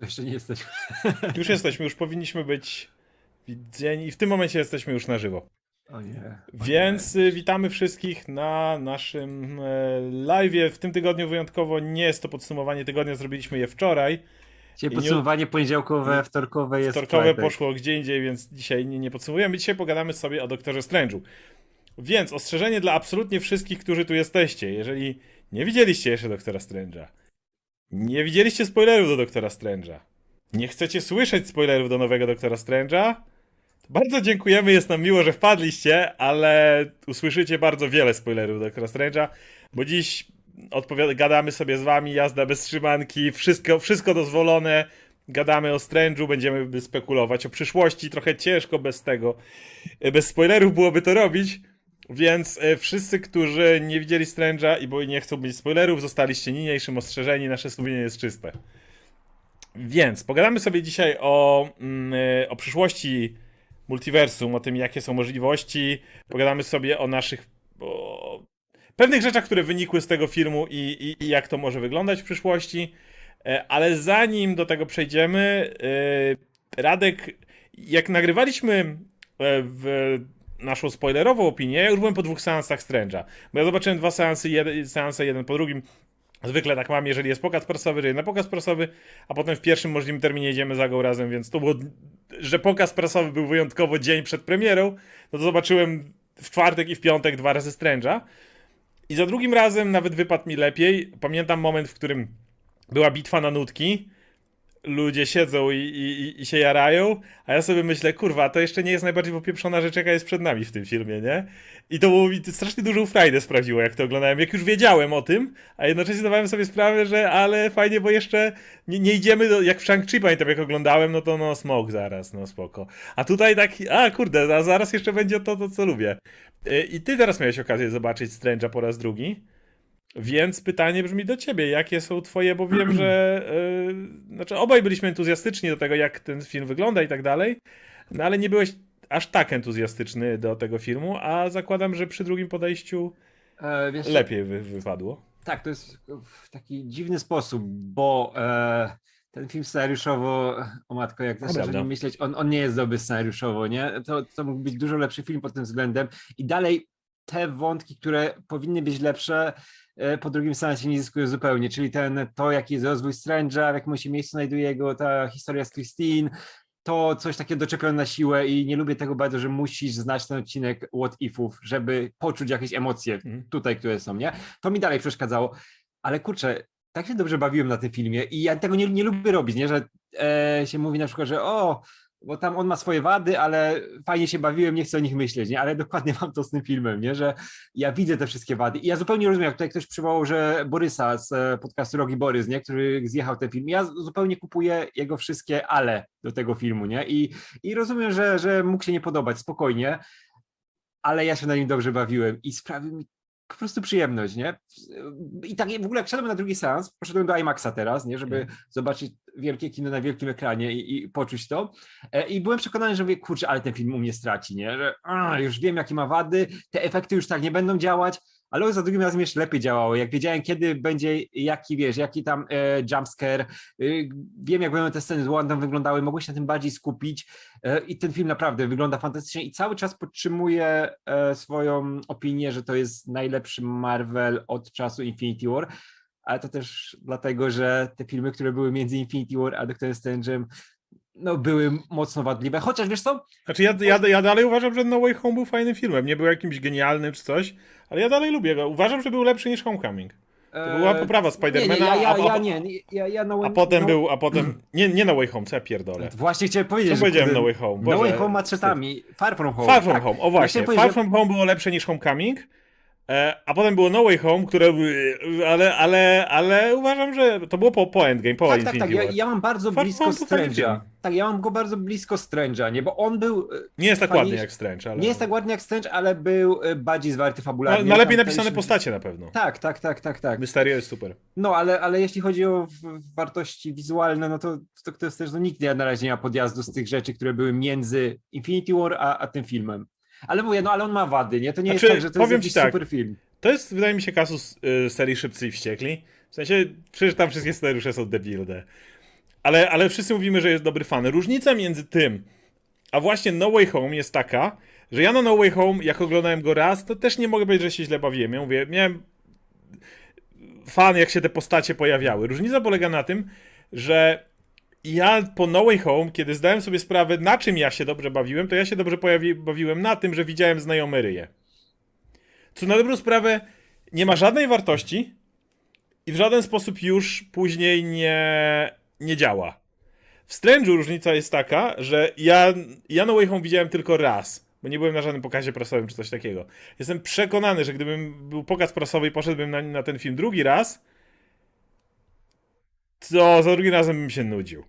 Jeszcze nie jesteśmy. Już jesteśmy, już powinniśmy być widzieni i w tym momencie jesteśmy już na żywo. O nie. Więc y, witamy wszystkich na naszym e, live'ie. W tym tygodniu wyjątkowo nie jest to podsumowanie tygodnia, zrobiliśmy je wczoraj. Dzisiaj podsumowanie poniedziałkowe, wtorkowe jest Wtorkowe poszło gdzie indziej, więc dzisiaj nie, nie podsumujemy. Dzisiaj pogadamy sobie o Doktorze Strange'u. Więc ostrzeżenie dla absolutnie wszystkich, którzy tu jesteście. Jeżeli nie widzieliście jeszcze Doktora Strange'a, nie widzieliście spoilerów do Doktora Strange'a, nie chcecie słyszeć spoilerów do nowego Doktora Strange'a, bardzo dziękujemy, jest nam miło, że wpadliście, ale usłyszycie bardzo wiele spoilerów do Doktora Strange'a, bo dziś gadamy sobie z wami, jazda bez trzymanki, wszystko, wszystko dozwolone, gadamy o Strange'u, będziemy spekulować o przyszłości, trochę ciężko bez tego, bez spoilerów byłoby to robić, więc e, wszyscy, którzy nie widzieli Strange'a i bo nie chcą mieć spoilerów, zostaliście niniejszym ostrzeżeni, nasze sumienie jest czyste. Więc pogadamy sobie dzisiaj o, mm, e, o przyszłości multiversum, o tym, jakie są możliwości. Pogadamy sobie o naszych. O pewnych rzeczach, które wynikły z tego filmu i, i, i jak to może wyglądać w przyszłości. E, Ale zanim do tego przejdziemy, e, Radek, jak nagrywaliśmy e, w naszą spoilerową opinię, ja już byłem po dwóch seansach Strange'a. Bo ja zobaczyłem dwa seansy, jeden, seanse jeden po drugim. Zwykle tak mam, jeżeli jest pokaz prasowy, że na pokaz prasowy, a potem w pierwszym możliwym terminie jedziemy za go razem, więc to było, że pokaz prasowy był wyjątkowo dzień przed premierą, no to zobaczyłem w czwartek i w piątek dwa razy Strange'a. I za drugim razem nawet wypadł mi lepiej. Pamiętam moment, w którym była bitwa na nutki, ludzie siedzą i, i, i się jarają, a ja sobie myślę, kurwa, to jeszcze nie jest najbardziej popieprzona rzecz, jaka jest przed nami w tym filmie, nie? I to było mi strasznie dużą frajdę sprawiło, jak to oglądałem, jak już wiedziałem o tym, a jednocześnie zdawałem sobie sprawę, że ale fajnie, bo jeszcze nie, nie idziemy do, jak w Shang-Chi, pamiętam jak oglądałem, no to no smok zaraz, no spoko. A tutaj tak, a kurde, a zaraz jeszcze będzie to, to co lubię. Y, I ty teraz miałeś okazję zobaczyć Strange'a po raz drugi. Więc pytanie brzmi do ciebie, jakie są twoje, bo wiem, że yy, znaczy obaj byliśmy entuzjastyczni do tego, jak ten film wygląda i tak dalej, no ale nie byłeś aż tak entuzjastyczny do tego filmu, a zakładam, że przy drugim podejściu E, wiesz, lepiej wy, wypadło. Tak, to jest w taki dziwny sposób, bo e, ten film scenariuszowo, o matko, jak No prawda. myśleć, on, on nie jest dobry scenariuszowo, nie? To, to mógł być dużo lepszy film pod tym względem i dalej te wątki, które powinny być lepsze, e, po drugim seansie nie zyskują zupełnie, czyli ten, to jaki jest rozwój Strange'a, w jakim się miejscu znajduje jego ta historia z Christine, to coś takiego doczepione na siłę i nie lubię tego bardzo, że musisz znać ten odcinek What Ifów, żeby poczuć jakieś emocje Mhm. tutaj, które są, nie? To mi dalej przeszkadzało, ale kurczę, tak się dobrze bawiłem na tym filmie i ja tego nie, nie lubię robić, nie? Że e, się mówi na przykład, że o, bo tam on ma swoje wady, ale fajnie się bawiłem, nie chcę o nich myśleć, nie? Ale dokładnie mam to z tym filmem, nie? Że ja widzę te wszystkie wady i ja zupełnie rozumiem, jak tutaj ktoś przywołał, że Borysa z e, podcastu Rogi Borys, nie? Który zjechał ten film. Ja zupełnie kupuję jego wszystkie ale do tego filmu, nie? I, i rozumiem, że, że mógł się nie podobać, spokojnie, ale ja się na nim dobrze bawiłem i sprawił mi po prostu przyjemność, nie? I tak w ogóle jak szedłem na drugi seans, poszedłem do IMAXa teraz, nie? Żeby Mhm. zobaczyć wielkie kino na wielkim ekranie i, i poczuć to. E, I byłem przekonany, że mówię, kurczę, ale ten film u mnie straci, nie? Że a, już wiem, jakie ma wady, te efekty już tak nie będą działać, ale za drugim razem jeszcze lepiej działało. Jak wiedziałem, kiedy będzie, jaki wiesz, jaki tam e, jumpscare, y, wiem, jak będą te sceny z Wandą wyglądały, mogłem się na tym bardziej skupić e, i ten film naprawdę wygląda fantastycznie i cały czas podtrzymuję e, swoją opinię, że to jest najlepszy Marvel od czasu Infinity War, ale to też dlatego, że te filmy, które były między Infinity War a Doctor Strange'em, no były mocno wadliwe, chociaż wiesz co, Znaczy ja, ja, ja dalej uważam, że No Way Home był fajnym filmem, nie był jakimś genialnym czy coś, ale ja dalej lubię go. Uważam, że był lepszy niż Homecoming. To była e, poprawa Spidermana, nie, ja, ja, a, ja ja, ja no, a potem no, był, a potem, nie, nie No Way Home, co ja pierdolę. Właśnie chciałem powiedzieć, Co powiedziałem No Way Home? No Way Boże, Home ma Far From Home. Far From tak. Home, o właśnie. Far From Home było lepsze niż Homecoming, a potem było No Way Home, które ale, ale, ale uważam, że to było po, po Endgame, po Tak, tak, Infinity tak. Ja, War. ja mam bardzo Far blisko Strange'a. Tak, ja mam go bardzo blisko Strange'a, nie? Bo on był. e, Nie jest tak fajniejszy- ładny jak Strange, ale... Nie jest tak ładny jak Strange, ale był e, bardziej zwarty no, fabularnie. no lepiej Tam napisane też- postacie na pewno. Tak, tak, tak, tak, tak. Mysterio jest super. No, ale, ale jeśli chodzi o wartości wizualne, no to, to, to jest też, no nikt na razie nie ma podjazdu z tych rzeczy, które były między Infinity War a, a tym filmem. Ale mówię, no ale on ma wady, nie? To nie Znaczy, jest tak, że to jest powiem ci jakiś tak. super film. To jest, wydaje mi się, kasus y, serii Szybcy i Wściekli. W sensie, przecież tam wszystkie scenariusze są debilne. ale, ale wszyscy mówimy, że jest dobry fan. Różnica między tym, a właśnie No Way Home jest taka, że ja na No Way Home, jak oglądałem go raz, to też nie mogę powiedzieć, że się źle bawiłem. Ja mówię, miałem fan, jak się te postacie pojawiały. Różnica polega na tym, że ja po No Way Home, kiedy zdałem sobie sprawę, na czym ja się dobrze bawiłem, to ja się dobrze pojawi- bawiłem na tym, że widziałem znajome ryje. Co na dobrą sprawę nie ma żadnej wartości i w żaden sposób już później nie, nie działa. W Strange'u różnica jest taka, że ja, ja No Way Home widziałem tylko raz, bo nie byłem na żadnym pokazie prasowym czy coś takiego. Jestem przekonany, że gdybym był pokaz prasowy i poszedłbym na, na ten film drugi raz, to za drugim razem bym się nudził.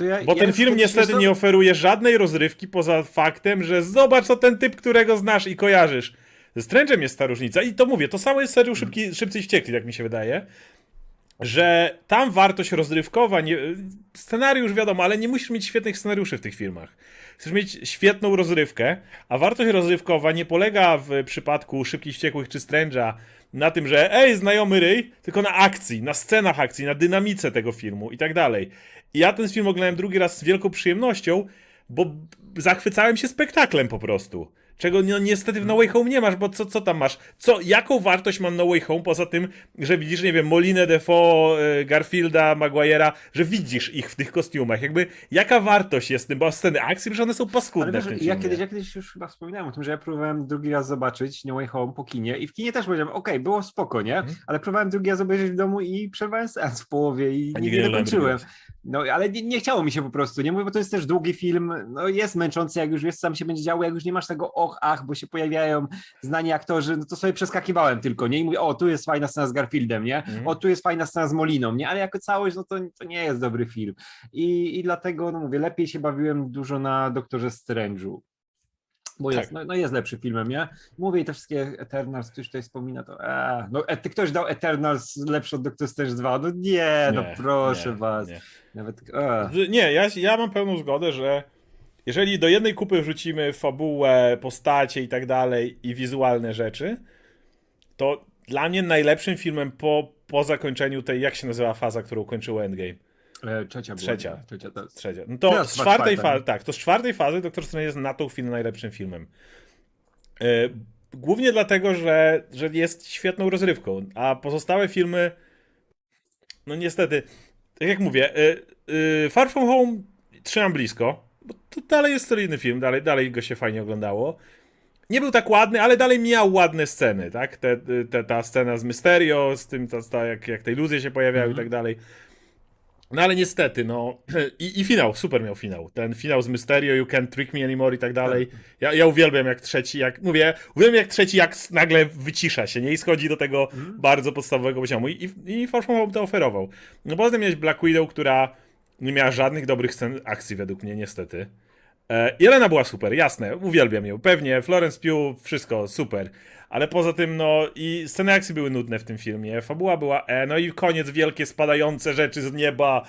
Ja, Bo ja ten film niestety nie oferuje żadnej rozrywki poza faktem, że zobacz to ten typ, którego znasz i kojarzysz. Ze Strange'em jest ta różnica i to mówię, to samo jest serią Szybki, Szybcy i Wściekli, tak mi się wydaje, że tam wartość rozrywkowa, nie, scenariusz wiadomo, ale nie musisz mieć świetnych scenariuszy w tych filmach. Chcesz mieć świetną rozrywkę, a wartość rozrywkowa nie polega w przypadku Szybkich Wściekłych czy Strange'a na tym, że ej, znajomy ryj, tylko na akcji, na scenach akcji, na dynamice tego filmu i tak dalej. I ja ten film oglądałem drugi raz z wielką przyjemnością, bo zachwycałem się spektaklem po prostu. Czego no, niestety w No Way Home nie masz, bo co, co tam masz? Co, jaką wartość ma No Way Home poza tym, że widzisz, nie wiem, Molinę Defoe, y, Garfielda, Maguire'a, że widzisz ich w tych kostiumach? Jakby, jaka wartość jest w tym? Bo sceny akcji, przecież one są paskudne wiesz, w tym ja kiedyś, ja kiedyś już chyba wspominałem o tym, że ja próbowałem drugi raz zobaczyć No Way Home po kinie i w kinie też powiedziałem, okej, było spoko, nie? Mhm. Ale próbowałem drugi raz obejrzeć w domu i przerwałem seans w połowie i A nigdy nie dokończyłem. No, ale nie, nie chciało mi się po prostu, nie mówię, bo to jest też długi film, no jest męczący, jak już wiesz, co tam się będzie działo, jak już nie masz tego och, ach, bo się pojawiają znani aktorzy, no to sobie przeskakiwałem tylko, nie? I mówię, o, tu jest fajna scena z Garfieldem, nie? Mhm. O, tu jest fajna scena z Moliną, nie? Ale jako całość, no to, to nie jest dobry film. I, I dlatego, no mówię, lepiej się bawiłem dużo na Doktorze Strange'u. Bo jest, Tak. no, no jest lepszy filmem, nie? Mówię i te wszystkie Eternals, ktoś tutaj wspomina, to a, no e, ty ktoś dał Eternals lepszy od Doctor Strange 2, no nie, no Nie, proszę nie, was. nie. Nawet, a. Z- Nie, ja, ja mam pełną zgodę, że jeżeli do jednej kupy wrzucimy fabułę, postacie i tak dalej i wizualne rzeczy, to dla mnie najlepszym filmem po, po zakończeniu tej, jak się nazywa faza, którą kończyło Endgame? E, trzecia była. Trzecia. nie? Trzecia. Trzecia. No to Teraz z czwartej fazy, tak, to z czwartej fazy Doktor Strange jest na tą chwilę najlepszym filmem. E, głównie dlatego, że, że jest świetną rozrywką, a pozostałe filmy, no niestety, tak jak mówię, e, Far From Home trzymam blisko, bo to dalej jest solidny film, dalej, dalej go się fajnie oglądało. Nie był tak ładny, ale dalej miał ładne sceny, tak? Te, te, ta scena z Mysterio, z tym, ta, ta, jak, jak te iluzje się pojawiały i tak dalej. No ale niestety, no i, i finał, super miał finał. Ten finał z Mysterio, You Can't Trick Me Anymore i tak dalej. Ja, ja uwielbiam jak trzeci, jak mówię, uwielbiam jak trzeci jak nagle wycisza się, nie? I schodzi do tego bardzo podstawowego poziomu. I, i, i Home to oferował. No poza tym miałeś Black Widow, która nie miała żadnych dobrych scen akcji według mnie, niestety. E, Jelena była super, jasne, uwielbiam ją, pewnie, Florence Pugh, wszystko, super. Ale poza tym, no i sceny akcji były nudne w tym filmie, fabuła była e, no i koniec, wielkie spadające rzeczy z nieba.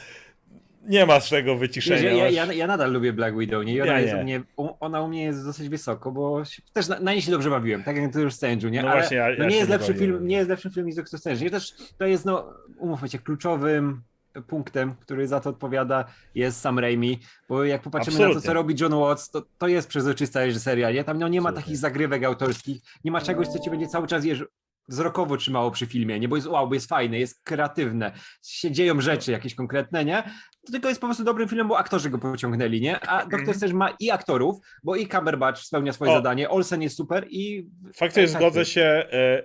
Nie ma z czego wyciszenia. ja, ja, ja nadal lubię Black Widow, nie? Ona, Ja jest nie. U mnie, ona u mnie jest dosyć wysoko, bo się, też na, na niej się dobrze bawiłem, tak jak to już Strange'u, nie? No Ale właśnie, ja- no nie jest lepszy bawiłem. film, nie jest lepszym filmem niż Doctor Strange. Nie? Też to jest, no, umówmy się, kluczowym punktem, który za to odpowiada, jest Sam Raimi, bo jak popatrzymy na to, Absolutnie. co robi John Watts, to, to jest przezroczysta reżyseria, nie? Tam no, nie ma Absolutnie. takich zagrywek autorskich, nie ma czegoś, co ci będzie cały czas, wiesz, wzrokowo trzymało przy filmie, nie? Bo jest wow, bo jest fajne, jest kreatywne, się dzieją rzeczy jakieś konkretne, nie? To tylko jest po prostu dobrym filmem, bo aktorzy go pociągnęli, nie? A Doktor Strange ma i aktorów, bo i Cumberbatch spełnia swoje O. zadanie, Olsen jest super i... Faktycznie tak, zgodzę tak. się. E,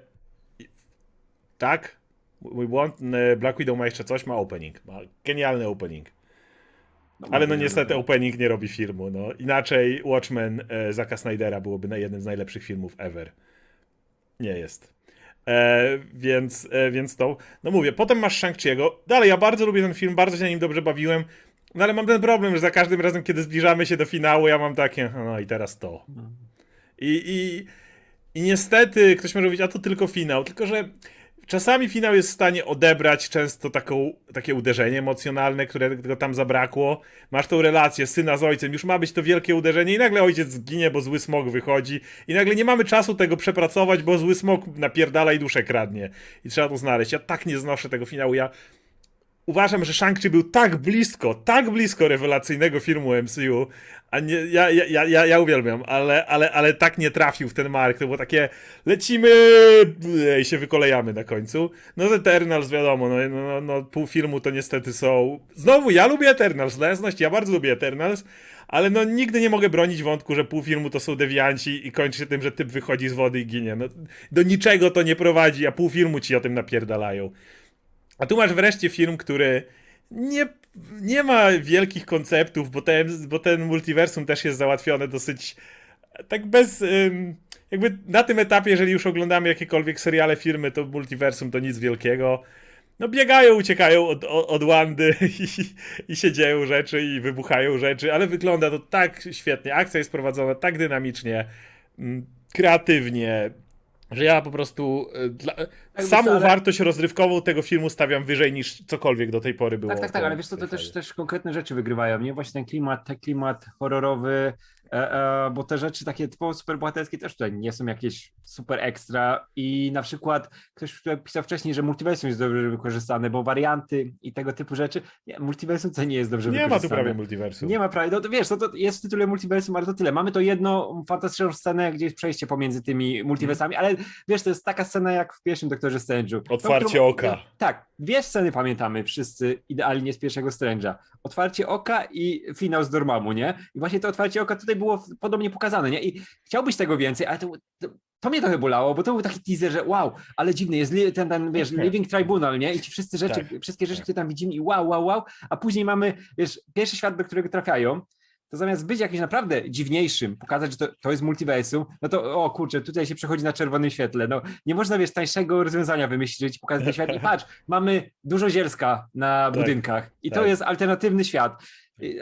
tak, mój błąd. e, Black Widow ma jeszcze coś, ma opening. Ma genialny opening. Ale no niestety opening nie robi filmu. No. Inaczej Watchmen e, Zaka Snydera byłoby na jednym z najlepszych filmów ever. Nie jest. E, więc, e, więc to. No mówię, potem masz Shang-Chi'ego. Dalej, ja bardzo lubię ten film, bardzo się na nim dobrze bawiłem. No ale mam ten problem, że za każdym razem, kiedy zbliżamy się do finału, ja mam takie, no i teraz to. I, i, I niestety ktoś może mówić, a to tylko finał, tylko że czasami finał jest w stanie odebrać często taką, takie uderzenie emocjonalne, którego tam zabrakło. Masz tą relację syna z ojcem, już ma być to wielkie uderzenie i nagle ojciec zginie, bo zły smog wychodzi i nagle nie mamy czasu tego przepracować, bo zły smog napierdala i duszę kradnie. I trzeba to znaleźć. Ja tak nie znoszę tego finału, ja uważam, że Shang-Chi był tak blisko, tak blisko rewelacyjnego filmu MCU, a nie, ja, ja, ja, ja, uwielbiam, ale, ale, ale tak nie trafił w ten mark, to było takie lecimy i się wykolejamy na końcu. No z Eternals wiadomo, no, no, no, no pół filmu to niestety są... Znowu, ja lubię Eternals, dla jasności, ja bardzo lubię Eternals, ale no nigdy nie mogę bronić wątku, że pół filmu to są dewianci i kończy się tym, że typ wychodzi z wody i ginie. No, do niczego to nie prowadzi, a pół filmu ci o tym napierdalają. A tu masz wreszcie film, który nie, nie ma wielkich konceptów, bo ten, bo ten multiversum też jest załatwione dosyć tak bez. jakby na tym etapie, jeżeli już oglądamy jakiekolwiek seriale, filmy, to multiversum to nic wielkiego. No biegają, uciekają od, od, od Wandy i, i się dzieją rzeczy i wybuchają rzeczy, ale wygląda to tak świetnie. Akcja jest prowadzona tak dynamicznie, mm, kreatywnie, że ja po prostu y, dla, wiesz samą ale- wartość rozrywkową tego filmu stawiam wyżej niż cokolwiek do tej pory było. Tak, tak, tak, ale wiesz co, to też, też konkretne rzeczy wygrywają, nie? Właśnie ten klimat, ten klimat horrorowy, e, e, bo te rzeczy takie typowo superbohaterskie też tutaj nie są jakieś super ekstra i na przykład ktoś tutaj pisał wcześniej, że multiversum jest dobrze wykorzystane, bo warianty i tego typu rzeczy, nie, multiversum to nie jest dobrze Nie ma tu wykorzystane. prawie multiversum. Nie ma prawie, no to wiesz, no to jest w tytule multiversum, ale to tyle. Mamy to jedną fantastyczną scenę, gdzie jest przejście pomiędzy tymi multiversami, ale wiesz, to jest taka scena jak w pierwszym Doktorze Strange'u. Otwarcie którą- oka. Tak, dwie sceny pamiętamy wszyscy idealnie z pierwszego Strange'a. Otwarcie oka i finał z Dormammu, nie? I właśnie to otwarcie oka tutaj było podobnie pokazane, nie? I chciałbyś tego więcej, ale to, to, to mnie trochę bolało, bo to był taki teaser, że wow, ale dziwny jest ten, ten wiesz, Living Tribunal, nie? I ci wszyscy rzeczy, Tak, wszystkie rzeczy, tak. które tam widzimy i wow, wow, wow, a później mamy, wiesz, pierwszy świat, do którego trafiają, to zamiast być jakimś naprawdę dziwniejszym, pokazać, że to, to jest multiversum, no to o kurczę, tutaj się przechodzi na czerwonym świetle. No nie można, wiesz, tańszego rozwiązania wymyślić, pokazać ten świat i patrz, mamy dużo zielska na Tak, budynkach i to tak. jest alternatywny świat.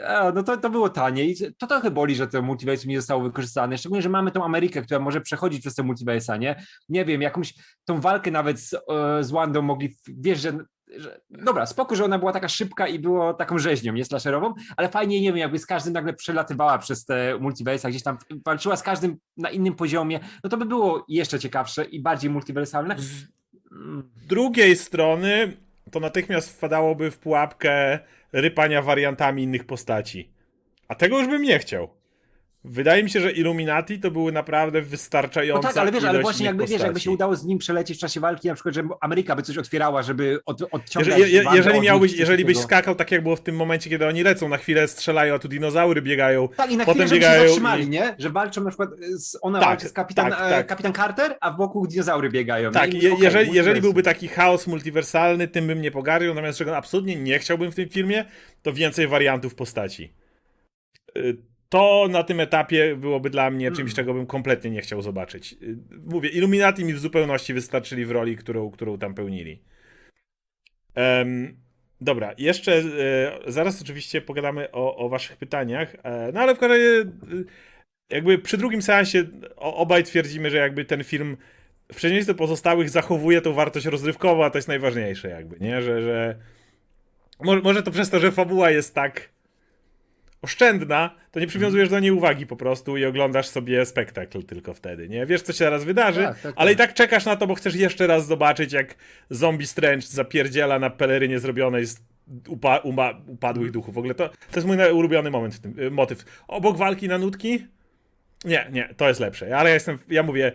A, No to, to było tanie i to trochę boli, że to multiversum nie zostało wykorzystane, szczególnie, że mamy tą Amerykę, która może przechodzić przez te multiversa, nie? Nie wiem, jakąś tą walkę nawet z, e, z Wandą mogli, wiesz, że że, dobra, spoko, że ona była taka szybka i było taką rzeźnią, nie slasherową, ale fajnie, nie wiem, jakby z każdym nagle przelatywała przez te multiversa, gdzieś tam walczyła z każdym na innym poziomie, no to by było jeszcze ciekawsze i bardziej multiversalne. Z drugiej strony to natychmiast wpadałoby w pułapkę rypania wariantami innych postaci. A tego już bym nie chciał. Wydaje mi się, że Illuminati to były naprawdę No wystarczająca tak, ale wiesz, ale właśnie jakby, wiesz, jakby się udało z nim przelecieć w czasie walki, na przykład, że Ameryka by coś otwierała, żeby od, odciągać Jeżeli, je, jeżeli, miałbyś, jeżeli byś skakał tak, jak było w tym momencie, kiedy oni lecą, na chwilę strzelają, a tu dinozaury biegają. Tak, i na Potem chwilę, biegają się zatrzymali, i- nie? Że walczą na przykład, z, ona Tak, walczy z kapitan, tak, e, tak. kapitan Carter, a wokół dinozaury biegają. Tak, je, okej, jeżeli, jeżeli byłby taki chaos multiwersalny, tym bym nie pogardził, natomiast czego absolutnie nie chciałbym w tym filmie, to więcej wariantów postaci. Y, To na tym etapie byłoby dla mnie czymś, Hmm. czego bym kompletnie nie chciał zobaczyć. Y, Mówię, Illuminati mi w zupełności wystarczyli w roli, którą, którą tam pełnili. Em, dobra, jeszcze e, zaraz oczywiście pogadamy o, o waszych pytaniach, e, no ale w każdym razie e, jakby przy drugim seansie obaj twierdzimy, że jakby ten film w przeciwieństwie do pozostałych zachowuje tą wartość rozrywkową, a to jest najważniejsze jakby, nie? Że, że może, może to przez to, że fabuła jest tak oszczędna, to nie przywiązujesz do niej uwagi po prostu i oglądasz sobie spektakl tylko wtedy, nie? Wiesz, co się teraz wydarzy, Tak, tak, ale i tak. tak czekasz na to, bo chcesz jeszcze raz zobaczyć, jak zombie Strange zapierdziela na pelerynie zrobionej z upa upadłych duchów. W ogóle to, to jest mój ulubiony moment w tym, y, motyw. Obok walki na nutki? Nie, nie, to jest lepsze. Ale ja jestem, ja mówię,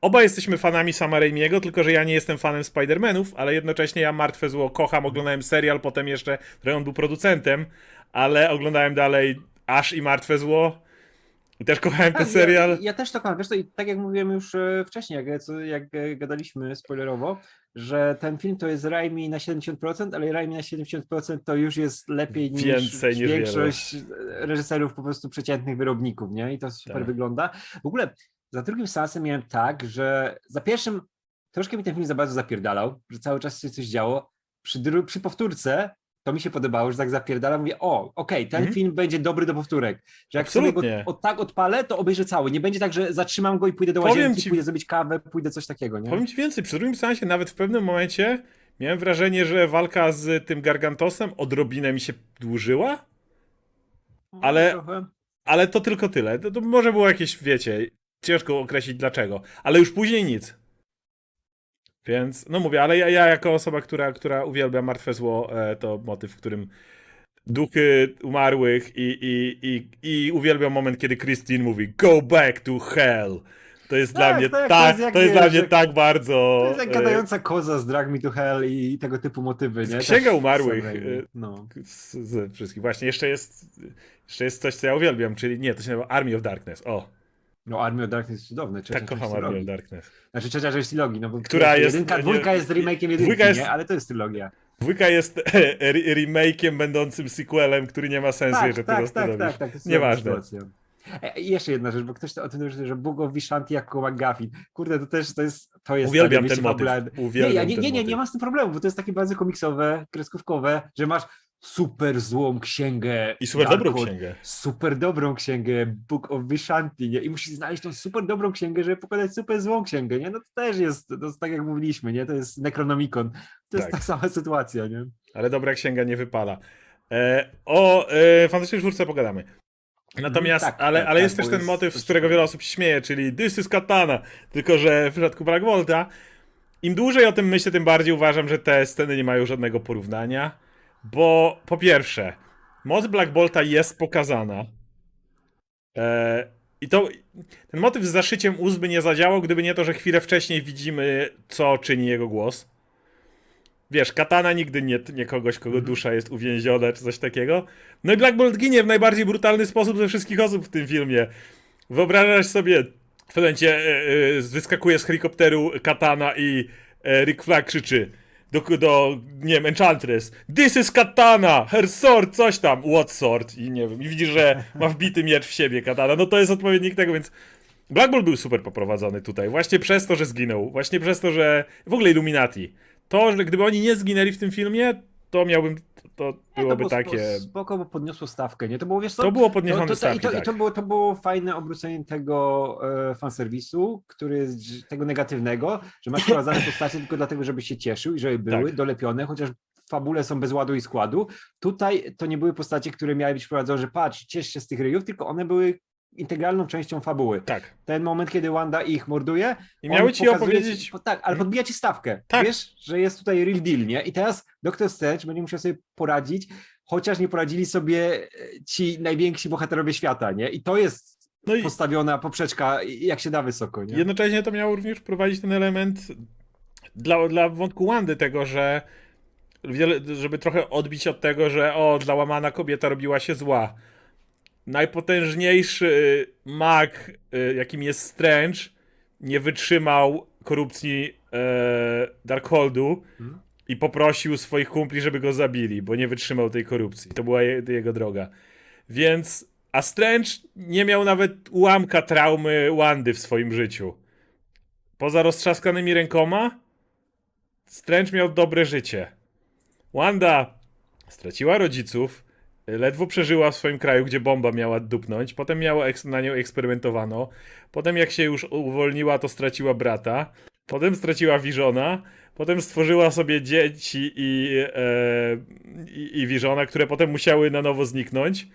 oba jesteśmy fanami Sama Raimiego, tylko że ja nie jestem fanem Spider-Manów, ale jednocześnie ja Martwe Zło kocham, oglądałem serial, potem jeszcze, którego on był producentem, ale oglądałem dalej Aż i Martwe Zło i też kochałem ten Tak, serial. Ja, ja też to kocham. Wiesz, to i tak jak mówiłem już e, wcześniej, jak, jak e, gadaliśmy spoilerowo, że ten film to jest Raimi na 70%, ale Raimi na 70% to już jest lepiej niż, Więcej niż większość reżyserów po prostu przeciętnych wyrobników, nie? I to super Tak. wygląda. W ogóle za drugim seansem miałem tak, że za pierwszym troszkę mi ten film za bardzo zapierdalał, że cały czas się coś działo. Przy, przy powtórce to mi się podobało, że tak zapierdala, mówię, o, okej, ten Mhm. film będzie dobry do powtórek. Że jak sobie Absolutnie. go od, tak odpalę, to obejrzę cały. Nie będzie tak, że zatrzymam go i pójdę do Powiem łazienki, ci- pójdę zrobić kawę, pójdę coś takiego, nie? Powiem ci więcej, przy drugim seansie nawet w pewnym momencie miałem wrażenie, że walka z tym Gargantosem odrobinę mi się dłużyła, ale- ale to tylko tyle. To, to może było jakieś, wiecie, ciężko określić dlaczego, ale już później nic. Więc, no mówię, ale ja, ja jako osoba, która, która uwielbia Martwe Zło, e, to motyw, w którym duchy umarłych i, i, i, i uwielbiam moment, kiedy Christine mówi go back to hell. To jest dla Tak, mnie tak, to tak, jest jak to jest dla mnie tak bardzo... To jest jak e, gadająca koza z Drag Me to Hell i tego typu motywy, nie? Księga Tak, Umarłych, No. z, z wszystkich. Właśnie, jeszcze jest, jeszcze jest coś, co ja uwielbiam, czyli nie, to się nazywa Army of Darkness. O, no Army of Darkness jest cudowne. trzecia tak kocham Army of. Darkness. Znaczy trzecia część trylogii, no bo Która jest- jedynka, nie- dwójka jest remake'iem jedynki, jest- nie? Ale to jest trylogia. Dwójka jest re- remake'iem będącym sequelem, który nie ma sensu, Tak, jeżeli tak, to tak, tak, tak, to jest Nieważne. sytuacja. E, I jeszcze jedna rzecz, bo ktoś o tym mówi, że Bóg of Vishanti jako McGuffin. Kurde, to też to jest. To jest Uwielbiam ten motyw. Uwielbiam Nie, ja, nie, nie, nie, nie motyw. ma z tym problemu, bo to jest takie bardzo komiksowe, kreskówkowe, że masz super złą księgę. I super dobrą księgę. Super dobrą księgę Book of Vishanti, nie? I musisz znaleźć tą super dobrą księgę, żeby pokonać super złą księgę, nie? No to też jest, to jest tak jak mówiliśmy, nie? To jest Necronomicon. To jest Tak. ta sama sytuacja, nie? Ale dobra księga nie wypala. E, o e, Fantastycznej Czwórce pogadamy. Natomiast, tak, ale, tak, ale tak, jest też ten jest motyw, z którego wiele osób się śmieje, czyli This is Katana. Tylko, że w przypadku Black Bolta, im dłużej o tym myślę, tym bardziej uważam, że te sceny nie mają żadnego porównania. Bo po pierwsze, moc Black Bolta jest pokazana. E, I to ten motyw z zaszyciem ust by nie zadziałał, gdyby nie to, że chwilę wcześniej widzimy, co czyni jego głos. Wiesz, katana nigdy nie tnie kogoś, kogo Mhm. dusza jest uwięziona, czy coś takiego. No i Black Bolt ginie w najbardziej brutalny sposób ze wszystkich osób w tym filmie. Wyobrażasz sobie, w momencie e, e, wyskakuje z helikopteru katana i e, Rick Flag krzyczy do, do, nie wiem, Enchantress This is katana, her sword, coś tam, what sword? I nie wiem, i widzisz, że ma wbity miecz w siebie katana. No to jest odpowiednik tego, więc Black Bolt był super poprowadzony tutaj, właśnie przez to, że zginął, właśnie przez to, że w ogóle Illuminati. To, że gdyby oni nie zginęli w tym filmie, to miałbym, to Nie, to byłoby było takie, spo- Spoko, bo podniosło stawkę, nie? To było, wiesz co, to było podniesione to, to, stawki, i, to, tak. I to było, to było fajne obrócenie tego e, fanserwisu, który jest tego negatywnego, że masz wprowadzane postacie tylko dlatego, żeby się cieszył i żeby były Tak. dolepione, chociaż fabule są bez ładu i składu. Tutaj to nie były postacie, które miały być wprowadzone, że patrz, ciesz się z tych ryjów, tylko one były integralną częścią fabuły. Tak. Ten moment, kiedy Wanda ich morduje, I miały ci opowiedzieć, po- tak, ale podbija ci stawkę. Tak. Wiesz, że jest tutaj real deal, nie? I teraz Doktor Strange będzie musiał sobie poradzić, chociaż nie poradzili sobie e, ci najwięksi bohaterowie świata, nie? I to jest no i postawiona poprzeczka, jak się da wysoko, nie? jednocześnie to miało również prowadzić ten element dla, dla wątku Wandy tego, że wiele, żeby trochę odbić od tego, że o, dla łamana kobieta robiła się zła. Najpotężniejszy mag, y, jakim jest Strange, nie wytrzymał korupcji e, Darkholdu Mhm. i poprosił swoich kumpli, żeby go zabili, bo nie wytrzymał tej korupcji. To była je, jego droga. Więc, a Strange nie miał nawet ułamka traumy Wandy w swoim życiu. Poza roztrzaskanymi rękoma, Strange miał dobre życie. Wanda straciła rodziców, ledwo przeżyła w swoim kraju, gdzie bomba miała dupnąć, potem miała na nią eksperymentowano, potem jak się już uwolniła, to straciła brata, potem straciła Visiona, potem stworzyła sobie dzieci i, e, i, i Visiona, które potem musiały na nowo zniknąć.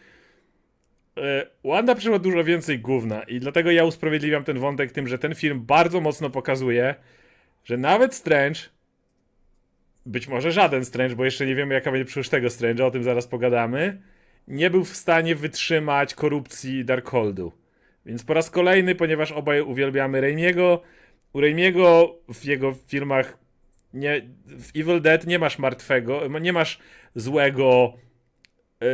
E, Wanda przyszła dużo więcej gówna i dlatego ja usprawiedliwiam ten wątek tym, że ten film bardzo mocno pokazuje, że nawet Strange, być może żaden Strange, bo jeszcze nie wiemy jaka będzie przyszłość tego Strange'a, o tym zaraz pogadamy, nie był w stanie wytrzymać korupcji Darkholdu. Więc po raz kolejny, ponieważ obaj uwielbiamy Raimiego, u Raimiego w jego filmach nie, w Evil Dead nie masz martwego, nie masz złego e,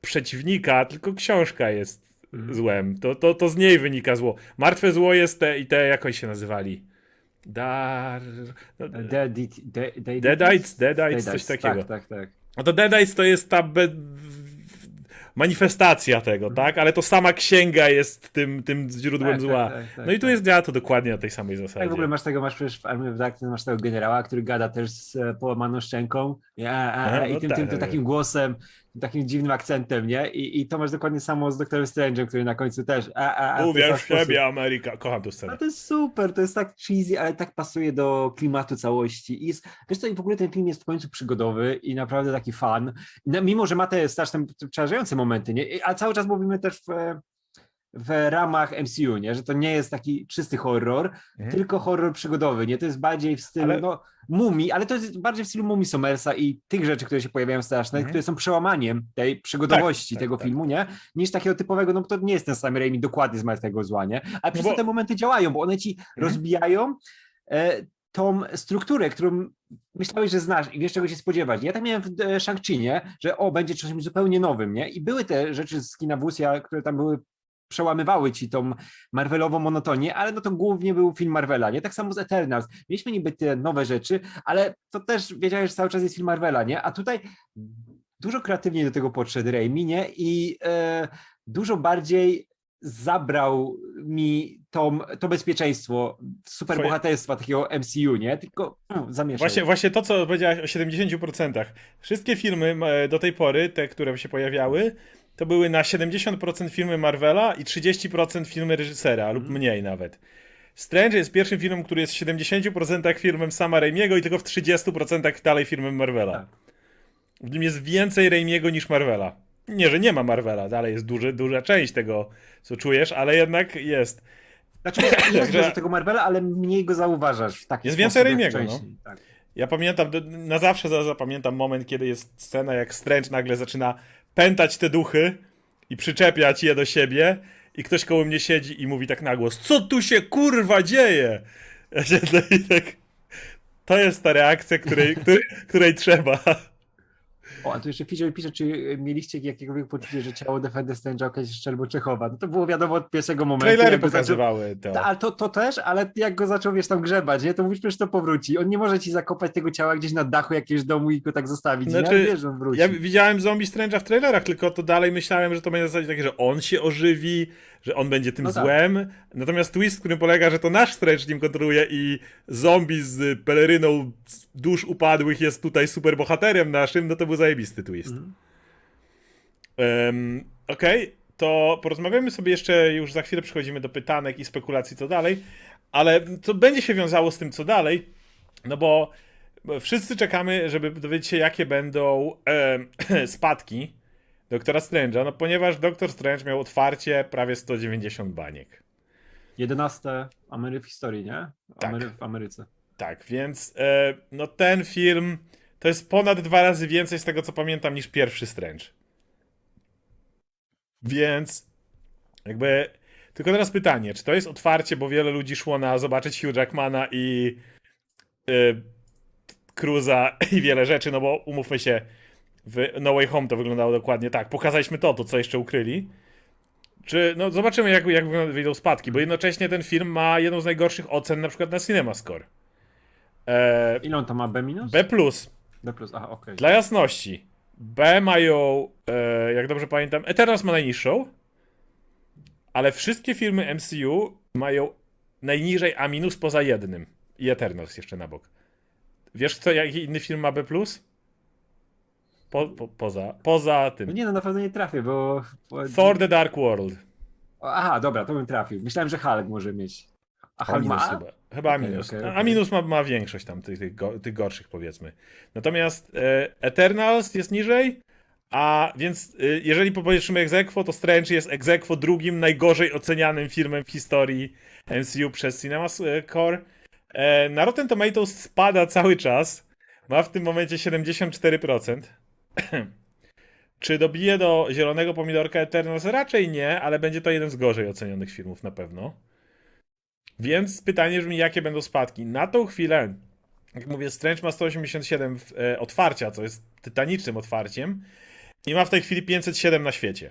przeciwnika, tylko książka jest Mhm. złem. To, to, to z niej wynika zło. Martwe zło jest te i te, jak oni się nazywali? Dar... no, Deadite, de, de, Deadites, Deadites, coś takiego. Tak, tak, tak. No to Deadites to jest ta be... manifestacja tego, tak? Ale to sama księga jest tym, tym źródłem Tak, tak, zła. tak, tak, no i tu tak. jest działa to dokładnie na tej samej Tak, zasadzie. w ogóle masz tego, masz przecież w Army of Darkness, masz tego generała, który gada też z e, połamaną szczęką ja, a, a, i no tym, tak, tym, tym tak. takim głosem, takim dziwnym akcentem, nie? I, i to masz dokładnie samo z Doktorem Strange'em, który na końcu też a, a, a, Uwierz w siebie, Ameryka. Kocham tę scenę. No to jest super, to jest tak cheesy, ale tak pasuje do klimatu całości. I jest, wiesz co, i w ogóle ten film jest w końcu przygodowy i naprawdę taki fan. No, mimo, że ma te straszne, przerażające momenty, nie? A cały czas mówimy też w, e, w ramach MCU, nie? Że to nie jest taki czysty horror, Mhm. tylko horror przygodowy, nie? To jest bardziej w stylu, Ale- no, mumii, ale to jest bardziej w stylu mumii Somersa i tych rzeczy, które się pojawiają straszne, Mhm. które są przełamaniem tej przygodowości Tak, tak, tego tak. filmu, nie? Niż takiego typowego, no bo to nie jest ten sam Raimi dokładnie z Martwego Zła, nie? Ale przez bo- to te momenty działają, bo one ci Mhm. rozbijają e, tą strukturę, którą myślałeś, że znasz i wiesz czego się spodziewać. Ja tak miałem w e, nie? Że o, będzie czymś zupełnie nowym, nie? I były te rzeczy z kina Wusia, które tam były przełamywały ci tą Marvelową monotonię, ale no to głównie był film Marvela, nie? Tak samo z Eternals. Mieliśmy niby te nowe rzeczy, ale to też wiedziałeś, że cały czas jest film Marvela, nie? A tutaj dużo kreatywniej do tego podszedł Raimi, nie? I e, dużo bardziej zabrał mi tą, to bezpieczeństwo superbohaterstwa takiego MCU, nie? Tylko um, zamieszał. Właśnie, właśnie to, co powiedziałeś o 70%. Wszystkie filmy e, do tej pory, te, które się pojawiały, to były na 70% filmy Marvela i 30% filmy reżysera, lub Mhm. mniej nawet. Strange jest pierwszym filmem, który jest w 70% filmem sama Raimiego i tylko w 30% dalej filmem Marvela. Tak. W nim jest więcej Raimiego niż Marvela. Nie, że nie ma Marvela, dalej jest duży, duża część tego, co czujesz, ale jednak jest. Znaczy, jest Że- dużo tego Marvela, ale mniej go zauważasz w taki Jest więcej Raimiego, no. Tak. Ja pamiętam, na zawsze za- zapamiętam moment, kiedy jest scena, jak Strange nagle zaczyna pętać te duchy i przyczepiać je do siebie i ktoś koło mnie siedzi i mówi tak na głos, co tu się kurwa dzieje? Ja i tak... To jest ta reakcja, której, której, której trzeba. O, a tu jeszcze Fidzio pisze, czy mieliście jakiekolwiek poczucie, że ciało Defender Strange'a okazuje się Szczelbo Czechowa. No to było wiadomo od pierwszego momentu. Trailery go zaczął- pokazywały to. Ta, ale to, to też, ale jak go zaczął, wiesz, tam grzebać, nie, to mówisz, przecież to powróci. On nie może ci zakopać tego ciała gdzieś na dachu jakiegoś domu i go tak zostawić. Znaczy, nie? Ale wiesz, że on wróci. Ja widziałem zombie Strange'a w trailerach, tylko to dalej myślałem, że to będzie w zasadzie takie, że on się ożywi, że on będzie tym No tak. złem. Natomiast twist, w którym polega, że to nasz Strange nim kontroluje i zombie z peleryną z dusz upadłych jest tutaj super bohaterem naszym, no to był zajebisty twist. Mhm. Em, Okej, to porozmawiamy sobie jeszcze, już za chwilę przechodzimy do pytanek i spekulacji co dalej, ale to będzie się wiązało z tym co dalej, no bo wszyscy czekamy, żeby dowiedzieć się jakie będą em, spadki Doktora Strange'a, no ponieważ Doktor Strange miał otwarcie prawie 190 baniek. 11 Amery w historii, nie? Tak. Amery w Ameryce. Tak, więc e, no ten film to jest ponad dwa razy więcej z tego co pamiętam niż pierwszy Strange. Więc jakby tylko teraz pytanie, czy to jest otwarcie, bo wiele ludzi szło na zobaczyć Hugh Jackmana i y, Cruza i wiele rzeczy, no bo umówmy się, w No Way Home to wyglądało dokładnie tak. Pokazaliśmy to, to co jeszcze ukryli. Czy, no zobaczymy jak, jak wyjdą spadki, bo jednocześnie ten film ma jedną z najgorszych ocen na przykład na CinemaScore. E, Ile on tam ma? B minus? B+. B plus, aha, okej. Dla jasności. B mają, e, jak dobrze pamiętam, Eternals ma najniższą, ale wszystkie filmy MCU mają najniżej A minus poza jednym. I Eternals jeszcze na bok. Wiesz co, jaki inny film ma B+. Po, po, poza, poza No tym. nie, no na pewno nie trafię, bo... Thor The Dark World. Aha, dobra, to bym trafił. Myślałem, że Hulk może mieć. A A Hulk minus ma? chyba. Chyba A Okej, minus. okej, A okej. minus ma, ma większość tam tych, tych, go, tych gorszych powiedzmy. Natomiast e, Eternals jest niżej, a więc e, jeżeli popatrzymy egzekwo, to Strange jest egzekwo drugim najgorzej ocenianym filmem w historii MCU przez CinemaScore. E, na Rotten Tomatoes spada cały czas. Ma w tym momencie 74%. Czy dobije do zielonego pomidorka Eternals? Raczej nie, ale będzie to jeden z gorzej ocenionych filmów na pewno. Więc pytanie brzmi, jakie będą spadki. Na tą chwilę, jak mówię, Strange ma 187 w, e, otwarcia, co jest tytanicznym otwarciem i ma w tej chwili 507 na świecie.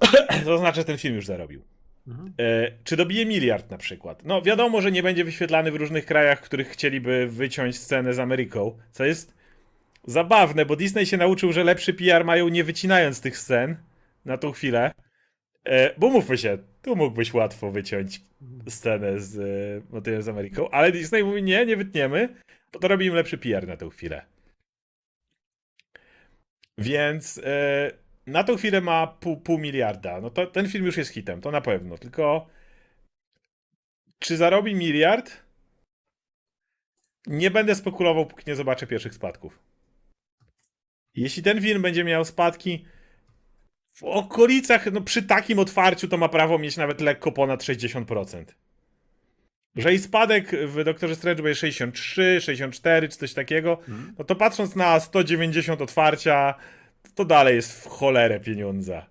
To znaczy, ten film już zarobił. Mhm. E, czy dobije miliard na przykład? No wiadomo, że nie będzie wyświetlany w różnych krajach, w których chcieliby wyciąć scenę z Ameryką, co jest zabawne, bo Disney się nauczył, że lepszy PR mają nie wycinając tych scen na tą chwilę. E, bo mówmy się, tu mógłbyś łatwo wyciąć scenę z e, motywem z Ameryką, ale Disney mówi nie, nie wytniemy, bo to robi im lepszy PR na tą chwilę. Więc e, na tą chwilę ma pół, pół miliarda. No to ten film już jest hitem, to na pewno. Tylko czy zarobi miliard? Nie będę spekulował, póki nie zobaczę pierwszych spadków. Jeśli ten film będzie miał spadki w okolicach, no przy takim otwarciu to ma prawo mieć nawet lekko ponad 60%. Że i spadek w Doktorze Strange będzie 63, 64 czy coś takiego, Mhm. no to patrząc na 190 otwarcia, to dalej jest w cholerę pieniądza.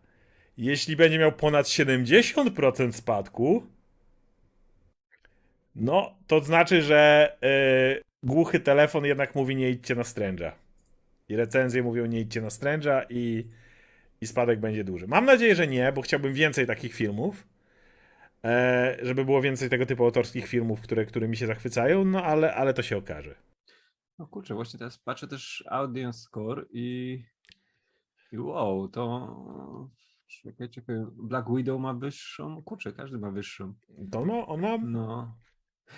Jeśli będzie miał ponad 70% spadku, no to znaczy, że yy, głuchy telefon jednak mówi nie idźcie na Strange'a. I recenzje mówią nie idźcie na Strange'a i, i spadek będzie duży. Mam nadzieję, że nie, bo chciałbym więcej takich filmów. E, żeby było więcej tego typu autorskich filmów, które, które mi się zachwycają, no ale, ale to się okaże. No kurczę, właśnie teraz patrzę też audience score i, i wow, to czekaj, czekaj, Black Widow ma wyższą, kurczę, każdy ma wyższą. To no, on ma... No.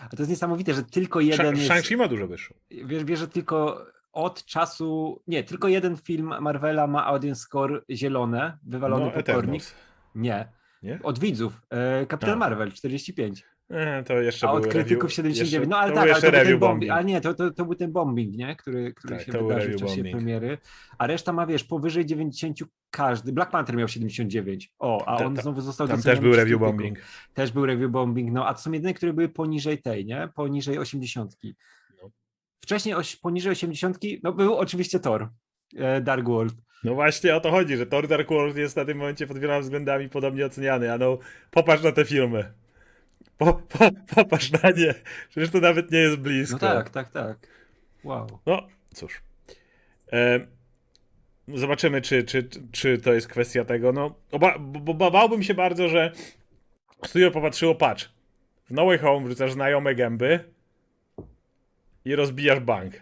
A to jest niesamowite, że tylko jeden Shang- jest, Shang-Chi ma dużo wyższą. wiesz, wiesz, że tylko od czasu, nie, tylko jeden film Marvela ma audience score zielone, wywalony No. Eternals. Nie, Nie? od widzów. E, Kapitan A. Marvel 45. E, to jeszcze A od krytyków review, 79. Jeszcze, no ale tak, ale to był ten bombing. Ale nie, to, to, to był ten bombing, nie? Który, który Tak, się wydarzył w czasie bombing. premiery. A reszta ma, wiesz, powyżej 90 każdy. Black Panther miał 79. O, a on ta- znowu został Tam też był review bombing. Też był review bombing, no a to są jedyne, które były poniżej tej, nie? Poniżej 80. Wcześniej oś, poniżej 80, no był oczywiście Thor, e, Dark World. No właśnie o to chodzi, że Thor Dark World jest na tym momencie pod wieloma względami podobnie oceniany, a no popatrz na te filmy. Po, po, popatrz na nie. Przecież to nawet nie jest blisko. No tak, tak, tak. Wow. No, cóż. E, zobaczymy, czy, czy, czy to jest kwestia tego. No, oba, bo, bo bałbym się bardzo, że studio popatrzyło, patrz, w No Way Home wrzucasz znajome gęby i rozbijasz bank.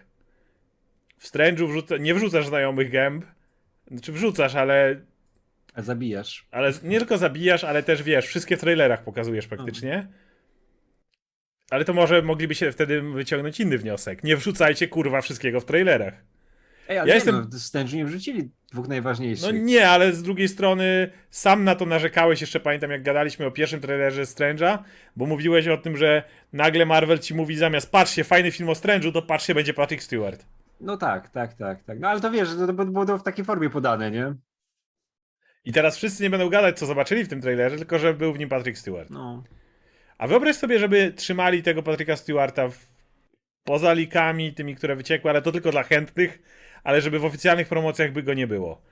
W Strange'u wrzuca, nie wrzucasz znajomych gęb, znaczy wrzucasz, ale, A zabijasz. ale nie tylko zabijasz, ale też wiesz, wszystkie w trailerach pokazujesz praktycznie. Ale to może mogliby się wtedy wyciągnąć inny wniosek. Nie wrzucajcie kurwa wszystkiego w trailerach. Ej, ale Ja ja jestem- no, nie wrzucili dwóch najważniejszych. No nie, ale z drugiej strony sam na to narzekałeś, jeszcze pamiętam jak gadaliśmy o pierwszym trailerze Strange'a, bo mówiłeś o tym, że nagle Marvel ci mówi zamiast patrzcie, fajny film o Strange'u, to patrzcie, będzie Patrick Stewart. No tak, tak, tak, tak. No ale to wiesz, to było było w takiej formie podane, nie? I teraz wszyscy nie będą gadać, co zobaczyli w tym trailerze, tylko że był w nim Patrick Stewart. No. A wyobraź sobie, żeby trzymali tego Patricka Stewarta w... poza likami, tymi, które wyciekły, ale to tylko dla chętnych, ale żeby w oficjalnych promocjach by go nie było.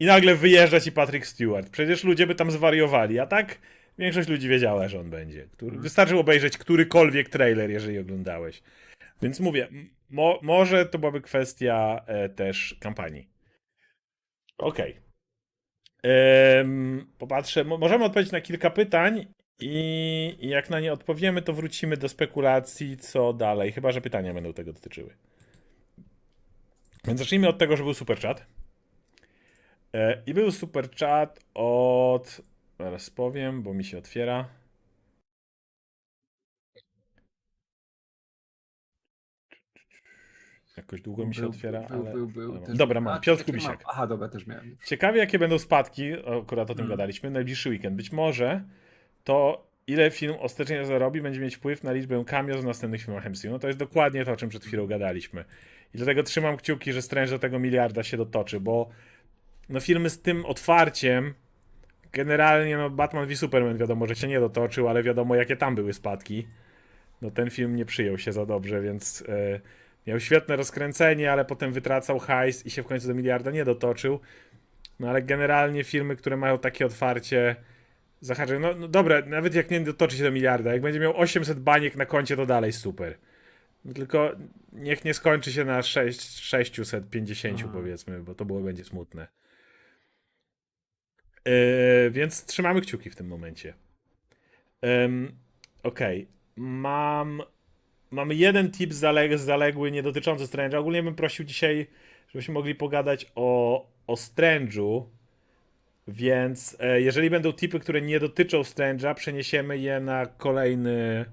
I nagle wyjeżdża ci Patrick Stewart. Przecież ludzie by tam zwariowali, a tak większość ludzi wiedziała, że on będzie. Który... Wystarczy obejrzeć którykolwiek trailer, jeżeli oglądałeś. Więc mówię, mo może to byłaby kwestia e, też kampanii. Okej. Em, Popatrzę, mo- możemy odpowiedzieć na kilka pytań i i jak na nie odpowiemy, to wrócimy do spekulacji, co dalej, chyba że pytania będą tego dotyczyły. Więc zacznijmy od tego, że był super chat. E, I był super chat od. Zaraz powiem, bo mi się otwiera. Jakoś długo mi się Był, otwiera, był, ale. Był, był, Dobra, był. mam. Piotr Kubisiak. mam. Aha, dobra, też miałem. Ciekawie, jakie będą spadki, akurat o tym Hmm. gadaliśmy, najbliższy weekend. Być może to, ile film ostatecznie zarobi, będzie mieć wpływ na liczbę cameo w następnych filmach MCU. No to jest dokładnie to, o czym przed chwilą gadaliśmy. I dlatego trzymam kciuki, że Strange do tego miliarda się dotoczy, bo no filmy z tym otwarciem, generalnie no Batman v Superman wiadomo, że się nie dotoczył, ale wiadomo, jakie tam były spadki. No ten film nie przyjął się za dobrze, więc e, miał świetne rozkręcenie, ale potem wytracał hajs i się w końcu do miliarda nie dotoczył. No ale generalnie filmy, które mają takie otwarcie zahaczają, no, no dobra, nawet jak nie dotoczy się do miliarda, jak będzie miał 800 baniek na koncie, to dalej super. Tylko niech nie skończy się na 6, 650 Aha. powiedzmy, bo to było będzie smutne. Yy, więc trzymamy kciuki w tym momencie. Ym, Okej, mam mamy jeden tip zaleg zaległy, nie dotyczący Strange'a. Ogólnie bym prosił dzisiaj, żebyśmy mogli pogadać o, o Strange'u. Więc e, jeżeli będą tipy, które nie dotyczą Strange'a, przeniesiemy je na kolejny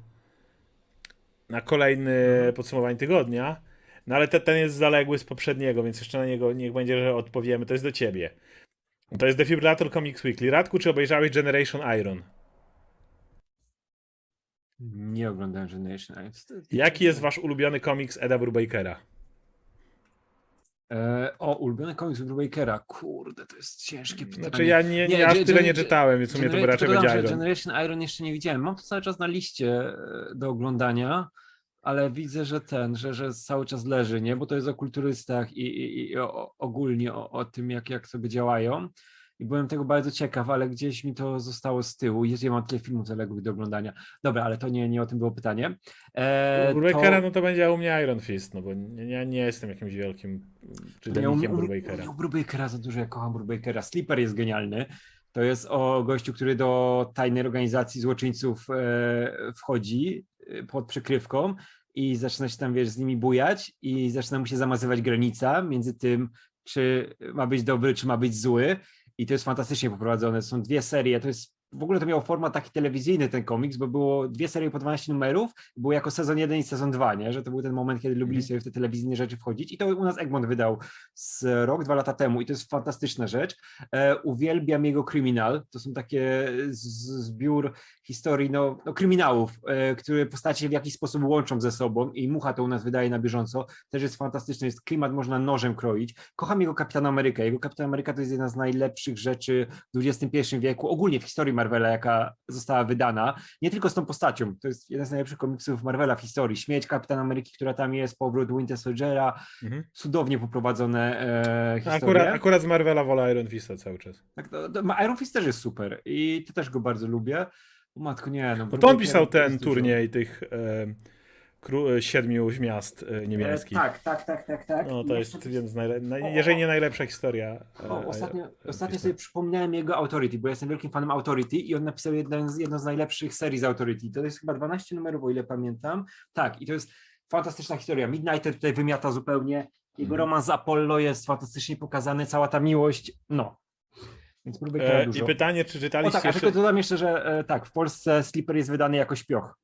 na kolejny podsumowanie tygodnia. No ale te, ten jest zaległy z poprzedniego, więc jeszcze na niego niech będzie, że odpowiemy. To jest do ciebie. To jest Defibrillator Comics Weekly. Radku, czy obejrzałeś Generation Iron? Nie oglądałem Generation. to- Jaki jest wasz ulubiony komiks Eda Brubakera? E, o, ulubiony komiks Brubakera. Kurde, to jest ciężkie pytanie. Znaczy ja nie, nie, Nie, aż tyle nie czytałem, więc w sumie to by raczej będzie Iron. Generation Iron jeszcze nie widziałem. Mam to cały czas na liście e, do oglądania, ale widzę, że ten, że, że cały czas leży, nie? Bo to jest o kulturystach i, i, i o, ogólnie o, o tym, jak, jak sobie działają. I byłem tego bardzo ciekaw, ale gdzieś mi to zostało z tyłu. Jest, ja mam tyle filmów zaległych do oglądania. Dobra, ale to nie, nie o tym było pytanie. E, Brubaker'a, to- no to będzie u mnie Iron Fist, no bo nie, nie, jestem jakimś wielkim Ja czytelnikiem um- um- u Brubakera za dużo, ja kocham Brubakera. Sleeper jest genialny. To jest o gościu, który do tajnej organizacji złoczyńców e, wchodzi e, pod przykrywką i zaczyna się tam, wiesz, z nimi bujać i zaczyna mu się zamazywać granica między tym, czy ma być dobry, czy ma być zły. I to jest fantastycznie poprowadzone. Są dwie serie. To jest w ogóle to miało format taki telewizyjny ten komiks, bo było dwie serie po 12 numerów, było jako sezon 1 i sezon 2, nie? że to był ten moment, kiedy lubili Mhm. sobie w te telewizyjne rzeczy wchodzić i to u nas Egmont wydał z rok, dwa lata temu i to jest fantastyczna rzecz. E, uwielbiam jego kryminal, to są takie z- zbiór historii, no, no kryminałów, e, które postacie w jakiś sposób łączą ze sobą i Mucha to u nas wydaje na bieżąco, też jest fantastyczny, jest klimat, można nożem kroić. Kocham jego Kapitan Amerykę, jego Kapitan Ameryka to jest jedna z najlepszych rzeczy w XXI wieku, ogólnie w historii Marvela, jaka została wydana, nie tylko z tą postacią, to jest jeden z najlepszych komiksów Marvela w historii, śmierć Kapitan Ameryki, która tam jest, powrót Winter Soldiera, Mhm. cudownie poprowadzone e, historie. Akurat, akurat z Marvela wolę Iron Fista cały czas. Tak, to, to, Iron Fist też jest super i to też go bardzo lubię. O matko, nie, no. No to on pisał ten turniej tych e, siedmiu miast e, E, niemieckich. tak, tak, tak, tak, tak. No I to jest, wiem, O, o, jeżeli o. nie najlepsza historia. e, O, ostatnio, ostatnio sobie przypomniałem jego Authority, bo ja jestem wielkim fanem Authority i on napisał jedną z, jedną z najlepszych serii z Authority. To jest chyba 12 numerów, o ile pamiętam. Tak, i to jest fantastyczna historia. Midnighter tutaj wymiata zupełnie. Jego Mhm. romans z Apollo jest fantastycznie pokazany, cała ta miłość, no. Więc próbuję E, I dużo. pytanie, czy O czytaliście tak, a tylko dodam jeszcze, że e, tak, w Polsce Slipper jest wydany jako śpioch.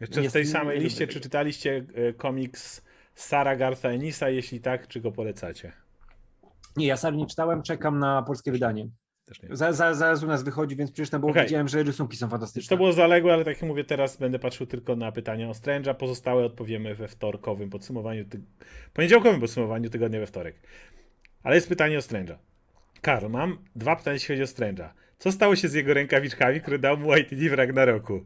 Jeszcze z jest- tej nie- samej nie liście, czy czytaliście e, komiks Sara Gartha Enisa? Jeśli tak, czy go polecacie? Nie, ja sam nie czytałem, czekam na polskie wydanie. Nie. Za, za, zaraz u nas wychodzi, więc przeczytam, bo Okej. widziałem, że rysunki są fantastyczne. to było zaległe, ale tak jak mówię, teraz będę patrzył tylko na pytania o Strange'a. Pozostałe odpowiemy we wtorkowym podsumowaniu, ty... poniedziałkowym podsumowaniu tygodnia we wtorek. Ale jest pytanie o Strange'a. Karl, mam dwa pytania, jeśli chodzi o Strange'a. Co stało się z jego rękawiczkami, które dał mu YTD w Ragnaroku?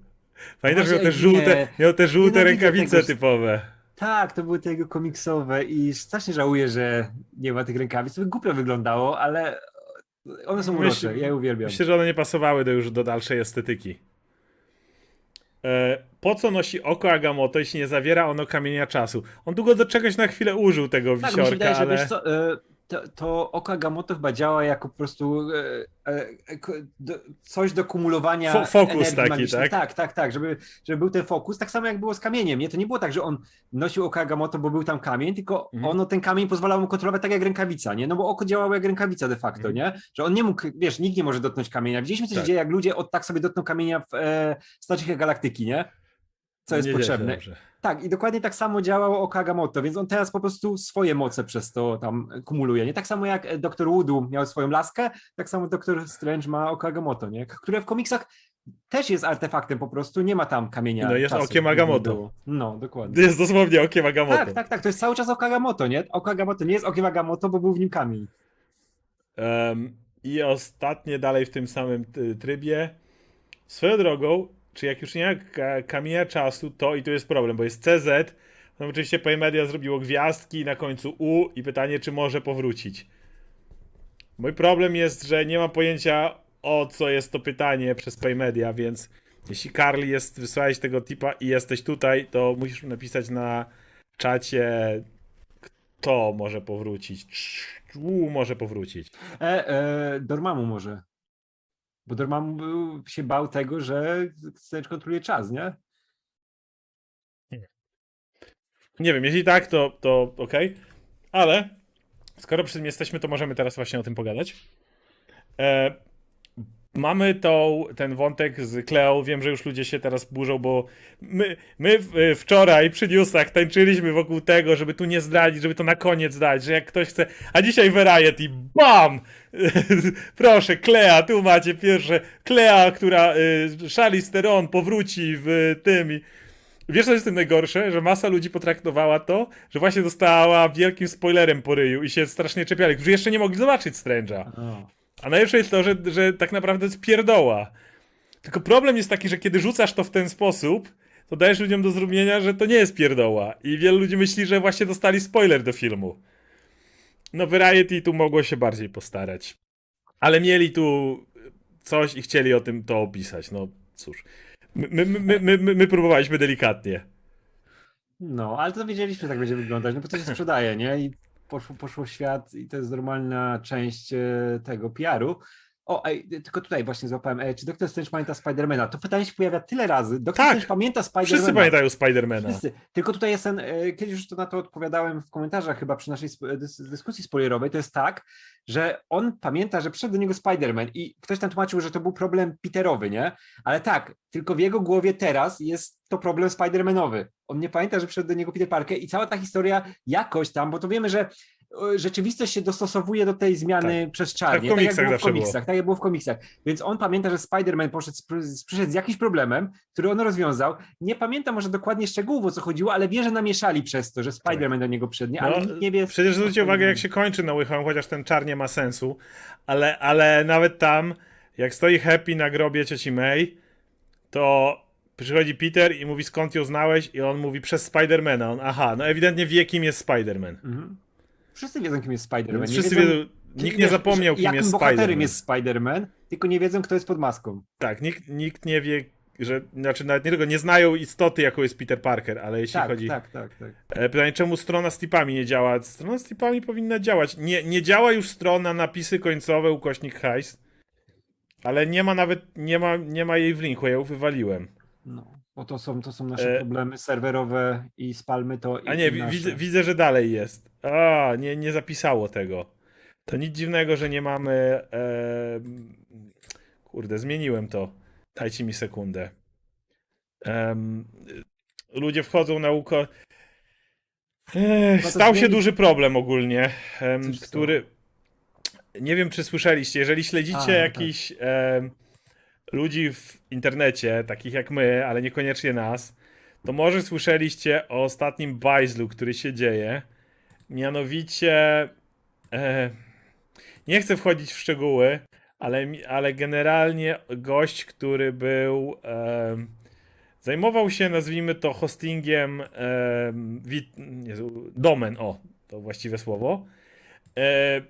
Pamiętasz, że miał te żółte, nie. miał te żółte rękawice tego. typowe. Tak, to były te jego komiksowe i strasznie żałuję, że nie ma tych rękawic. To by głupio wyglądało, ale one są urocze, ja je uwielbiam. Myślę, że one nie pasowały do już do dalszej estetyki. E, po co nosi oko Agamotto, jeśli nie zawiera ono kamienia czasu? On długo do czegoś na chwilę użył tego Tak, wisiorka, wydaje, że ale... wiesz co, e, to, to oko Agamotto chyba działa jako po prostu e, e, coś do kumulowania Fo- fokus energii taki, magicznej. tak? Tak, tak, tak, żeby, żeby był ten fokus, tak samo jak było z kamieniem, nie? To nie było tak, że on nosił oko Agamotto, bo był tam kamień, tylko Mhm. ono, ten kamień pozwalał mu kontrolować tak jak rękawica, nie? No bo oko działało jak rękawica de facto, Mhm. nie? Że on nie mógł, wiesz, nikt nie może dotknąć kamienia. Widzieliśmy, co Tak. się dzieje, jak ludzie od tak sobie dotkną kamienia w e, Galaktyki, nie? Co jest Nie potrzebne. dobrze. Tak, i dokładnie tak samo działało o Agamotto, więc on teraz po prostu swoje moce przez to tam kumuluje. Nie tak samo jak e, Dr. Woodu miał swoją laskę, tak samo Dr. Strange ma oko Agamotto, nie? które w komiksach też jest artefaktem po prostu, nie ma tam kamienia. No, jest czasu, okiem Agamotto. No, dokładnie. Jest dosłownie okiem Agamotto. Tak, tak, tak, to jest cały czas oko Agamotto, nie? Oko Agamotto nie jest okiem Agamotto, bo był w nim kamień. Em, I ostatnie dalej w tym samym trybie. Swoją drogą, czy jak już nie ma ka- kamienia czasu, to i tu jest problem, bo jest CZ, no oczywiście Paymedia zrobiło gwiazdki na końcu U i pytanie, czy może powrócić. Mój problem jest, że nie mam pojęcia o co jest to pytanie przez Paymedia, więc jeśli Carly jest, wysłałeś tego tipa i jesteś tutaj, to musisz napisać na czacie kto może powrócić. U może powrócić. E, e, Dormammu może. Bo Dormammu był, się bał tego, że Strange kontroluje czas, nie? Nie wiem, jeśli tak, to, to okej. Ale skoro przy tym jesteśmy, to możemy teraz właśnie o tym pogadać. E, mamy tą, ten wątek z Cleo. Wiem, że już ludzie się teraz burzą, bo my, my w- wczoraj przy newsach tańczyliśmy wokół tego, żeby tu nie zdradzić, żeby to na koniec dać, że jak ktoś chce. A dzisiaj Variety, BAM! Proszę, Klea, tu macie pierwsze. Klea, która. Y, Charlize Theron powróci w tym. I, Wiesz, co jest tym najgorsze? Że masa ludzi potraktowała to, że właśnie dostała wielkim spoilerem po ryju i się strasznie czepiali, którzy jeszcze nie mogli zobaczyć Strange'a. O. A najlepsze jest to, że, że tak naprawdę jest pierdoła. Tylko problem jest taki, że kiedy rzucasz to w ten sposób, to dajesz ludziom do zrozumienia, że to nie jest pierdoła. I wielu ludzi myśli, że właśnie dostali spoiler do filmu. No Variety tu mogło się bardziej postarać. Ale mieli tu coś i chcieli o tym to opisać. No cóż. My, my, my, my, my, my próbowaliśmy delikatnie. No, ale to wiedzieliśmy, tak będzie wyglądać, no bo to się sprzedaje, nie? I poszło, poszło świat i to jest normalna część e, tego PR-u. O, ej, tylko tutaj właśnie złapałem, e, czy Doktor Strange pamięta Spidermana? To pytanie się pojawia tyle razy. Doktor Tak. Strange pamięta Spidermana. Wszyscy pamiętają Spidermana. Wszyscy. Tylko tutaj jest ten, e, kiedyś już to na to odpowiadałem w komentarzach chyba przy naszej dyskusji spoilerowej, to jest tak, że on pamięta, że przyszedł do niego Spider-Man i ktoś tam tłumaczył, że to był problem Peterowy, nie? Ale tak, tylko w jego głowie teraz jest to problem Spider-Manowy. On nie pamięta, że przyszedł do niego Peter Parker i cała ta historia jakoś tam, bo to wiemy, że rzeczywistość się dostosowuje do tej zmiany przestrzeni. Tak w komiksach tak jak było w zawsze było. komiksach, tak jak było w komiksach. Więc on pamięta, że Spider-Man poszedł, przyszedł z jakimś problemem, który on rozwiązał. Nie pamięta może dokładnie szczegółów, o co chodziło, ale wie, że namieszali przez to, że Spider-Man do niego przyszedł, nie? ale No, nikt nie wie... Przecież zwróćcie uwagę, jak się kończy No Way Home, chociaż ten czar nie ma sensu, ale, ale nawet tam, jak stoi Happy na grobie cioci May, to przychodzi Peter i mówi skąd ją znałeś i on mówi przez Spidermana. On, aha, no ewidentnie wie kim jest Spiderman. Mhm. Wszyscy wiedzą, kim jest Spider-Man. Wszyscy wiedzą, wiedzą, kim- nikt nie zapomniał kim jest bohaterem Spiderman. jest Spider-Man, tylko nie wiedzą, kto jest pod maską. Tak, nikt, nikt nie wie, że, znaczy nawet nie tylko, nie znają istoty, jaką jest Peter Parker, ale jeśli Tak, chodzi... tak, tak, tak. E, Pytanie, czemu strona z tipami nie działa? Strona z tipami powinna działać. Nie, nie działa już strona napisy końcowe, ukośnik hajs, ale nie ma nawet, nie ma, nie ma jej w linku, ja ją wywaliłem. No, bo to są, to są nasze E, problemy serwerowe i spalmy to. A nie, widzę, widzę, że dalej jest. A, nie, nie zapisało tego. To nic dziwnego, że nie mamy... E, kurde, zmieniłem to. Dajcie mi sekundę. Em, ludzie wchodzą na uko... Ech, stał się duży problem ogólnie, em, który... Nie wiem, czy słyszeliście, jeżeli śledzicie no jakichś ludzi w internecie, takich jak my, ale niekoniecznie nas, to może słyszeliście o ostatnim bajzlu, który się dzieje. Mianowicie, e, nie chcę wchodzić w szczegóły, ale, ale generalnie gość, który był, e, zajmował się, nazwijmy to, hostingiem e, wit, domen, o, to właściwe słowo. E,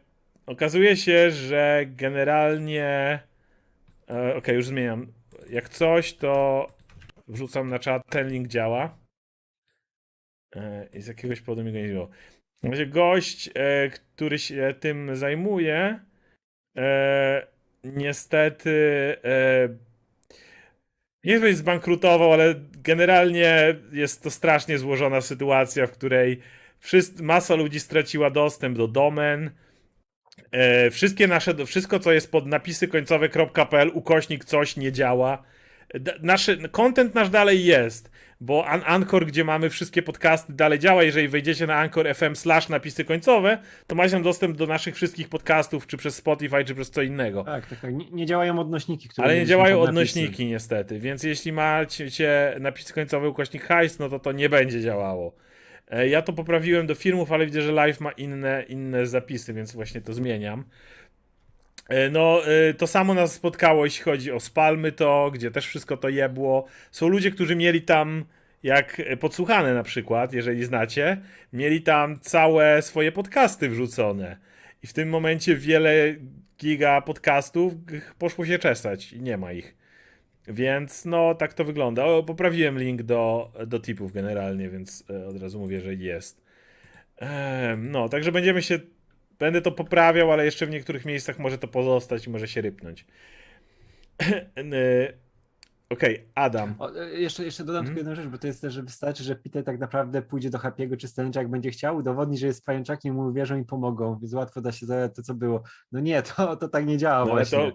okazuje się, że generalnie, e, okej, już zmieniam. Jak coś, to wrzucam na czat, ten link działa. E, I z jakiegoś powodu mi go nie było. Będzie gość, e, który się tym zajmuje, e, niestety e, nie wiem, zbankrutował, ale generalnie jest to strasznie złożona sytuacja, w której wszyscy, masa ludzi straciła dostęp do domen. E, wszystkie nasze, wszystko co jest pod napisy końcowe.pl, ukośnik coś nie działa. D- content nasz dalej jest, bo An- Anchor, gdzie mamy wszystkie podcasty, dalej działa. Jeżeli wejdziecie na Anchor FM slash napisy końcowe, to macie tam dostęp do naszych wszystkich podcastów, czy przez Spotify, czy przez co innego. Tak, tak, tak. Nie, nie działają odnośniki, które. Ale nie działają odnośniki niestety, więc jeśli macie napisy końcowe ukośnik hajs, no to to nie będzie działało. E, Ja to poprawiłem do filmów, ale widzę, że live ma inne, inne zapisy, więc właśnie to zmieniam. E, No, e, to samo nas spotkało, jeśli chodzi o Spalmy to, gdzie też wszystko to jebło. Są ludzie, którzy mieli tam, jak podsłuchane na przykład, jeżeli znacie, mieli tam całe swoje podcasty wrzucone. I w tym momencie wiele giga podcastów poszło się czesać i nie ma ich. Więc no, tak to wygląda. O, poprawiłem link do, do tipów generalnie, więc e, od razu mówię, że jest. No, także będziemy się. Będę to poprawiał, ale jeszcze w niektórych miejscach może to pozostać i może się rypnąć. E, Okej, Adam. O, e, jeszcze, jeszcze dodam Mhm. tylko jedną rzecz, bo to jest też, że wystarczy, że Peter tak naprawdę pójdzie do Happy'ego czy Strange'a, jak będzie chciał, udowodni, że jest pajączakiem, mu uwierzą i pomogą, więc łatwo da się zadać to, co było. No nie, to, to tak nie działa No, właśnie. to,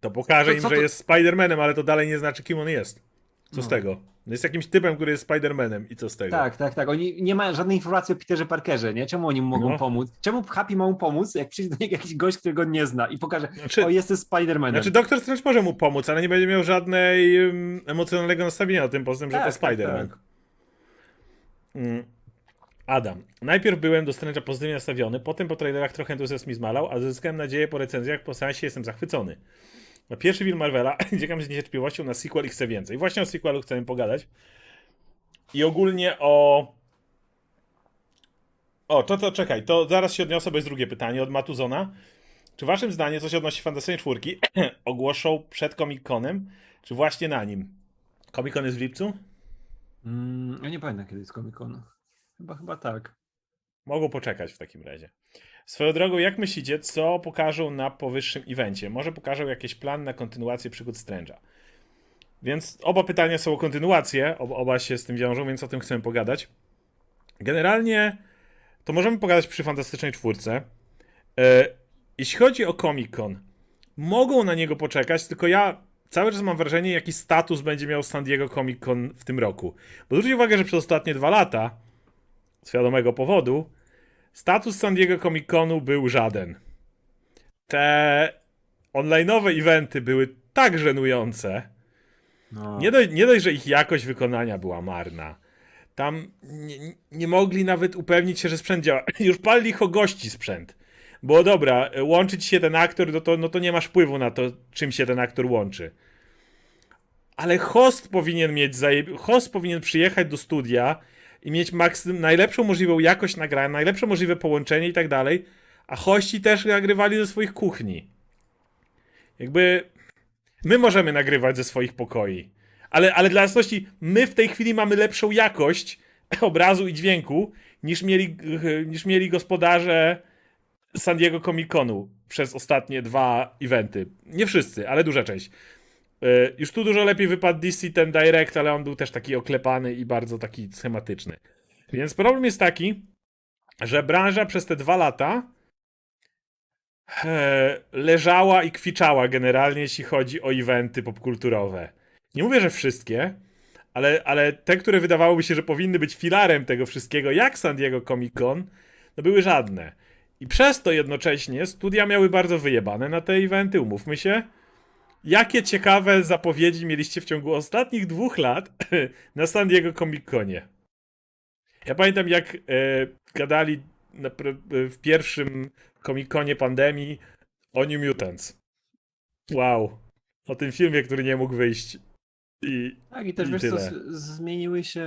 to pokaże To im, że to- jest Spider-Manem, ale to dalej nie znaczy, kim on jest. Co z No. tego? No jest jakimś typem, który jest Spider-Manem i co z tego? Tak, tak, tak. Oni nie ma żadnej informacji o Peterze Parkerze, nie? Czemu oni mu mogą No. pomóc? Czemu Happy ma mu pomóc, jak przyjdzie do niego jakiś gość, którego nie zna i pokaże, Znaczy- o, jestem Spider-Manem. Znaczy, Doktor Strange może mu pomóc, ale nie będzie miał żadnej um, emocjonalnego nastawienia na tym, poza tym, że Tak, to tak, Spider-Man. tak. Mm. Adam. Najpierw byłem do Strange'a pozytywnie nastawiony, potem po trailerach trochę entuzjazm mi zmalał, a zyskałem nadzieję po recenzjach, po seansie jestem zachwycony. Na pierwszy film Marvela czekam z niecierpliwością na sequel i chcę więcej. Właśnie o sequelu chcemy pogadać. I ogólnie o... O, to, to czekaj, to zaraz się odniosę, bo jest drugie pytanie od Matuzona. Czy waszym zdaniem coś odnosi Fantastycznej Czwórki ogłoszą przed Comic-Conem, czy właśnie na nim? Comic-Con jest w lipcu? Mm, ja nie pamiętam kiedy jest Comic Con. Chyba, chyba tak. Mogą poczekać w takim razie. Swoją drogą, jak myślicie, co pokażą na powyższym evencie? Może pokażą jakiś plan na kontynuację przygód Strange'a. Więc oba pytania są o kontynuację, ob- oba się z tym wiążą, więc o tym chcemy pogadać. Generalnie to możemy pogadać przy Fantastycznej Czwórce. E, jeśli chodzi o Comic Con, mogą na niego poczekać, tylko ja cały czas mam wrażenie, jaki status będzie miał San Diego Comic Con w tym roku. Bo zwróćcie uwagę, że przez ostatnie dwa lata, z wiadomego powodu, status San Diego Comic Conu był żaden. Te online'owe eventy były tak żenujące. No. Nie, dość, nie dość, że ich jakość wykonania była marna. Tam nie, nie mogli nawet upewnić się, że sprzęt działa. Już palili ich o gości sprzęt. Bo dobra, łączyć się ten aktor, no to, no to nie masz wpływu na to, czym się ten aktor łączy. Ale host powinien mieć zaje... host powinien przyjechać do studia i mieć maksym... najlepszą możliwą jakość nagrania, najlepsze możliwe połączenie i tak dalej, a hości też nagrywali ze swoich kuchni. Jakby my możemy nagrywać ze swoich pokoi. Ale, ale dla jasności, my w tej chwili mamy lepszą jakość obrazu i dźwięku niż mieli, niż mieli gospodarze San Diego Comic Conu przez ostatnie dwa eventy. Nie wszyscy, ale duża część. Yy, Już tu dużo lepiej wypadł DC ten Direct, ale on był też taki oklepany i bardzo taki schematyczny. Więc problem jest taki, że branża przez te dwa lata e, leżała i kwiczała generalnie, jeśli chodzi o eventy popkulturowe. Nie mówię, że wszystkie, ale, ale te, które wydawałoby się, że powinny być filarem tego wszystkiego, jak San Diego Comic Con, no były żadne. I przez to jednocześnie studia miały bardzo wyjebane na te eventy, umówmy się. Jakie ciekawe zapowiedzi mieliście w ciągu ostatnich dwóch lat na San Diego Comic Conie? Ja pamiętam, jak e, gadali na, pr- w pierwszym Comic Conie pandemii o New Mutants. Wow. O tym filmie, który nie mógł wyjść. I Tak, i też I wiesz co, tyle. z- zmieniły się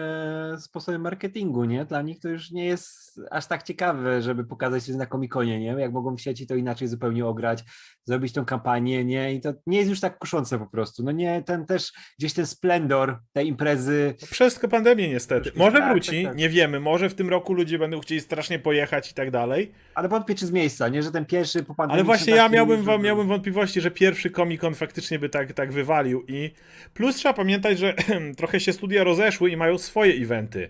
sposoby marketingu, nie? Dla nich to już nie jest aż tak ciekawe, żeby pokazać się na komikonie, nie? Jak mogą w sieci to inaczej zupełnie ograć, zrobić tą kampanię, nie? I to nie jest już tak kuszące po prostu. No nie, ten też gdzieś ten splendor tej imprezy. przez pandemię niestety. Może Tak, wróci, tak, tak. nie wiemy. Może w tym roku ludzie będą chcieli strasznie pojechać i tak dalej. Ale wątpię czy z miejsca, nie? Że ten pierwszy po pandemii Ale właśnie ja miałbym, już wa- robił. miałbym wątpliwości, że pierwszy Comic Con faktycznie by tak, tak wywalił. I plus trzeba pamiętać, że trochę się studia rozeszły i mają swoje eventy.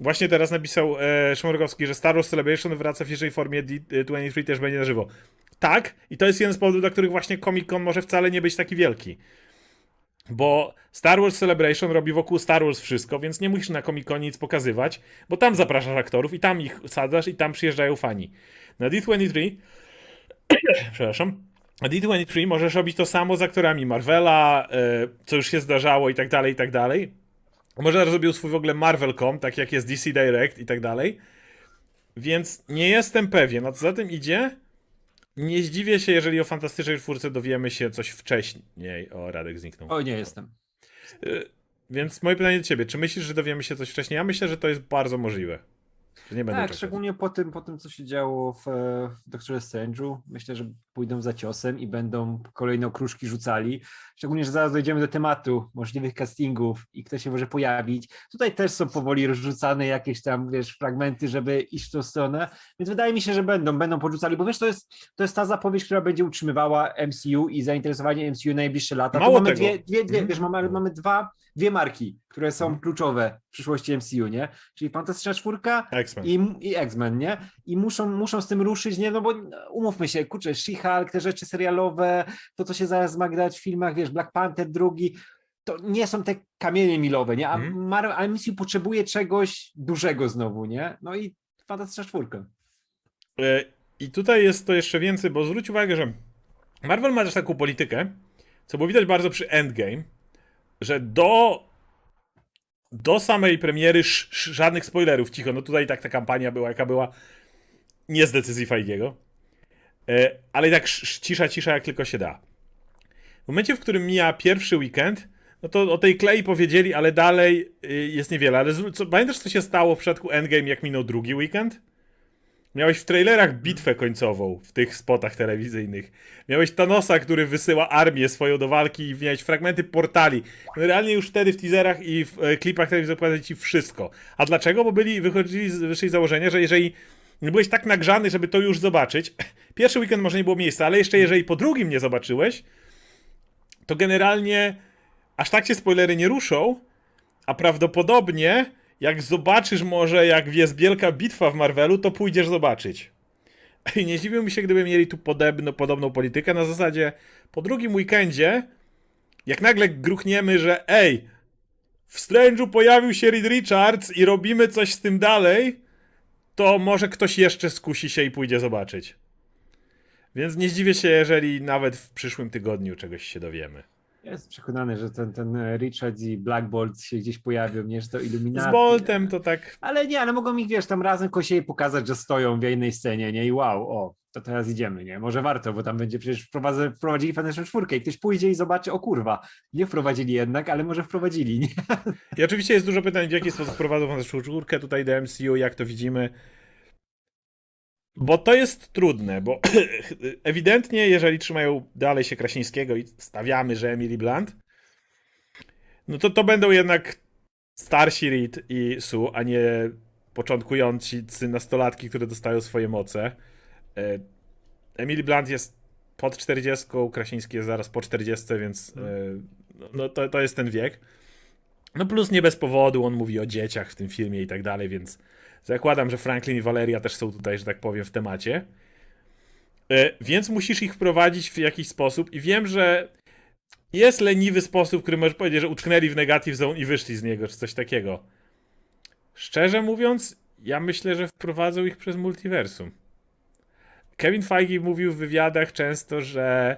Właśnie teraz napisał e, Szmorgowski, że Star Wars Celebration wraca w pierwszej formie D23 też będzie na żywo. Tak, i to jest jeden z powodów, dla których właśnie Comic Con może wcale nie być taki wielki. Bo Star Wars Celebration robi wokół Star Wars wszystko, więc nie musisz na Comic Conie nic pokazywać, bo tam zapraszasz aktorów i tam ich sadzasz i tam przyjeżdżają fani. Na D23 przepraszam. Na D23 możesz robić to samo z aktorami Marvela, e, co już się zdarzało i tak dalej, i tak dalej. Może zrobił swój w ogóle Marvel.com, tak jak jest DC Direct i tak dalej. Więc nie jestem pewien. A co za tym idzie? Nie zdziwię się, jeżeli o Fantastycznej Czwórce dowiemy się coś wcześniej. O, Radek zniknął. O, nie jestem. Y, Więc moje pytanie do ciebie, czy myślisz, że dowiemy się coś wcześniej? Ja myślę, że to jest bardzo możliwe. Że nie będę Tak, czekać. szczególnie po tym, po tym, co się działo w, e, w Doktorze Strange'u. Myślę, że pójdą za ciosem i będą kolejne okruszki rzucali. Szczególnie, że zaraz dojdziemy do tematu możliwych castingów i kto się może pojawić. Tutaj też są powoli rozrzucane jakieś tam, wiesz, fragmenty, żeby iść w tą stronę. Więc wydaje mi się, że będą, będą podrzucali, bo wiesz, to jest, to jest ta zapowiedź, która będzie utrzymywała MCU i zainteresowanie MCU na najbliższe lata. Tu Mało mamy tego. dwie, dwie, dwie Mhm. wiesz, mamy, mamy dwa, dwie marki, które są Mhm. kluczowe w przyszłości MCU, nie? Czyli Fantastyczna Czwórka i, i X-Men, nie? I muszą, muszą z tym ruszyć, nie? No bo umówmy się, kurczę, She-Hulk, te rzeczy serialowe, to co się zaraz ma grać w filmach, wiesz, Black Panther drugi, to nie są te kamienie milowe, nie? A Mhm. Marvel, a MCU potrzebuje czegoś dużego znowu, nie? No i Fantastyczna Czwórka. E, I tutaj jest to jeszcze więcej, bo zwróć uwagę, że Marvel ma też taką politykę, co było widać bardzo przy Endgame, że do do samej premiery żadnych spoilerów, cicho, no tutaj tak ta kampania była, jaka była, nie z decyzji Feigiego, ale i tak sz, sz, cisza, cisza jak tylko się da. W momencie, w którym mija pierwszy weekend, no to o tej klei powiedzieli, ale dalej y, jest niewiele. Ale co, pamiętasz, co się stało w przypadku Endgame, jak minął drugi weekend? Miałeś w trailerach bitwę końcową w tych spotach telewizyjnych. Miałeś Thanosa, który wysyła armię swoją do walki i miałeś fragmenty portali. No realnie już wtedy w teaserach i w e, klipach telewizyjnych pokazali ci wszystko. A dlaczego? Bo byli, wychodzili z wyższej założenia, że jeżeli byłeś tak nagrzany, żeby to już zobaczyć, pierwszy weekend może nie było miejsca, ale jeszcze jeżeli po drugim nie zobaczyłeś, to generalnie aż tak się spoilery nie ruszą, a prawdopodobnie jak zobaczysz może, jak jest wielka bitwa w Marvelu, to pójdziesz zobaczyć. I nie zdziwiłbym się, gdyby mieli tu podobno, podobną politykę na zasadzie po drugim weekendzie, jak nagle gruchniemy, że ej, w Strange'u pojawił się Reed Richards i robimy coś z tym dalej, to może ktoś jeszcze skusi się i pójdzie zobaczyć. Więc nie zdziwię się, jeżeli nawet w przyszłym tygodniu czegoś się dowiemy. Ja jestem przekonany, że ten, ten Richard i Black Bolt się gdzieś pojawią, nie, że to Illuminati. Z Boltem to tak. Ale nie, ale mogą mi, wiesz, tam razem kosiej pokazać, że stoją w jednej scenie, nie? I wow, o, to teraz idziemy, nie? Może warto, bo tam będzie przecież wprowadzę, wprowadzili Fantastyczną Czwórkę i ktoś pójdzie i zobaczy, o kurwa, nie wprowadzili jednak, ale może wprowadzili, nie? I oczywiście jest dużo pytań, w jaki sposób prowadzą Fantastyczną Czwórkę tutaj do MCU, jak to widzimy. Bo to jest trudne, bo ewidentnie, jeżeli trzymają dalej się Krasińskiego i stawiamy, że Emily Blunt, no to to będą jednak starsi Reed i Sue, a nie początkujący nastolatki, które dostają swoje moce. E, Emily Blunt jest pod 40, Krasiński jest zaraz po 40, więc e, no to, to jest ten wiek. No plus nie bez powodu, on mówi o dzieciach w tym filmie i tak dalej, więc zakładam, że Franklin i Valeria też są tutaj, że tak powiem, w temacie. E, Więc musisz ich wprowadzić w jakiś sposób i wiem, że jest leniwy sposób, który możesz powiedzieć, że utknęli w negative zone i wyszli z niego, czy coś takiego. Szczerze mówiąc, ja myślę, że wprowadzą ich przez multiversum. Kevin Feige mówił w wywiadach często, że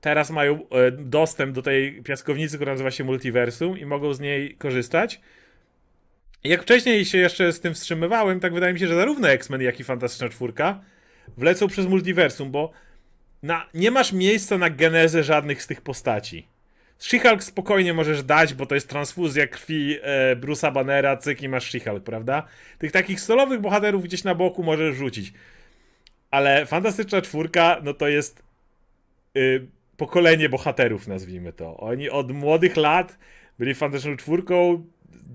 teraz mają e, dostęp do tej piaskownicy, która nazywa się multiversum i mogą z niej korzystać. Jak wcześniej się jeszcze z tym wstrzymywałem, tak wydaje mi się, że zarówno X-Men, jak i Fantastyczna Czwórka wlecą przez multiversum, bo na, nie masz miejsca na genezę żadnych z tych postaci. She-Hulk spokojnie możesz dać, bo to jest transfuzja krwi e, Bruce'a Bannera, cyk i masz She-Hulk, prawda? Tych takich solowych bohaterów gdzieś na boku możesz rzucić. Ale Fantastyczna Czwórka, no to jest y, pokolenie bohaterów, nazwijmy to. Oni od młodych lat byli Fantastyczną Czwórką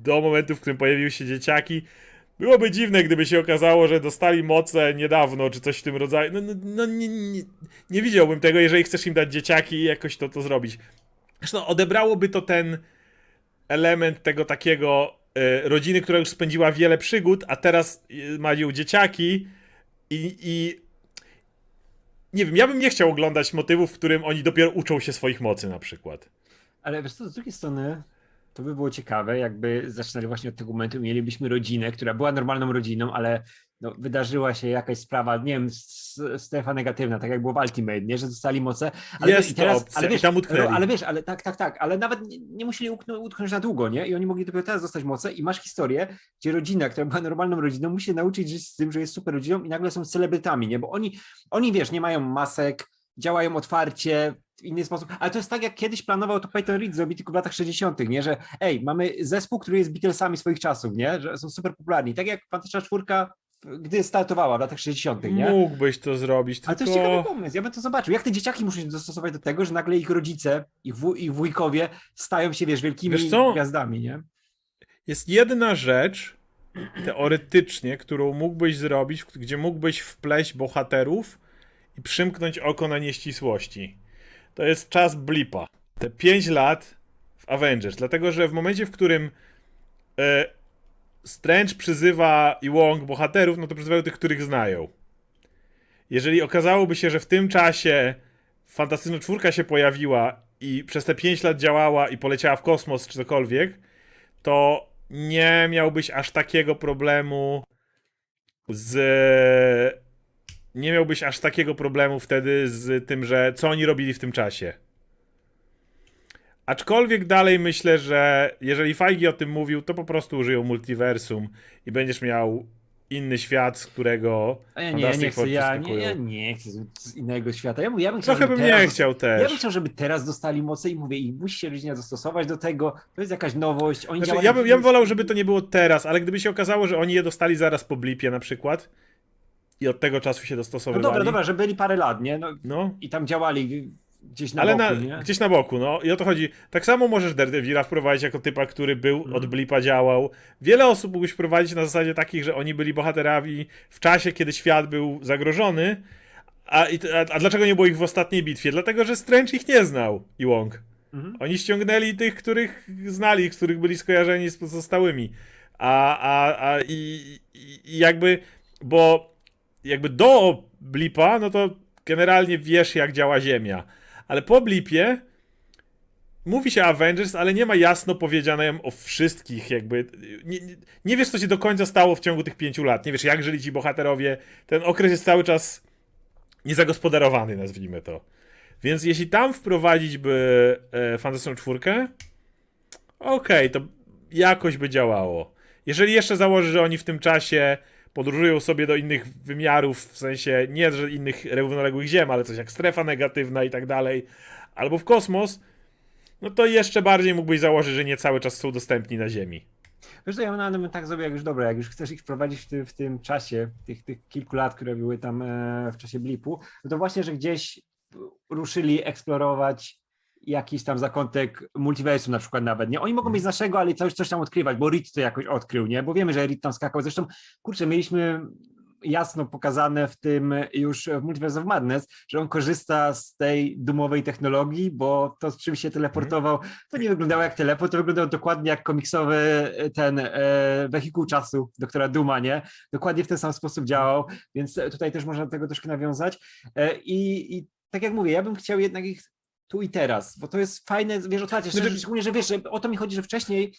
do momentu, w którym pojawiły się dzieciaki. Byłoby dziwne, gdyby się okazało, że dostali moce niedawno, czy coś w tym rodzaju. No, no, no nie, nie, nie widziałbym tego, jeżeli chcesz im dać dzieciaki i jakoś to, to zrobić. Zresztą odebrałoby to ten element tego takiego e, rodziny, która już spędziła wiele przygód, a teraz e, mają dzieciaki i, i nie wiem, ja bym nie chciał oglądać motywów, w którym oni dopiero uczą się swoich mocy na przykład. Ale wiesz co, z drugiej strony to by było ciekawe, jakby zaczynali właśnie od tego momentu, mielibyśmy rodzinę, która była normalną rodziną, ale no, wydarzyła się jakaś sprawa, nie wiem, strefa negatywna, tak jak było w Ultimate, nie, że dostali moce. Ale Jest i to teraz, opcja ale wiesz, tam utknęli. ale wiesz, ale tak, tak, tak, ale nawet nie, nie musieli utknąć, utknąć na długo, nie? I oni mogli dopiero teraz dostać moce i masz historię, gdzie rodzina, która była normalną rodziną, musi się nauczyć żyć z tym, że jest super rodziną i nagle są celebrytami, nie? Bo oni, oni wiesz, nie mają masek, działają otwarcie, w inny sposób. Ale to jest tak, jak kiedyś planował to Peyton Reed zrobić tylko w latach 60., nie? Że ej, mamy zespół, który jest Beatlesami swoich czasów, nie? Że są super popularni. Tak jak Fantastyczna Czwórka, gdy startowała w latach 60., nie? Mógłbyś to zrobić, Ale to jest ciekawy tylko... pomysł, ja bym to zobaczył. Jak te dzieciaki muszą się dostosować do tego, że nagle ich rodzice, ich, wuj, ich wujkowie stają się, wiesz, wielkimi Wiesz gwiazdami, nie? Jest jedna rzecz, teoretycznie, którą mógłbyś zrobić, gdzie mógłbyś wpleść bohaterów i przymknąć oko na nieścisłości. To jest czas blipa. Te 5 lat w Avengers. Dlatego, że w momencie, w którym e, Strange przyzywa i Wong bohaterów, no to przyzywają tych, których znają. Jeżeli okazałoby się, że w tym czasie Fantastyczna Czwórka się pojawiła i przez te 5 lat działała i poleciała w kosmos czy cokolwiek, to nie miałbyś aż takiego problemu z. Nie miałbyś aż takiego problemu wtedy z tym, że co oni robili w tym czasie. Aczkolwiek dalej myślę, że jeżeli Feige o tym mówił, to po prostu użyją multiversum i będziesz miał inny świat, z którego A ja nie, ja nie chcę, ja nie, ja nie chcę z, innego świata. Ja, ja bym chciał, Trochę bym nie teraz, chciał Ja też. bym chciał, żeby teraz dostali moce i mówię, i musi się rodzina dostosować do tego. To jest jakaś nowość. Oni Znaczy, ja, bym, ja bym wolał, żeby to nie było teraz, ale gdyby się okazało, że oni je dostali zaraz po blipie na przykład i od tego czasu się No dostosowywali. dobra, dobra, że byli parę lat, nie? No, No, I tam działali gdzieś na ale boku, na, nie? gdzieś na boku, no i o to chodzi. Tak samo możesz Daredevila wprowadzić jako typa, który był Mhm. od blipa działał. Wiele osób mógłbyś wprowadzić na zasadzie takich, że oni byli bohaterami w czasie, kiedy świat był zagrożony. A, a, a dlaczego nie było ich w ostatniej bitwie? Dlatego, że Strange ich nie znał i Wong. Mhm. Oni ściągnęli tych, których znali, z których byli skojarzeni z pozostałymi. A, a, a i, i jakby, bo jakby do blipa, no to generalnie wiesz, jak działa Ziemia. Ale po blipie mówi się Avengers, ale nie ma jasno powiedziane o wszystkich, jakby. Nie, nie, wiesz, co się do końca stało w ciągu tych pięciu lat. Nie wiesz, jak żyli ci bohaterowie. Ten okres jest cały czas niezagospodarowany, nazwijmy to. Więc jeśli tam wprowadzić by e, Fantastyczną czwórkę, okej, to jakoś by działało. Jeżeli jeszcze założy, że oni w tym czasie podróżują sobie do innych wymiarów, w sensie nie, że innych równoległych ziem, ale coś jak strefa negatywna i tak dalej, albo w kosmos, no to jeszcze bardziej mógłbyś założyć, że nie cały czas są dostępni na Ziemi. Wiesz co, ja bym tak zrobił, jak już dobra, jak już chcesz ich wprowadzić w, ty, w tym czasie, tych, tych kilku lat, które były tam e, w czasie blipu, no to właśnie, że gdzieś ruszyli eksplorować jakiś tam zakątek multiversum na przykład nawet, nie? Oni mogą mieć z naszego, ale coś, coś tam odkrywać, bo Reed to jakoś odkrył, nie? Bo wiemy, że Reed tam skakał, zresztą, kurczę, mieliśmy jasno pokazane w tym już w Multiverse of Madness, że on korzysta z tej dumowej technologii, bo to, z czym się teleportował, to nie wyglądało jak teleport, to wyglądało dokładnie jak komiksowy e, ten e, wehikuł czasu doktora Duma, nie? Dokładnie w ten sam sposób działał, więc tutaj też można do tego troszkę nawiązać. E, i, I tak jak mówię, ja bym chciał jednak ich tu i teraz, bo to jest fajne, wiesz, otwarcie, Znaczy- szczególnie, szczególnie, że wiesz, że o to mi chodzi, że wcześniej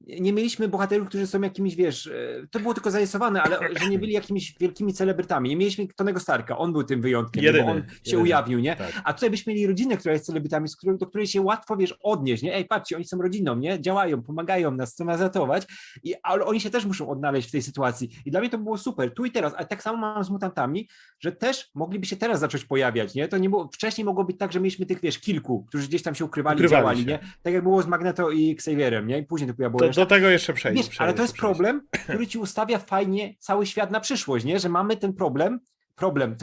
nie mieliśmy bohaterów, którzy są jakimiś, wiesz, e, to było tylko zarysowane, ale że nie byli jakimiś wielkimi celebrytami. Nie mieliśmy Tonego Starka, on był tym wyjątkiem, Jedyny, bo on się jedyny. ujawnił, nie? Tak. A tutaj byśmy mieli rodzinę, która jest celebrytami, z którą, do której się łatwo, wiesz, odnieść, nie? Ej, patrzcie, oni są rodziną, nie? Działają, pomagają nas, chcą nas ratować, i, ale oni się też muszą odnaleźć w tej sytuacji. I dla mnie to było super, tu i teraz, ale tak samo mam z mutantami, że też mogliby się teraz zacząć pojawiać, nie? To nie było, wcześniej mogło być tak, że mieliśmy tych, wiesz, kilku, którzy gdzieś tam się ukrywali, Ukrywali działali, się. nie? Tak jak było z Magneto i Xavierem, nie? I później to było Do tego jeszcze przejdę. Wiesz, ale to jest przejdę. problem, który ci ustawia fajnie cały świat na przyszłość, nie? Że mamy ten problem, problem,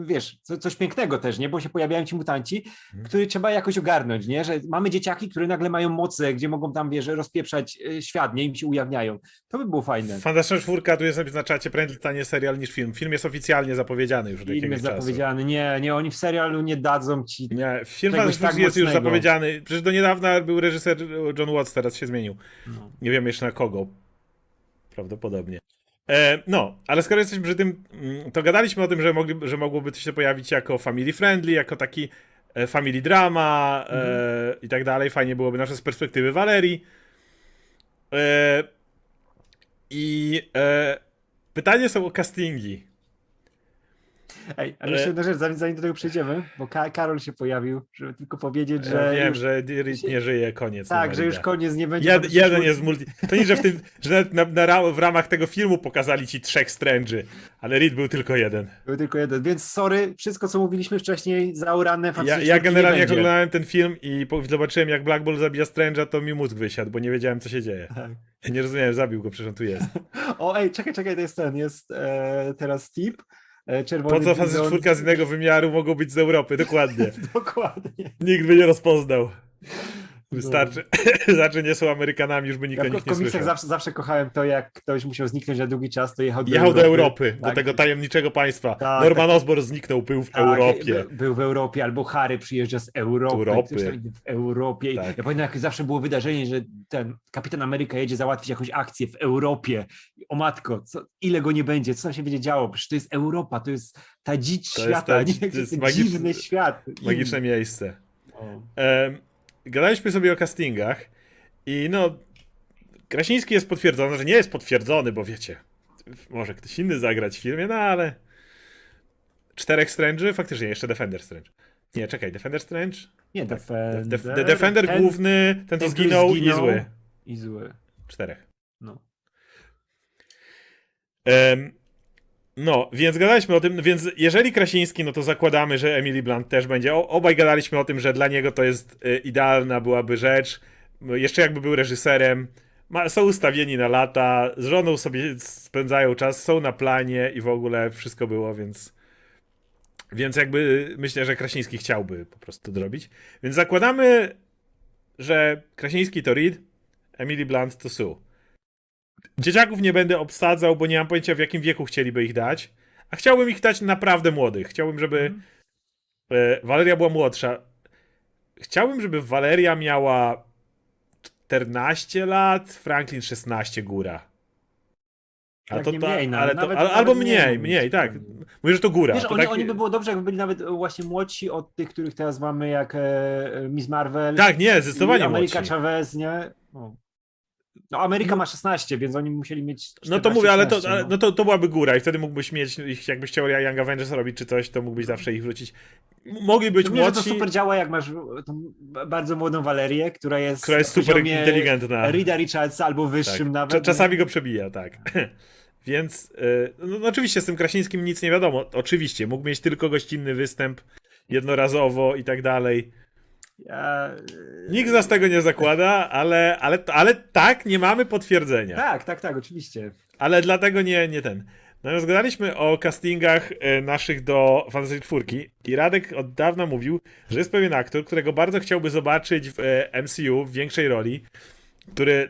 wiesz, co, coś pięknego też, nie? Bo się pojawiają ci mutanci, Mhm. który trzeba jakoś ogarnąć, nie? Że mamy dzieciaki, które nagle mają moce, gdzie mogą tam, wiesz, rozpieprzać e, świat, nie? Im się ujawniają. To by było fajne. Fantastyczna czwórka, tu jest na czacie, prędzej stanie serial niż film. Film jest oficjalnie zapowiedziany już od Film jest czasu. zapowiedziany. Nie, nie, oni w serialu nie dadzą ci. Nie, film Fantastyczny tak jest już mocnego. zapowiedziany. Przecież do niedawna był reżyser John Watts, teraz się zmienił. No. Nie wiem jeszcze na kogo. Prawdopodobnie. E, no, ale skoro jesteśmy przy tym, mm, to gadaliśmy o tym, że, mogli, że mogłoby to się pojawić jako family friendly, jako taki e, family drama e, i tak dalej. Fajnie byłoby nasze z perspektywy Walerii. E, I e, pytanie są o castingi. Ej, ale jeszcze jedna rzecz, zanim, zanim do tego przejdziemy, bo Ka- Karol się pojawił, żeby tylko powiedzieć, Ja że. wiem, już, że Reed nie żyje, koniec. nie tak, że już koniec nie będzie. Jed, jeden jest multi. To nie, że w tym, że na, na, na, w ramach tego filmu pokazali ci trzech Strange'y, ale Reed był tylko jeden. Był tylko jeden, więc sorry, wszystko co mówiliśmy wcześniej, zaurane Ja, ja generalnie nie jak oglądałem ten film i zobaczyłem jak Black Bolt zabija Strange'a, to mi mózg wysiadł, bo nie wiedziałem co się dzieje. Tak. Ja nie rozumiałem, zabił go, przecież on tu jest. O, ej, czekaj, czekaj, to jest ten, jest e, teraz tip. E, czerwony Po co fazy czwórka z innego wymiaru mogą być z Europy? Dokładnie. Dokładnie. Nikt by nie rozpoznał. Wystarczy, znaczy nie są Amerykanami, już by nikt Ja o nich nie słyszał. zawsze, zawsze kochałem to, jak ktoś musiał zniknąć na długi czas, to jechał do Jechał Europy. do Europy, do Tak. tego tajemniczego państwa. Tak, Norman Osborn zniknął, był w Tak, Europie. by- Był w Europie, albo Harry przyjeżdża z Europy. Europy. W Europie. Tak. Ja pamiętam, jak zawsze było wydarzenie, że ten kapitan Ameryka jedzie załatwić jakąś akcję w Europie. O matko, co, ile go nie będzie, co tam się będzie działo? Przecież to jest Europa, to jest ta dzicz To jest świata, ta- nie? to To jest jest magiczny- dziwny świat. Magiczne miejsce. O. Em, gadaliśmy sobie o castingach i no Krasiński jest potwierdzony, że nie jest potwierdzony, bo wiecie, może ktoś inny zagrać w filmie, no ale czterech Strange'y, faktycznie jeszcze Defender Strange. Nie, czekaj, Defender Strange? Nie, Defender. Def, The Defender ten- główny, ten co który zginął, i zły. I zły. Czterech. No. Em, no, więc gadaliśmy o tym, więc jeżeli Krasiński, no to zakładamy, że Emily Blunt też będzie. O, obaj gadaliśmy o tym, że dla niego to jest y, idealna byłaby rzecz. Jeszcze jakby był reżyserem. Ma, są ustawieni na lata, z żoną sobie spędzają czas, są na planie i w ogóle wszystko było, więc. Więc jakby myślę, że Krasiński chciałby po prostu to. Więc zakładamy, że Krasiński to Reed, Emily Blunt to Sue. Dzieciaków nie będę obsadzał, bo nie mam pojęcia w jakim wieku chcieliby ich dać. A chciałbym ich dać naprawdę młodych. Chciałbym, żeby Mhm. e, Waleria była młodsza. Chciałbym, żeby Waleria miała 14 lat, Franklin 16 góra. A Jak to, ta- mniej, no, ale to, nawet- albo mniej mniej, mniej, tak. Mówię, że to góra. Wiesz, to oni, tak, oni by było dobrze, jakby byli nawet właśnie młodsi od tych, których teraz mamy, jak e, Miss Marvel. tak, nie, zdecydowanie Ameryka młodsi. Chavez, nie? No Ameryka ma 16, więc oni musieli mieć 14, No to mówię, ale to, 15, ale, no to, to byłaby góra i wtedy mógłbyś mieć, jakbyś chciał Young Avengers robić czy coś, to mógłbyś zawsze ich wrócić. Mogli być Szczególnie, że to młodsi, super działa, jak masz tą bardzo młodą Walerię, która jest, która jest super inteligentna. Rida Richardsa albo wyższym Tak. nawet. Cza- Czasami go przebija, tak. Więc y, no, no oczywiście z tym Krasińskim nic nie wiadomo. Oczywiście, mógł mieć tylko gościnny występ jednorazowo i tak dalej. Ja... Nikt z nas tego nie zakłada, ale, ale, ale tak, nie mamy potwierdzenia. Tak, tak, tak, oczywiście. Ale dlatego nie, nie ten. Natomiast gadaliśmy o castingach e, naszych do Fantasy czwórki i Radek od dawna mówił, że jest pewien aktor, którego bardzo chciałby zobaczyć w e, MCU w większej roli, który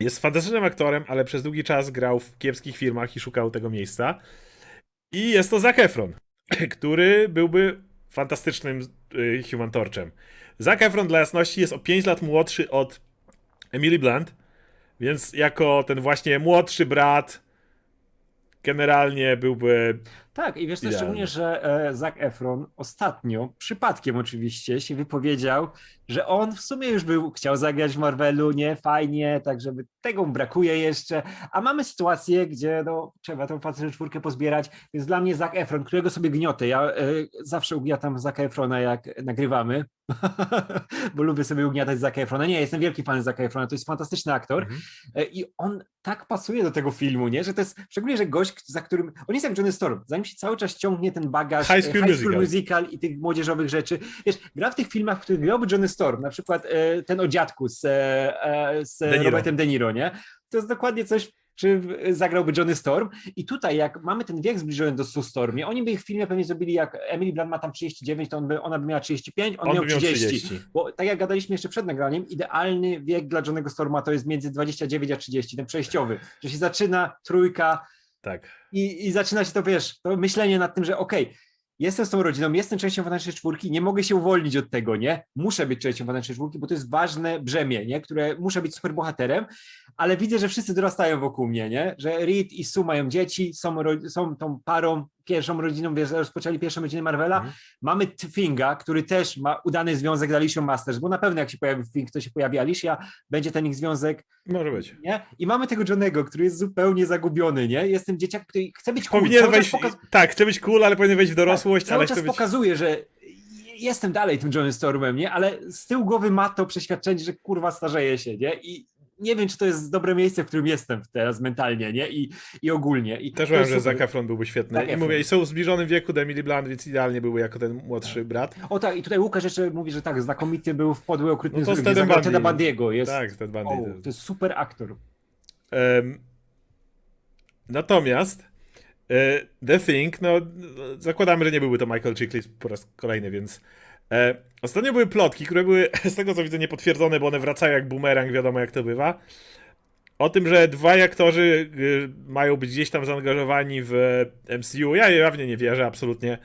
jest fantastycznym aktorem, ale przez długi czas grał w kiepskich filmach i szukał tego miejsca. I jest to Zac Efron, który byłby fantastycznym Human Torchem. Zac Efron dla jasności jest o 5 lat młodszy od Emily Blunt, więc jako ten właśnie młodszy brat generalnie byłby. Tak, i wiesz Idealnie. szczególnie, że e, Zac Efron ostatnio, przypadkiem oczywiście, się wypowiedział, że on w sumie już był, chciał zagrać w Marvelu, nie, fajnie, tak żeby tego mu brakuje jeszcze, a mamy sytuację, gdzie no, trzeba tą fazę czwórkę pozbierać, więc dla mnie Zac Efron, którego sobie gniotę, ja e, zawsze ugniatam Zaca Efrona jak nagrywamy, bo lubię sobie ugniatać Zaca Efrona, nie, jestem wielki fan Zaca Efrona, to jest fantastyczny aktor, Mhm. E, I on tak pasuje do tego filmu, nie? Że to jest szczególnie, że gość, za którym. On jest jak Johnny Storm, zanim się cały czas ciągnie ten bagaż High e, School Musical. musical i tych młodzieżowych rzeczy. Wiesz, gra w tych filmach, w których grałby Johnny Storm, na przykład e, ten o dziadku z, z De. Robertem De Niro, nie? To jest dokładnie coś, czy zagrałby Johnny Storm. I tutaj, jak mamy ten wiek zbliżony do Sue Stormie, oni by ich w filmie pewnie zrobili, jak Emily Blunt ma tam 39, to on by, ona by miała 35, on, On miał by miał 30. 30. Bo tak jak gadaliśmy jeszcze przed nagraniem, idealny wiek dla Johnego Storma to jest między 29 a 30, ten przejściowy, że się zaczyna trójka Tak. i, i zaczyna się to, wiesz, to myślenie nad tym, że okej, jestem z tą rodziną, jestem częścią Fantastycznej Czwórki, nie mogę się uwolnić od tego, nie? Muszę być częścią Fantastycznej Czwórki, bo to jest ważne brzemię, nie? Które muszę być superbohaterem, ale widzę, że wszyscy dorastają wokół mnie, nie? Że Reed i Sue mają dzieci, są, są tą parą, pierwszą rodziną, wiesz, rozpoczęli pierwszą rodzinę Marvela, Mhm. Mamy Thinga, który też ma udany związek z Alicią Masters, bo na pewno jak się pojawi Thing, to się pojawi Alicia, będzie ten ich związek, Może być. nie? I mamy tego Johnego, który jest zupełnie zagubiony, nie? Jest tym dzieciak, który chce być cool. Powinien cały wejść. pokaz- Tak, chce być cool, ale powinien wejść w dorosłość, cały ale czas być. pokazuje, że jestem dalej tym Johnny Stormem, nie? Ale z tyłu głowy ma to przeświadczenie, że kurwa starzeje się, nie? I nie wiem, czy to jest dobre miejsce, w którym jestem teraz mentalnie, nie? I, i ogólnie. I Też uważam, że. Zac Efron byłby świetny. Zac I mówię, i są w zbliżonym wieku do Emily Blunt, więc idealnie byłby jako ten młodszy brat. O tak, i tutaj Łukasz jeszcze mówi, że tak, znakomity był w Podły Okrutny No to Zły, gdzie Bundy. Bandiego. Jest, Tak, ten o, bandy. to jest super aktor. Em, natomiast e, The Thing, no zakładamy, że nie byłby to Michael Chiklis po raz kolejny, więc e, ostatnio były plotki, które były z tego co widzę niepotwierdzone, bo one wracają jak bumerang, wiadomo jak to bywa. O tym, że dwaj aktorzy y, mają być gdzieś tam zaangażowani w MCU. Ja jawnie nie wierzę, absolutnie.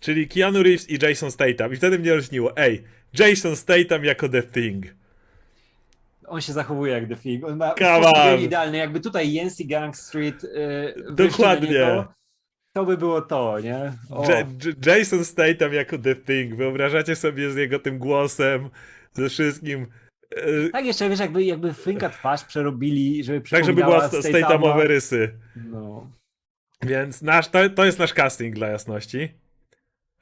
Czyli Keanu Reeves i Jason Statham. I wtedy mnie lśniło, ej, Jason Statham jako The Thing. On się zachowuje jak The Thing. On ma Come on. idealny. Jakby tutaj Yancy Gang Street yy, Dokładnie. To by było to, nie? Jason Statham jako The Thing. Wyobrażacie sobie z jego tym głosem, ze wszystkim. e, Tak jeszcze, wiesz, jakby, jakby Thinka twarz przerobili, żeby Tak, żeby była sta- Statama. Stathamowe rysy. No. Więc nasz, to, to jest nasz casting dla jasności.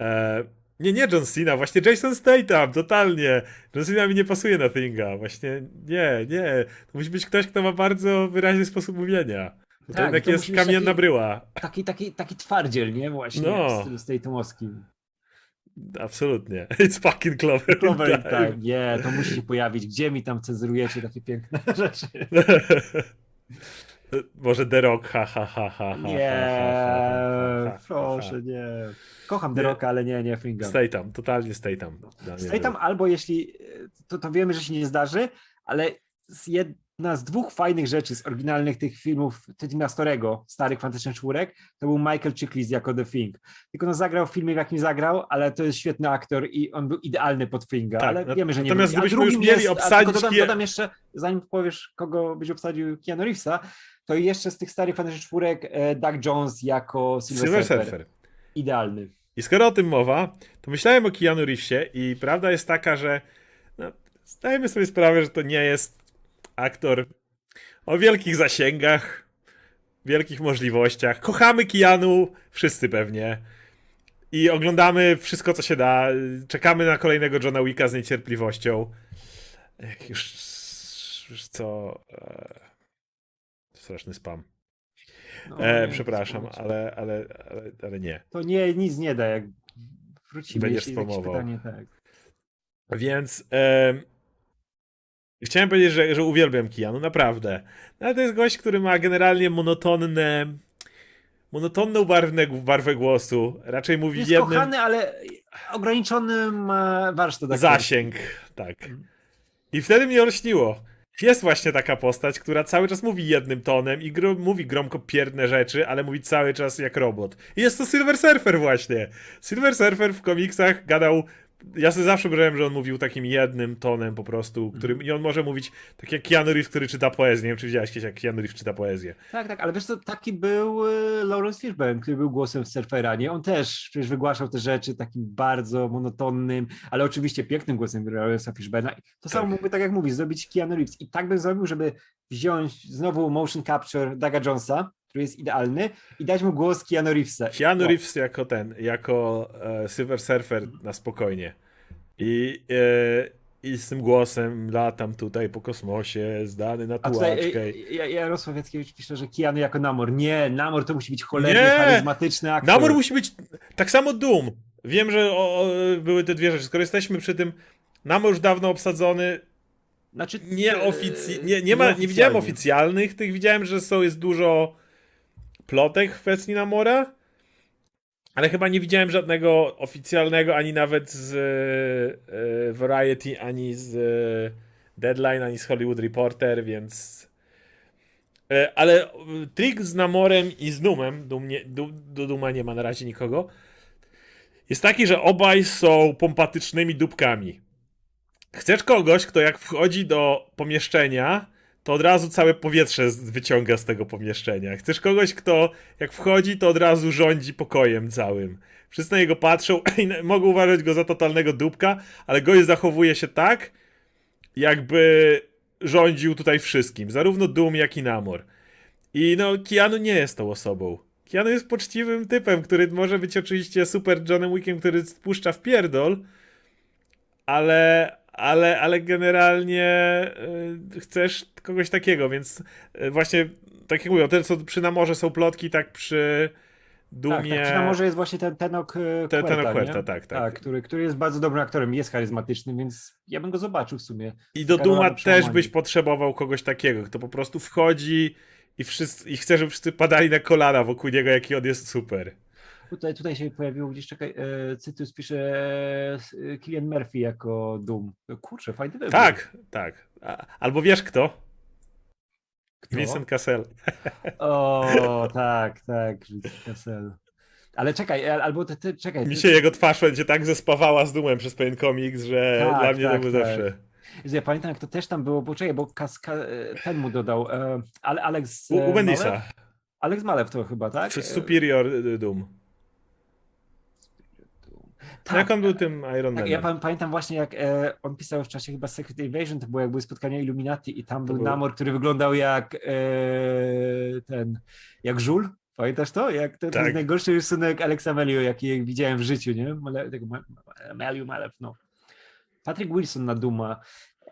E, Nie, nie John Cena, właśnie Jason Statham, totalnie. John Cena mi nie pasuje na Thinga, właśnie nie, nie. To musi być ktoś, kto ma bardzo wyraźny sposób mówienia. To Tak, jednak to jest kamienna taki- bryła. Taki, taki, taki twardziel, nie? Właśnie No. z, z tej tomowskim. Absolutnie. It's fucking clever. Clover, tak, nie, to musi się pojawić. Gdzie mi tam cenzurujecie takie piękne rzeczy? Może The Rock, ha, ha, ha, ha, ha, Nie, ha, ha, proszę, nie. Kocham. The Rocka, ale nie, nie Finga. Statham, totalnie Statham. Dla mnie Stay tam albo jeśli, to, to wiemy, że się nie zdarzy, ale z jedna z dwóch fajnych rzeczy z oryginalnych tych filmów Tima Storego, starych fantastycznych czwórek, to był Michael Chiklis jako The Thing. Tylko no zagrał w filmie, w jakim zagrał, ale to jest świetny aktor i on był idealny pod Finga, Tak, ale wiemy, że nie natomiast był. Gdybyśmy już mieli jest, obsadzić dodam, dodam jeszcze, zanim powiesz, kogo byś obsadził Keanu Reevesa, to jeszcze z tych starych fantastycznych czwórek e, Doug Jones jako Silver, Silver Surfer. Surfer. Idealny. I skoro o tym mowa, to myślałem o Keanu Reevesie i prawda jest taka, że no, zdajemy sobie sprawę, że to nie jest aktor o wielkich zasięgach, wielkich możliwościach. Kochamy Keanu, wszyscy pewnie. I oglądamy wszystko, co się da. Czekamy na kolejnego Johna Wicka z niecierpliwością. Jak już, już co... E, straszny spam. No, E, nie, przepraszam, ale, ale, ale, ale nie. To nie, nic nie da, jak wrócimy, Będziesz spamował. pytanie, tak. Więc chciałem powiedzieć, że, że uwielbiam Keanu, naprawdę. No, ale to jest gość, który ma generalnie monotonne, monotonną barwę, barwę głosu. Raczej mówi Jest jednym kochany, ale ograniczony ma warsztat. zasięg. Tak. I wtedy mnie olśniło. Jest właśnie taka postać, która cały czas mówi jednym tonem i gro, mówi gromko pierdne rzeczy, ale mówi cały czas jak robot. I jest to Silver Surfer właśnie. Silver Surfer w komiksach gadał... Ja sobie zawsze brałem, że on mówił takim jednym tonem po prostu, którym, i on może mówić tak jak Keanu Reeves, który czyta poezję. Nie wiem, czy widziałeś kiedyś, jak Keanu Reeves czyta poezję. Tak, tak, ale wiesz co, taki był y, Lawrence Fishburne, który był głosem surfera, nie? On też przecież wygłaszał te rzeczy takim bardzo monotonnym, ale oczywiście pięknym głosem Lawrence'a Fishburne'a. To samo Tak. mógłby, tak jak mówisz, zrobić Keanu Reeves. I tak bym zrobił, żeby wziąć znowu motion capture Daga Jonesa, który jest idealny, i dać mu głos Keanu Reevesa. Keanu O, Reeves jako ten, jako e, Silver Surfer na spokojnie. I, e, I z tym głosem latam tutaj po kosmosie, zdany na tutaj tułaczkę. y, Jarosław Jackiewicz pisze, że Keanu jako Namor. Nie, Namor to musi być cholernie Nie! charyzmatyczny aktor. Namor musi być tak samo Doom. Wiem, że o, o, były te dwie rzeczy. Skoro jesteśmy przy tym, Namor już dawno obsadzony, Znaczy, nie, e, ofic- nie, nie, ma, nie widziałem oficjalnych tych, widziałem, że są, jest dużo plotek w kwestii Namora, ale chyba nie widziałem żadnego oficjalnego, ani nawet z e, Variety, ani z e, Deadline, ani z Hollywood Reporter, więc... Ale trik z Namorem i z Doomem, Doom nie, do, Dooma nie ma na razie nikogo, jest taki, że obaj są pompatycznymi dupkami. Chcesz kogoś, kto jak wchodzi do pomieszczenia, to od razu całe powietrze wyciąga z tego pomieszczenia. Chcesz kogoś, kto jak wchodzi, to od razu rządzi pokojem całym. Wszyscy na niego patrzą i mogą uważać go za totalnego dupka, ale gość zachowuje się tak, jakby rządził tutaj wszystkim. Zarówno Doom, jak i Namor. I no, Keanu nie jest tą osobą. Keanu jest poczciwym typem, który może być oczywiście super Johnem Wickiem, który spuszcza w pierdol, ale, ale, ale generalnie y, chcesz kogoś takiego, więc y, właśnie, tak jak mówię, ten co przy Namorze są plotki, tak przy Tak, Dumie... tak, czy na może jest właśnie ten Tenok Ten- Tenok Huerta, tak, tak. tak który, który jest bardzo dobrym aktorem, jest charyzmatyczny, więc ja bym go zobaczył w sumie. I do Duma też byś potrzebował kogoś takiego, kto po prostu wchodzi i, wszyscy, i chce, żeby wszyscy padali na kolana wokół niego, jaki on jest super. Tutaj, tutaj się pojawiło gdzieś, czekaj, e, Cytus pisze e, Killian Murphy jako Doom. Kurczę, fajny wybór. Tak, tak. A, albo wiesz kto? Kto? Vincent Cassel. O, tak, tak, Vincent Cassel. Ale czekaj, e, albo te, te, czekaj. Mi ty- się jego twarz będzie tak zespawała z Dumem przez pewien komiks, że Tak, dla mnie tak, to był tak. zawsze... Ja pamiętam, jak to też tam było, bo czekaj, bo Kaska, e, ten mu dodał, e, ale Alex U, u. Malew? Alex Malew to chyba, tak? Superior Doom. Tak, jak on był tym Iron Tak, ja pam- pamiętam właśnie, jak e, on pisał w czasie chyba Secret Invasion, to było jak były spotkania Illuminati i tam był był- Namor, który wyglądał jak e, ten, jak żul Pamiętasz to? Jak to, to Tak. jest najgorszy rysunek Alexa Melio, jaki widziałem w życiu, nie? Male, tego Malep, no. Patrick Wilson na Duma.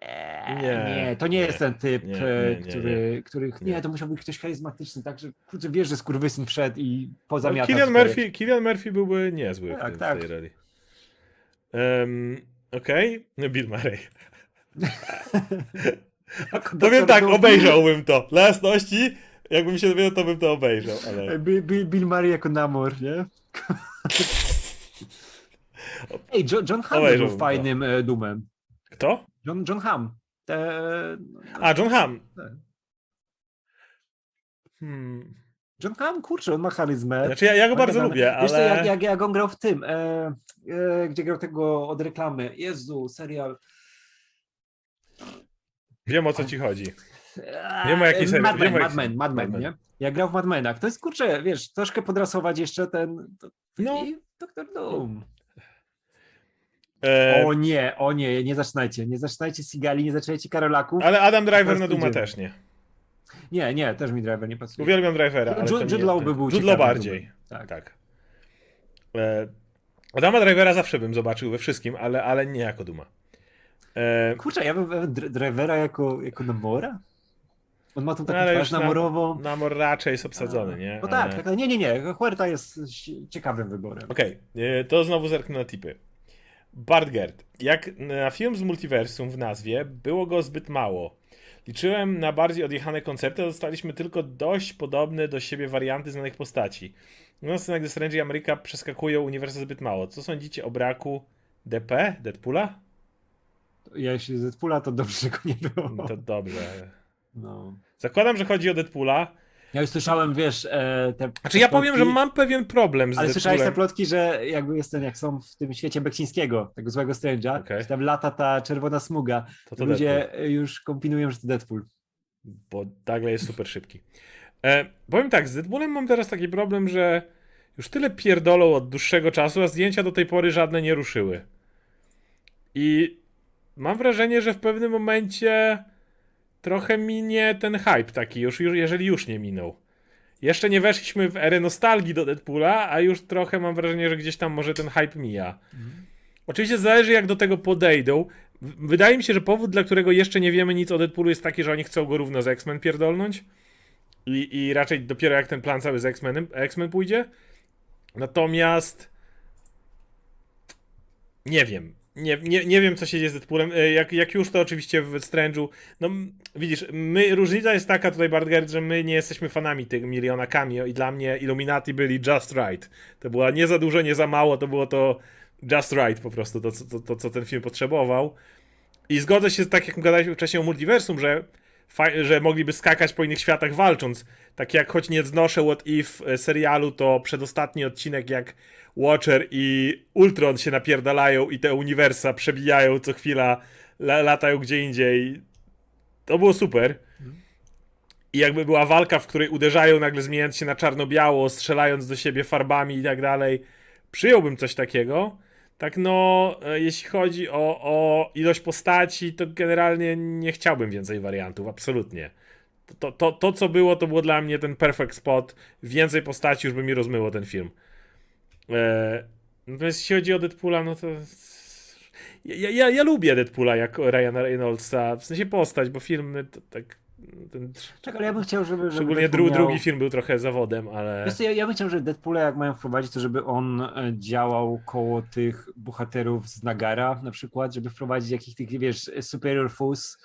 Eee, Nie, nie, to nie, nie, jest ten typ, nie, e, nie, który, których. Nie. To musiał być ktoś charyzmatyczny, tak, że kurczę, wiesz, że skurwysyn wszedł i pozamiatał. Killian tutaj. Murphy, Killian Murphy byłby niezły w, Tak, tym, w tak. tej roli. Um, Okej, no Bill Murray. Powiem tak, obejrzałbym to. Dla jasności, jakbym się dowiedział, to bym to obejrzał, ale... Bill, Bill, Bill Murray jako Namor, nie? Ej, John, John Hamm był to. fajnym e, Doomem. Kto? John, John Hamm. E, A, John Hamm. Tak. Hmm. John Hamm, kurczę, on ma charyzmę. Znaczy ja, ja go bardzo Pamiętam, lubię, Wiesz co, ale... jak, jak, jak on grał w tym, e, e, gdzie grał tego od reklamy. Jezu, serial. Wiem o co ci chodzi. Wiem, o jakiej serii- Mad Men, Mad Men, Mad Men, nie? Jak grał w Mad Menach. To jest, kurczę, wiesz, troszkę podrasować jeszcze ten... To, No. I Doktor Doom. E, O nie, o nie, nie zaczynajcie. Nie zaczynajcie Sigali, nie zaczynajcie Karolaków. ale Adam Driver na Duma też nie. Nie, nie, też mi driver nie pasuje. Uwielbiam Drivera, ale Jude- Jude Law by był Jude Law bardziej. Tak. Tak. E, Adama Drivera zawsze bym zobaczył we wszystkim, ale, ale nie jako Duma. E, Kurczę, ja bym dr- drivera jako, jako Namora? On ma tą taką ale twarz namorową. Namor raczej jest obsadzony, nie? No tak, Ale- tak, nie, nie, nie. Huerta jest ciekawym wyborem. Okej, e, to znowu zerknę na tipy. Bart Gert. Jak na film z multiversum w nazwie było go zbyt mało. Liczyłem na bardziej odjechane koncepty, a dostaliśmy tylko dość podobne do siebie warianty znanych postaci. No, scena, gdy Strange i Ameryka przeskakują uniwersum zbyt mało. Co sądzicie o braku DP? Deadpoola? Ja jeśli Deadpoola, to dobrze, go nie było. No To dobrze. No. Zakładam, że chodzi o Deadpoola. Ja już słyszałem, wiesz, e, te. Znaczy ja te powiem, że plotki, mam pewien problem z Ale słyszałeś te plotki, że jakby jest ten, jak są w tym świecie Beksińskiego, tego złego Strange'a, że tam lata ta czerwona smuga. To to Ludzie Deadpool, już kombinują, że to Deadpool. bo nagle jest super szybki. E, powiem tak, z Deadpoolem mam teraz taki problem, że już tyle pierdolą od dłuższego czasu, a zdjęcia do tej pory żadne nie ruszyły. I mam wrażenie, że w pewnym momencie trochę minie ten hype taki, już, już, jeżeli już nie minął. Jeszcze nie weszliśmy w erę nostalgii do Deadpoola, a już trochę mam wrażenie, że gdzieś tam może ten hype mija. Oczywiście zależy, jak do tego podejdą. Wydaje mi się, że powód, dla którego jeszcze nie wiemy nic o Deadpoolu, jest taki, że oni chcą go równo z X-Men pierdolnąć. I, I raczej dopiero jak ten plan cały z X-Menem, X-Men pójdzie. Natomiast. Nie wiem. Nie, nie, nie wiem, co się dzieje z Deadpoolem. E, Jak, jak już to oczywiście w Strange'u. No widzisz, my, różnica jest taka tutaj, Bartgard, że my nie jesteśmy fanami tych miliona cameo i dla mnie Illuminati byli just right. To była nie za dużo, nie za mało, to było to just right po prostu, to, co- to, to co ten film potrzebował. I zgodzę się, tak jak gadaliśmy wcześniej o multiversum, że, że mogliby skakać po innych światach walcząc. Tak jak choć nie znoszę What If e, serialu, to przedostatni odcinek jak Watcher i Ultron się napierdalają i te uniwersa przebijają co chwila, la, latają gdzie indziej. To było super. I jakby była walka, w której uderzają nagle zmieniając się na czarno-biało, strzelając do siebie farbami i tak dalej, przyjąłbym coś takiego. Tak no, e, jeśli chodzi o, o ilość postaci, to generalnie nie chciałbym więcej wariantów, absolutnie. To, to, to, co było, to było dla mnie ten perfect spot. Więcej postaci już by mi rozmyło ten film. E, natomiast jeśli chodzi o Deadpoola, no to... Ja, ja, ja lubię Deadpoola jako Ryana Reynoldsa, w sensie postać, bo film tak... Ten, Czekaj, ale ja bym chciał, żeby. żeby szczególnie dru, miał- drugi film był trochę zawodem, ale... Wiesz co, ja, ja bym chciał, że Deadpoola jak mają wprowadzić, to żeby on e, działał koło tych bohaterów z Nagara na przykład, żeby wprowadzić jakichś tych, wiesz, superior foes,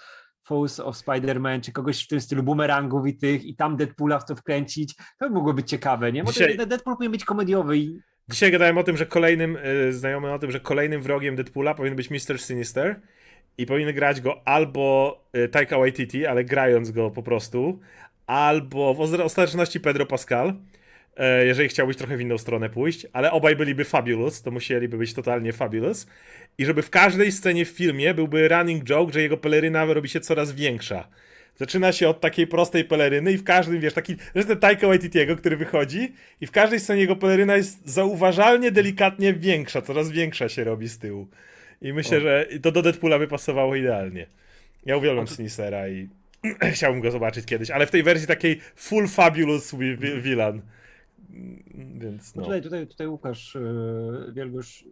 foes of Spider-Man, czy kogoś w tym stylu boomerangów i tych, i tam Deadpoola w to wkręcić, to by mogło być ciekawe, nie? Bo Dzisiaj- Deadpool powinien być komediowy i Dzisiaj gadałem o tym, że kolejnym, y, znajomy o tym, że kolejnym wrogiem Deadpoola powinien być Mr. Sinister i powinien grać go albo y, Taika Waititi, ale grając go po prostu, albo w ostateczności Pedro Pascal, e, jeżeli chciałbyś trochę w inną stronę pójść, ale obaj byliby fabulous, to musieliby być totalnie fabulous i żeby w każdej scenie w filmie byłby running joke, że jego peleryna robi się coraz większa. Zaczyna się od takiej prostej peleryny i w każdym, wiesz, taki, zresztą Taika Waititiego, który wychodzi i w każdej scenie jego peleryna jest zauważalnie, delikatnie większa, coraz większa się robi z tyłu. I myślę, O. że to do Deadpoola by pasowało idealnie. Ja uwielbiam to- Sinistera i chciałbym go zobaczyć kiedyś, ale w tej wersji takiej full fabulous wi- villain, Mm, Więc No. no. Tutaj, tutaj, tutaj Łukasz yy, Wielgosz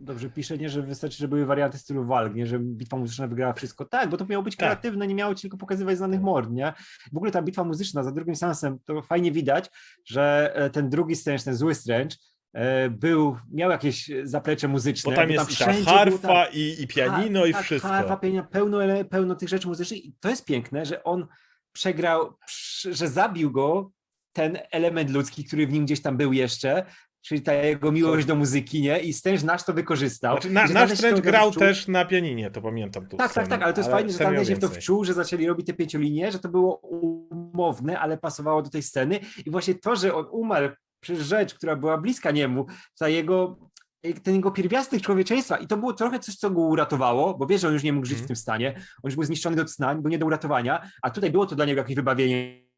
dobrze pisze, nie, że wystarczy, że były warianty stylu walk, nie, że bitwa muzyczna wygrała wszystko. Tak, bo to miało być Tak. kreatywne, nie miało ci tylko pokazywać znanych mord, nie? W ogóle ta bitwa muzyczna za drugim seansem, to fajnie widać, że e, ten drugi Strange, ten zły e, był, miał jakieś zaplecze muzyczne. Bo tam jest i ta wszędzie było harfa, tak- i, i pianino, i tak, wszystko. Harfa, pianino, pełno, pełno tych rzeczy muzycznych i to jest piękne, że on przegrał, że zabił go ten element ludzki, który w nim gdzieś tam był jeszcze, czyli ta jego miłość do muzyki, nie? I Strange nasz to wykorzystał. Znaczy, na, nasz to grał wczuł. też na pianinie, to pamiętam tu. Tak, tak, tak, ale to jest fajnie, że tamten się w to wczuł, że zaczęli robić te pięciolinie, że to było umowne, ale pasowało do tej sceny i właśnie to, że on umarł przez rzecz, która była bliska niemu, ta jego ten jego pierwiastek człowieczeństwa i to było trochę coś, co go uratowało, bo wiesz, że on już nie mógł żyć Mhm. w tym stanie, on już był zniszczony do cna, był nie do uratowania, a tutaj było to dla niego jakieś wybawienie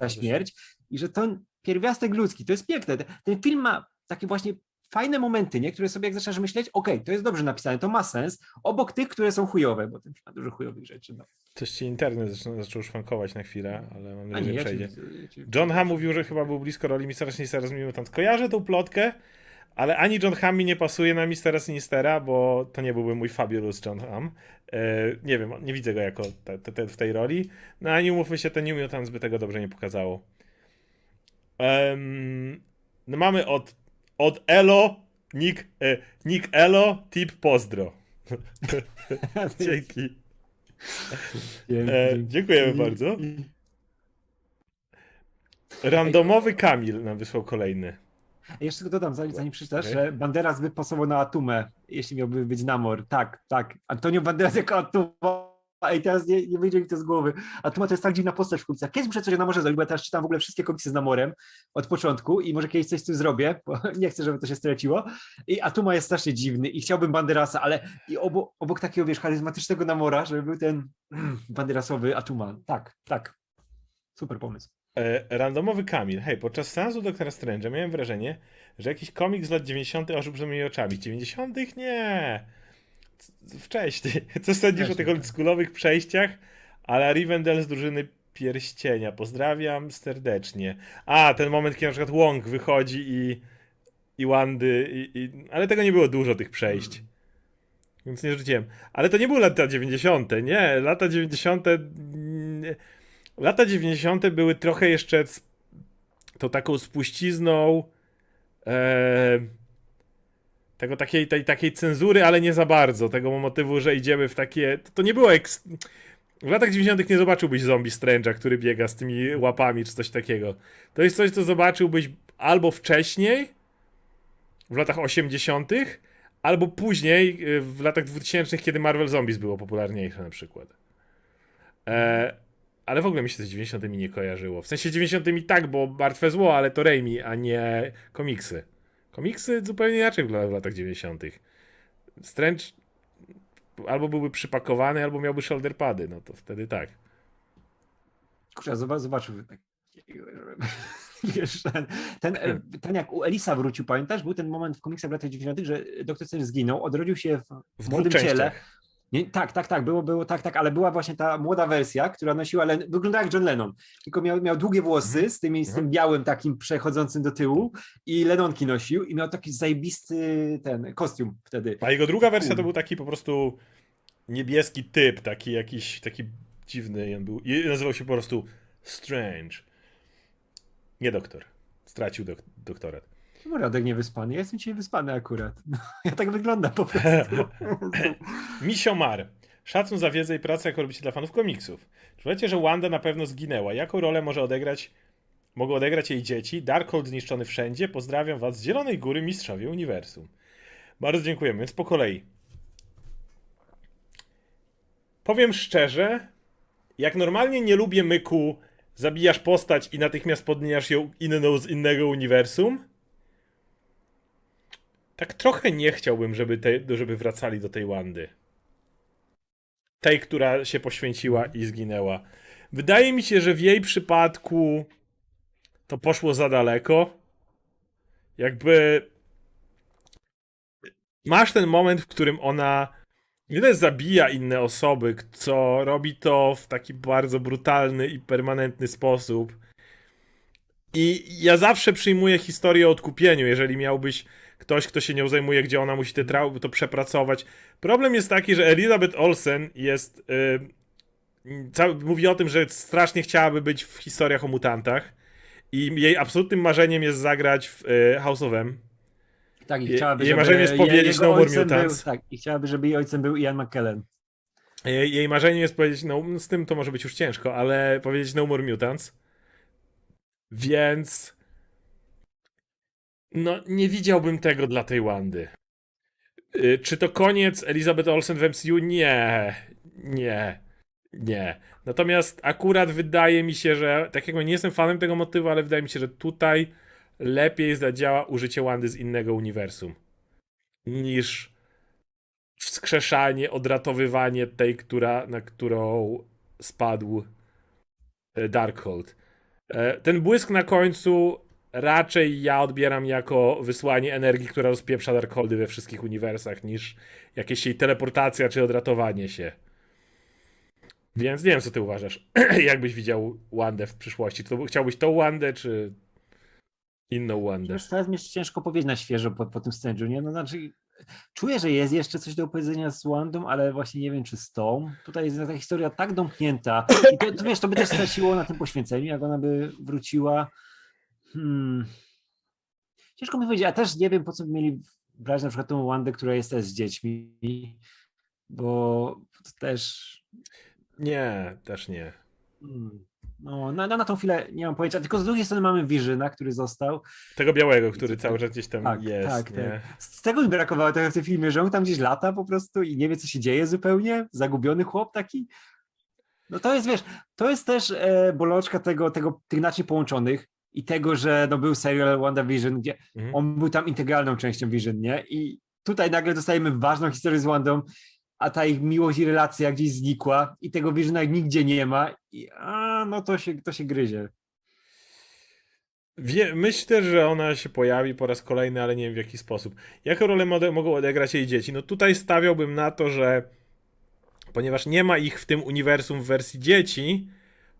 ta śmierć i że ten pierwiastek ludzki, to jest piękne. Ten- Ten film ma takie właśnie fajne momenty, nie? które sobie jak zaczynasz myśleć, okej, to jest dobrze napisane, to ma sens, obok tych, które są chujowe, bo film ma dużo chujowych rzeczy. No. Coś ci internet zaczął, zaczął szwankować na chwilę, ale mam nadzieję, że ja przejdzie. ci- ja ci- John Hamm mówił, że chyba był blisko roli Mistera Sinistera z Mutant. Kojarzę tą plotkę, ale ani John Hamm mi nie pasuje na Mistera Sinistera, bo to nie byłby mój fabulous John Hamm. E, nie wiem, nie widzę go jako te, te, te, w tej roli. No ani umówmy się, ten New Mutants by tego dobrze nie pokazało. Em, no mamy od, od Elo, Nick, e, Nick Elo, tip pozdro. Dzięki. E, dziękujemy bardzo. Randomowy Kamil nam wysłał kolejny. Jeszcze tylko dodam, zanim, zanim przeczytasz, Okej. że Banderas by pasował na Atumę, jeśli miałby być Namor. Tak, tak. Antonio Banderas jako Atuma. Ej, teraz nie, nie wyjdzie mi to z głowy. Atuma to jest tak dziwna postać w komiksach. Kiedyś muszę coś o Namorze zrobić, bo ja teraz czytam w ogóle wszystkie komiksy z Namorem od początku i może kiedyś coś z tym zrobię, bo nie chcę, żeby to się straciło. I Atuma jest strasznie dziwny i chciałbym Banderasa, ale i obok, obok takiego, wiesz, charyzmatycznego Namora, żeby był ten mm, Banderasowy Atuma. Tak, tak. Super pomysł. E, randomowy Kamil. Hej, podczas seansu Doktora Strange'a miałem wrażenie, że jakiś komik z lat 90. ożył przed moimi oczami. 90. Nie. Wcześniej. Co sądzisz o tych tak. oldschoolowych przejściach? Ale Rivendell z drużyny Pierścienia. Pozdrawiam serdecznie. A, ten moment, kiedy na przykład Wong wychodzi i, i Wandy, i, i... ale tego nie było dużo, tych przejść. Więc nie rzuciłem. Ale to nie były lata 90. Nie, lata 90. nie. Lata 90. były trochę jeszcze tą taką spuścizną e, tego takiej, tej, takiej cenzury, ale nie za bardzo. Tego motywu, że idziemy w takie. To, to nie było. Eks... W latach 90. nie zobaczyłbyś zombie Strange'a, który biega z tymi łapami czy coś takiego. To jest coś, co zobaczyłbyś albo wcześniej, w latach 80., albo później, y, w latach 2000., kiedy Marvel Zombies było popularniejsze na przykład. E, ale w ogóle mi się z 90. nie kojarzyło. W sensie 90. tak, bo Martwe Zło, ale to Raimi, a nie komiksy. Komiksy zupełnie inaczej wyglądały w latach 90. Strange albo byłby przypakowany, albo miałby shoulder pady, no to wtedy tak. Kurczę, zobacz, zobaczył Wiesz, ten, ten, ten jak u Elisa wrócił, pamiętasz? Był ten moment w komiksach w latach 90., że doktor Strange zginął, odrodził się w, W młodym ciele. Nie, tak, tak, tak, było, było, tak, tak, ale była właśnie ta młoda wersja, która nosiła, Len, wyglądała jak John Lennon, tylko miał, miał długie włosy z, tymi, z tym białym takim przechodzącym do tyłu i Lenonki nosił i miał taki zajebisty ten kostium wtedy. A jego druga wersja to był taki po prostu niebieski typ, taki jakiś, taki dziwny on był, i nazywał się po prostu Strange. Nie doktor. Stracił dok doktorat. No, Radek niewyspany, ja jestem dzisiaj wyspany akurat. No, ja tak wyglądam po prostu. Misio Mar. Szacun za wiedzę i pracę jako robicie dla fanów komiksów. Czy wiecie, że Wanda na pewno zginęła? Jaką rolę może odegrać, mogą odegrać jej dzieci? Darkhold zniszczony wszędzie. Pozdrawiam was z Zielonej Góry, mistrzowie uniwersum. Bardzo dziękujemy. Więc po kolei. Powiem szczerze, jak normalnie nie lubię myku, zabijasz postać i natychmiast podmieniasz ją inną z innego uniwersum, tak trochę nie chciałbym, żeby, te, żeby wracali do tej Wandy. Tej, która się poświęciła i zginęła. Wydaje mi się, że w jej przypadku to poszło za daleko. Jakby masz ten moment, w którym ona nie tyle zabija inne osoby, co robi to w taki bardzo brutalny i permanentny sposób. I ja zawsze przyjmuję historię o odkupieniu, jeżeli miałbyś ktoś, kto się nią zajmuje, gdzie ona musi te traumy to przepracować. Problem jest taki, że Elizabeth Olsen jest. Yy, cały, mówi o tym, że strasznie chciałaby być w historiach o mutantach. I jej absolutnym marzeniem jest zagrać w y, House of M. Tak, i chciałaby, jej marzeniem jest powiedzieć No More ojcem był, Mutants. Tak, i chciałaby, żeby jej ojcem był Ian McKellen. Jej, jej marzeniem jest powiedzieć, no z tym to może być już ciężko, ale powiedzieć No More Mutants. Więc. No, nie widziałbym tego dla tej Wandy. Y, Czy to koniec Elizabeth Olsen w MCU? Nie. Nie. Nie. Natomiast akurat wydaje mi się, że. Tak jak mówię, nie jestem fanem tego motywu, ale wydaje mi się, że tutaj lepiej zadziała użycie Wandy z innego uniwersum. Niż wskrzeszanie, odratowywanie tej, która, na którą spadł e, Darkhold. E, Ten błysk na końcu raczej ja odbieram jako wysłanie energii, która rozpieprza Darkholdy we wszystkich uniwersach, niż jakieś jej teleportacja czy odratowanie się. Więc nie wiem, co ty uważasz. Jakbyś widział Wandę w przyszłości? To chciałbyś tą Wandę, czy inną Wandę? Teraz mi ciężko powiedzieć na świeżo po, po tym Strange'u, nie? No znaczy, czuję, że jest jeszcze coś do opowiedzenia z Wandą, ale właśnie nie wiem, czy z tą. Tutaj jest ta historia tak domknięta i to, to wiesz, to by też straciło na tym poświęceniu, jak ona by wróciła. Hmm. Ciężko mi powiedzieć, a też nie wiem, po co by mieli brać na przykład tą Wandę, która jest też z dziećmi, bo to też Nie, też nie. Hmm. No, na, na, tą chwilę nie mam pojęcia. Tylko z drugiej strony mamy Visiona, który został. Tego białego, który cały czas gdzieś tam Tak, jest. tak, nie? tak. Z tego mi brakowało trochę w tym filmie, że on tam gdzieś lata po prostu i nie wie, co się dzieje zupełnie. Zagubiony chłop taki. No to jest, wiesz, to jest też e, bolączka tego, tego, tych naczyń połączonych i tego, że no, był serial WandaVision, gdzie Mhm. on był tam integralną częścią Vision, nie? I tutaj nagle dostajemy ważną historię z Wandą, a ta ich miłość i relacja gdzieś znikła i tego Visiona nigdzie nie ma i a, no to się, to się gryzie. Wie, myślę, że ona się pojawi po raz kolejny, ale nie wiem w jaki sposób. Jaką rolę mogą odegrać jej dzieci? No tutaj stawiałbym na to, że ponieważ nie ma ich w tym uniwersum w wersji dzieci,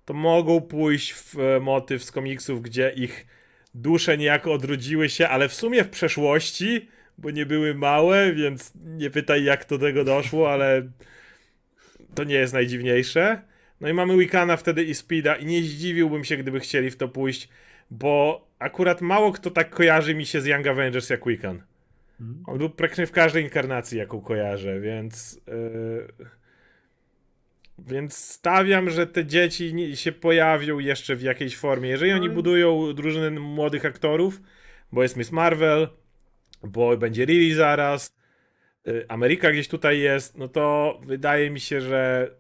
to mogą pójść w e, motyw z komiksów, gdzie ich dusze niejako odrodziły się, ale w sumie w przeszłości, bo nie były małe, więc nie pytaj jak do tego doszło, ale to nie jest najdziwniejsze. No i mamy Wicana wtedy i Speeda i nie zdziwiłbym się, gdyby chcieli w to pójść, bo akurat mało kto tak kojarzy mi się z Young Avengers jak Wiccan. Mhm. On był praktycznie w każdej inkarnacji, jaką kojarzę, więc. Yy... Więc stawiam, że te dzieci się pojawią jeszcze w jakiejś formie. Jeżeli oni Ale- budują drużynę młodych aktorów, bo jest Miss Marvel, bo będzie Lily zaraz, yy, Ameryka gdzieś tutaj jest, no to wydaje mi się, że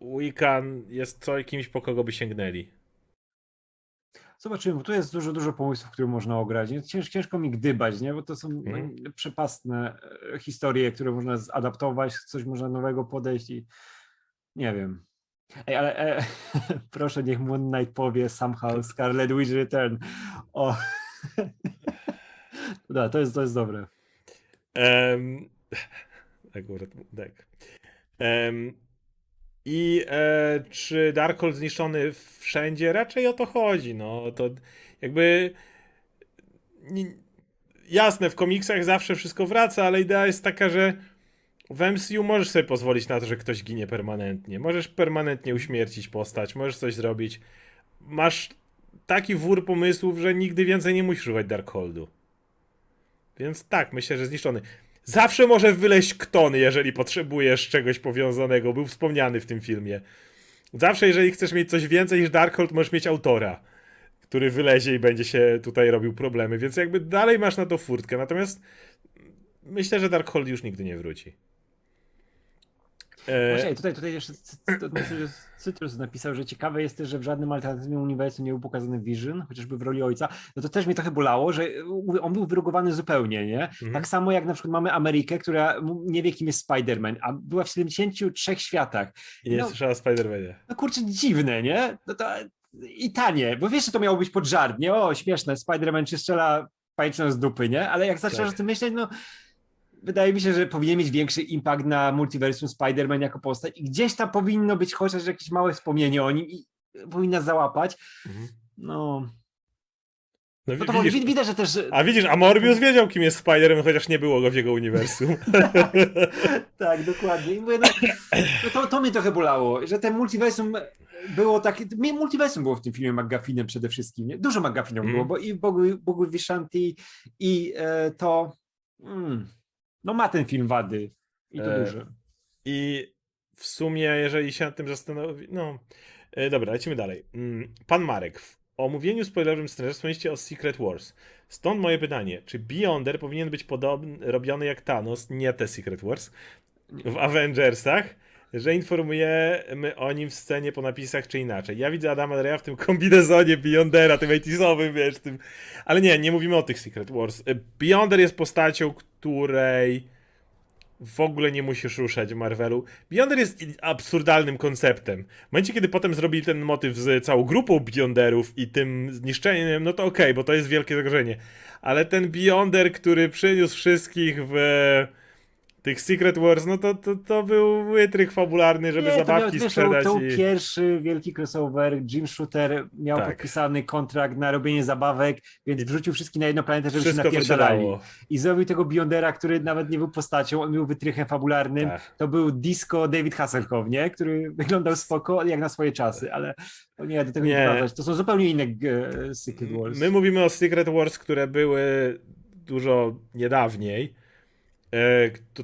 Wiccan jest co kimś, po kogo by sięgnęli. Zobaczymy, bo tu jest dużo, dużo pomysłów, które można ograć. Cięż, ciężko mi gdybać, nie? bo to są no, przepastne e, historie, które można zadaptować, coś można nowego podejść i nie wiem. Ej, ale e, proszę, niech Moon Knight powie somehow Scarlet Witch Return. O. da, to jest, to jest dobre. Um, akurat, tak. Em, I e, czy Darkhold zniszczony wszędzie? Raczej o to chodzi. No to jakby. Nie, jasne, w komiksach zawsze wszystko wraca, ale idea jest taka, że w MCU możesz sobie pozwolić na to, że ktoś ginie permanentnie. Możesz permanentnie uśmiercić postać, możesz coś zrobić. Masz taki wór pomysłów, że nigdy więcej nie musisz używać Darkholdu. Więc tak, myślę, że zniszczony. Zawsze może wyleść kton, jeżeli potrzebujesz czegoś powiązanego. Był wspomniany w tym filmie. Zawsze, jeżeli chcesz mieć coś więcej niż Darkhold, możesz mieć autora, który wylezie i będzie się tutaj robił problemy. Więc jakby dalej masz na to furtkę. Natomiast myślę, że Darkhold już nigdy nie wróci. E, Właśnie, tutaj, tutaj jeszcze Cy- Cy- Cytrus- napisał, że ciekawe jest też, że w żadnym alternatywnym uniwersum nie był pokazany Vision, chociażby w roli ojca. No to też mnie trochę bolało, że on był wyrugowany zupełnie, nie? Mhm. Tak samo jak na przykład mamy Amerykę, która nie wie, kim jest Spider-Man, a była w 73 światach. I nie no- słyszała o Spider-Manie. No kurczę, dziwne, nie? No to i tanie, bo wiesz, że to miało być pod żart, nie? O, śmieszne, Spider-Man czy strzela pajęczyną z dupy, nie? Ale jak zaczynasz Tak. o tym myśleć, no wydaje mi się, że powinien mieć większy impact na multiversum Spider-Man jako postać i gdzieś tam powinno być chociaż jakieś małe wspomnienie o nim i powinna załapać. Mhm. No, No, No to widzisz, widać, że też... a widzisz, a Morbius wiedział, kim jest Spider-Man, chociaż nie było go w jego uniwersum. Tak, dokładnie. I mówię, no, no to, to mnie trochę bolało, że ten multiversum było takie... Multiversum było w tym filmie McGuffinem przede wszystkim. Nie? Dużo McGuffinów Mm. było, bo i Bogu, Bogu Vishanti i e, to... Mm, no ma ten film wady. I to E, duże. I w sumie, jeżeli się nad tym zastanowi... No, e, dobra, lecimy dalej. Mm, Pan Marek, w omówieniu spoilerowym Stranger wspomnieliście o Secret Wars. Stąd moje pytanie, czy Beyonder powinien być podobny, robiony jak Thanos, nie te Secret Wars, w Avengersach, że informujemy o nim w scenie po napisach, czy inaczej. Ja widzę Adama Dreya w tym kombinezonie Beyondera, tym 80 wiesz, tym... Ale nie, nie mówimy o tych Secret Wars. E, Beyonder jest postacią, której w ogóle nie musisz ruszać w Marvelu. Beyonder jest absurdalnym konceptem. W momencie, kiedy potem zrobili ten motyw z całą grupą Beyonderów i tym zniszczeniem, no to okej, bo to jest wielkie zagrożenie. Ale ten Beyonder, który przyniósł wszystkich w tych Secret Wars, no to, to, to był wytrych fabularny, żeby Nie, to zabawki miał, wiesz, sprzedać. To, to i... pierwszy wielki crossover. Jim Shooter miał Tak. podpisany kontrakt na robienie zabawek, więc wrzucił wszystkich na jedną planetę, żeby Wszystko, się napierdalali. I zrobił tego Beyondera, który nawet nie był postacią, on był wytrychem fabularnym. Tak. To był disco David Hasselhoff, nie? Który wyglądał spoko, jak na swoje czasy, ale o nie, do tego nie, Nie. wracać. To są zupełnie inne e, Secret Wars. My mówimy o Secret Wars, które były dużo niedawniej,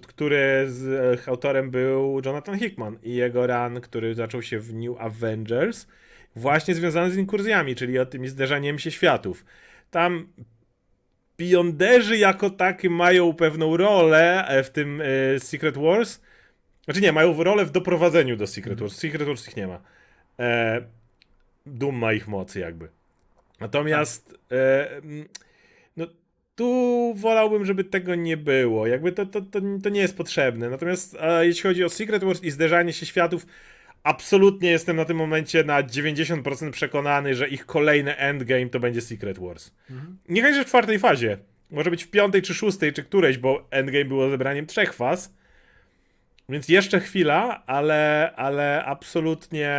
który z e, autorem był Jonathan Hickman i jego run, który zaczął się w New Avengers, właśnie związany z inkurzjami, czyli o tymi zderzaniem się światów. Tam Beyonderzy jako takie mają pewną rolę e, w tym e, Secret Wars. Znaczy nie, mają rolę w doprowadzeniu do Secret Wars. Secret Wars ich nie ma. E, ma ich mocy jakby. Natomiast e, tu wolałbym, żeby tego nie było. Jakby to, to, to, to nie jest potrzebne. Natomiast e, jeśli chodzi o Secret Wars i zderzanie się światów, absolutnie jestem na tym momencie na 90% przekonany, że ich kolejny endgame to będzie Secret Wars. Mhm. Niechaj, że w czwartej fazie. Może być w piątej, czy szóstej, czy którejś, bo endgame było zebraniem trzech faz. Więc jeszcze chwila, ale, ale absolutnie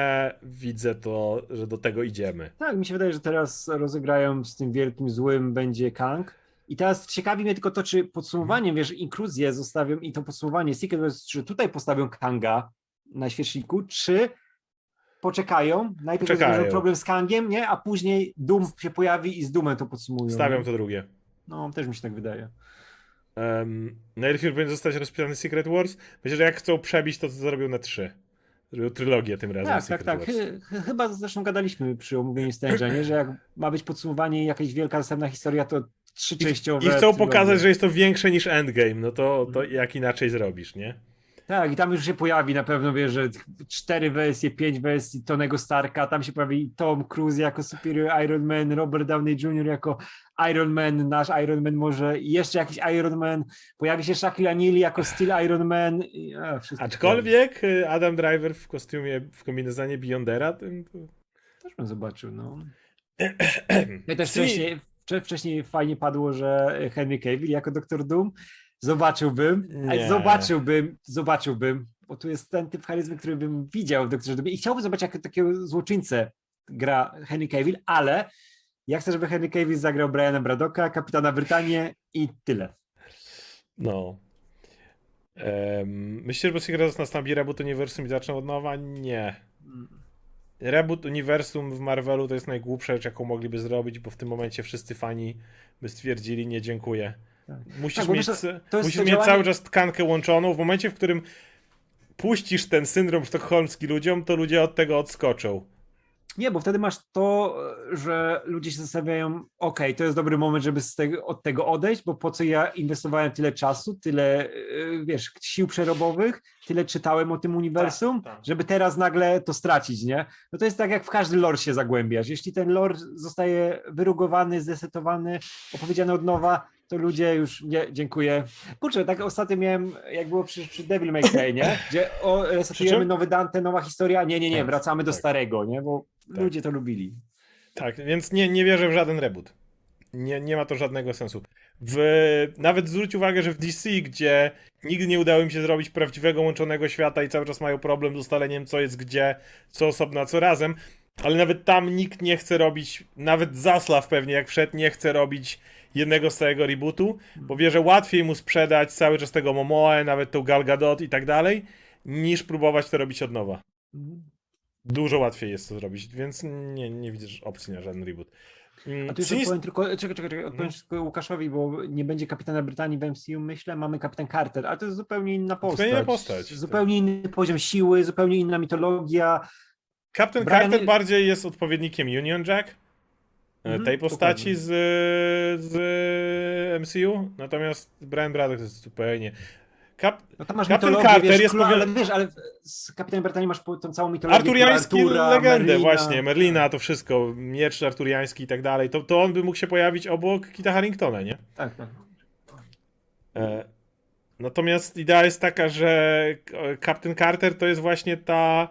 widzę to, że do tego idziemy. Tak, mi się wydaje, że teraz rozegrają z tym wielkim złym będzie Kang. I teraz ciekawi mnie tylko to, czy podsumowaniem, wiesz, inkluzję zostawią i to podsumowanie Secret Wars, czy tutaj postawią Kanga na świeczniku, czy poczekają, najpierw rozwiążą problem z Kangiem, nie, a później Doom się pojawi i z Doomem to podsumują. Stawiam to drugie. No, też mi się tak wydaje. Um, najlepiej powinien zostać rozpisany Secret Wars. Myślę, że jak chcą przebić, to to zrobią na trzy. Zrobią trylogię tym razem. Tak, tak, Secret tak. Wars. Chy- Chyba zresztą gadaliśmy przy omówieniu Strange'a, nie? że jak ma być podsumowanie i jakaś wielka następna historia, to trzyczęściowe. I chcą trylogie. pokazać, że jest to większe niż Endgame. No to, to Mhm. jak inaczej zrobisz, nie? Tak, i tam już się pojawi na pewno, wiesz, że cztery wersje, pięć wersji Tonego Starka, tam się pojawi Tom Cruise jako Superior Iron Man, Robert Downey Jr. jako Iron Man, nasz Iron Man może, i jeszcze jakiś Iron Man, pojawi się Shaquille O'Neal jako Steel Iron Man. I, a, Aczkolwiek y, Adam Driver w kostiumie, w kombinezonie Beyondera, tym to... Też bym zobaczył, no. I też wcześniej, wcze- wcześniej fajnie padło, że Henry Cavill jako Doktor Doom zobaczyłbym, Nie. zobaczyłbym, zobaczyłbym, bo tu jest ten typ charyzmy, który bym widział w Doktorze Doomie i chciałbym zobaczyć, jak takiego złoczyńcę gra Henry Cavill, ale ja chcę, żeby Henry Cavill zagrał Briana Braddocka, Kapitana Brytanię i tyle. No. Em, myślisz, że Secret Wars nastąpi reboot uniwersum i zaczną od nowa? Nie. Reboot uniwersum w Marvelu to jest najgłupsza rzecz, jaką mogliby zrobić, bo w tym momencie wszyscy fani by stwierdzili nie dziękuję. Tak. Musisz, Tak, mieć, jest musisz mieć działanie- cały czas tkankę łączoną. W momencie, w którym puścisz ten syndrom sztokholmski ludziom, to ludzie od tego odskoczą. Nie, bo wtedy masz to, że ludzie się zastanawiają, okej, to jest dobry moment, żeby z tego, od tego odejść, bo po co ja inwestowałem tyle czasu, tyle, yy, wiesz, sił przerobowych, tyle czytałem o tym uniwersum, Tak, tak. żeby teraz nagle to stracić, nie? No to jest tak, jak w każdy lore się zagłębiasz. Jeśli ten lore zostaje wyrugowany, zdesetowany, opowiedziany od nowa, to ludzie już, nie, dziękuję. Kurczę, tak ostatnio miałem, jak było przy, przy Devil May Cry, nie? Gdzie o, Przy resetujemy nowy Dante, nowa historia, nie, nie, nie, Tak, wracamy do tak. starego, nie? Bo Tak. ludzie to lubili. Tak, więc nie, nie wierzę w żaden reboot. Nie, nie ma to żadnego sensu. W, nawet zwróć uwagę, że w DC, gdzie nigdy nie udało im się zrobić prawdziwego łączonego świata i cały czas mają problem z ustaleniem, co jest gdzie, co osobno, a co razem, Ale nawet tam nikt nie chce robić, nawet Zaslav pewnie jak wszedł, nie chce robić jednego z całego rebootu, bo wie, że łatwiej mu sprzedać cały czas tego Momoe, nawet tą Gal Gadot i tak dalej, niż próbować to robić od nowa. Mhm. Dużo łatwiej jest to zrobić, więc nie, nie widzisz opcji na żaden reboot. Mm, A tu jeszcze odpowiem tylko, czekaj, czekaj, czekaj, odpowiem Mhm. tylko Łukaszowi, bo nie będzie kapitana Brytanii w MCU, myślę, mamy kapitan Carter, ale to jest zupełnie inna postać. Zupełnie inna postać, tak. Zupełnie inny poziom siły, zupełnie inna mitologia. Captain Brian- Carter bardziej jest odpowiednikiem Union Jack, Mhm, tej postaci dokładnie. z, z MCU, natomiast Brian Braddock to jest zupełnie... Cap... No tam masz Captain Carter wiesz, jest powie- ale wiesz, ale z kapitanem Brytanii masz po- tą całą mitologię. Arturiański Artura, legendę, Merlina. właśnie, Merlina, to wszystko, miecz arturiański i tak dalej, to, to on by mógł się pojawić obok Kita Harringtona, nie? Tak, tak. E, Natomiast idea jest taka, że e, Captain Carter to jest właśnie ta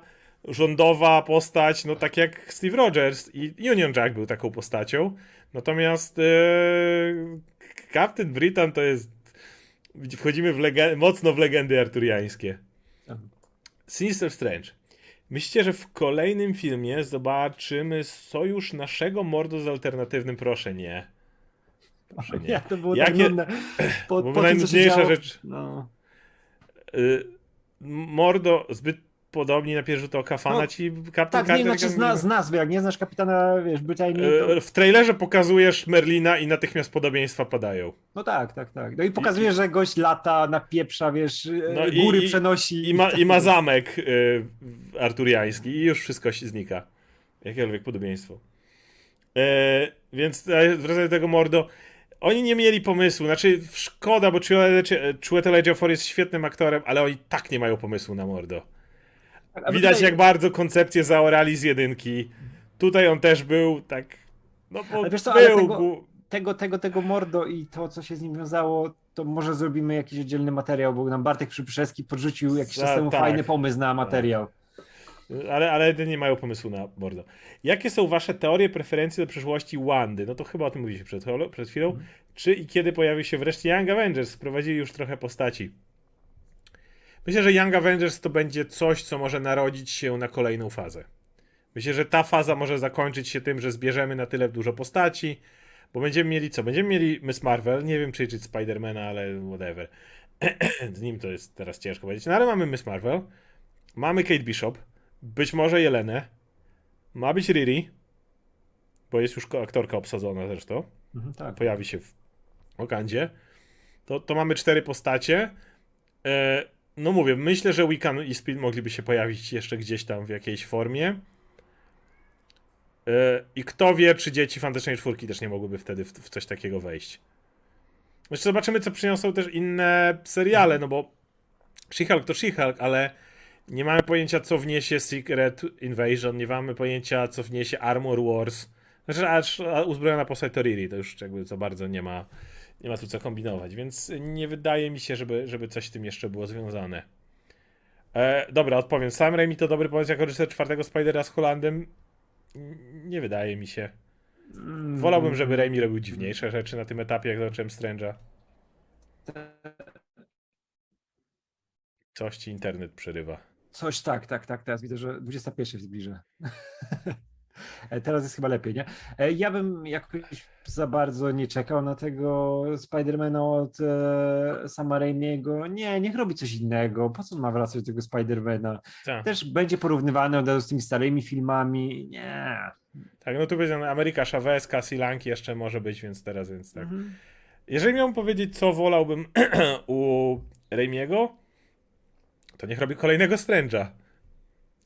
rządowa postać, no tak jak Steve Rogers i Union Jack był taką postacią. Natomiast e, Captain Britain to jest. Wchodzimy w mocno w legendy arturiańskie. Tak. Sinister Strange. Myślicie, że w kolejnym filmie zobaczymy sojusz naszego mordu z alternatywnym? Proszę nie. Proszę nie. Ja, to było Jakie- tak nudne. Po, po najnudniejsza rzecz. No. Y, Mordo zbyt podobni na pierwszy rzut oka fana No, ci Captain Tak, Carter. nie, znaczy z, z nazwy, jak nie znasz kapitana, wiesz, Brytanii, to... Y, W trailerze pokazujesz Merlina i natychmiast podobieństwa padają. No tak, tak, tak. No i pokazuje, że gość lata, napieprza, wiesz, No no i- góry i- przenosi. I ma, i ma zamek y, arturiański i już wszystko się znika. Jakiekolwiek podobieństwo. E, więc e, wracając do tego Mordo, oni nie mieli pomysłu, znaczy szkoda, bo Chiwetel Ejiofor jest świetnym aktorem, ale oni tak nie mają pomysłu na Mordo. A Widać tutaj- jak bardzo koncepcję zaorali z jedynki. Tutaj on też był tak. No bo Ale wiesz co, był. tego- tego, tego, tego Mordo i to, co się z nim wiązało, to może zrobimy jakiś oddzielny materiał, bo nam Bartek Przybyszewski podrzucił jakiś czas temu tak. fajny pomysł na materiał. Ale, ale nie mają pomysłu na Mordo. Jakie są wasze teorie, preferencje do przyszłości Wandy? No to chyba o tym mówiliśmy przed, chwilą- przed chwilą. Czy i kiedy pojawi się wreszcie Young Avengers? Wprowadzili już trochę postaci. Myślę, że Young Avengers to będzie coś, co może narodzić się na kolejną fazę. Myślę, że ta faza może zakończyć się tym, że zbierzemy na tyle dużo postaci, bo będziemy mieli co? Będziemy mieli Miss Marvel, nie wiem czy liczyć Spidermana, ale whatever. Z nim to jest teraz ciężko powiedzieć. No ale mamy Miss Marvel, mamy Kate Bishop, być może Jelenę, ma być Riri, bo jest już aktorka obsadzona zresztą Mhm, tak. pojawi się w Okandzie, to, to mamy cztery postacie. E, no mówię, myślę, że Wiccan i Speed mogliby się pojawić jeszcze gdzieś tam w jakiejś formie. E, I kto wie, czy dzieci Fantastycznej Czwórki też nie mogłyby wtedy w, coś takiego wejść. Jeszcze zobaczymy, co przyniosą też inne seriale, no bo She-Hulk to She-Hulk, ale nie mamy pojęcia, co wniesie Secret Invasion, nie mamy pojęcia, co wniesie Armor Wars. Znaczy, aż uzbrojona postać to Riri, to już jakby za bardzo nie ma, nie ma tu co kombinować, więc nie wydaje mi się, żeby, żeby coś z tym jeszcze było związane. E, dobra, odpowiem. Sam Raimi to dobry pomysł jako reżyser czwartego Spidera z Holandem? Nie wydaje mi się. Wolałbym, żeby Raimi robił dziwniejsze rzeczy na tym etapie, jak zobaczyłem Strange'a. Coś ci internet przerywa. Coś tak, tak, tak. Teraz widzę, że 21 się zbliża. E, Teraz jest chyba lepiej, nie? E, Ja bym jakoś za bardzo nie czekał na tego Spidermana od e, Sama Raimiego. Nie, niech robi coś innego. Po co ma wracać do tego Spidermana? Tak. Też będzie porównywany od razu z tymi starymi filmami. Nie. Tak, no tu powiedziano Ameryka Chavez, Cassie Lang jeszcze może być, więc teraz, więc tak. Mhm. Jeżeli miałbym powiedzieć, co wolałbym u Raimiego, to niech robi kolejnego Strange'a.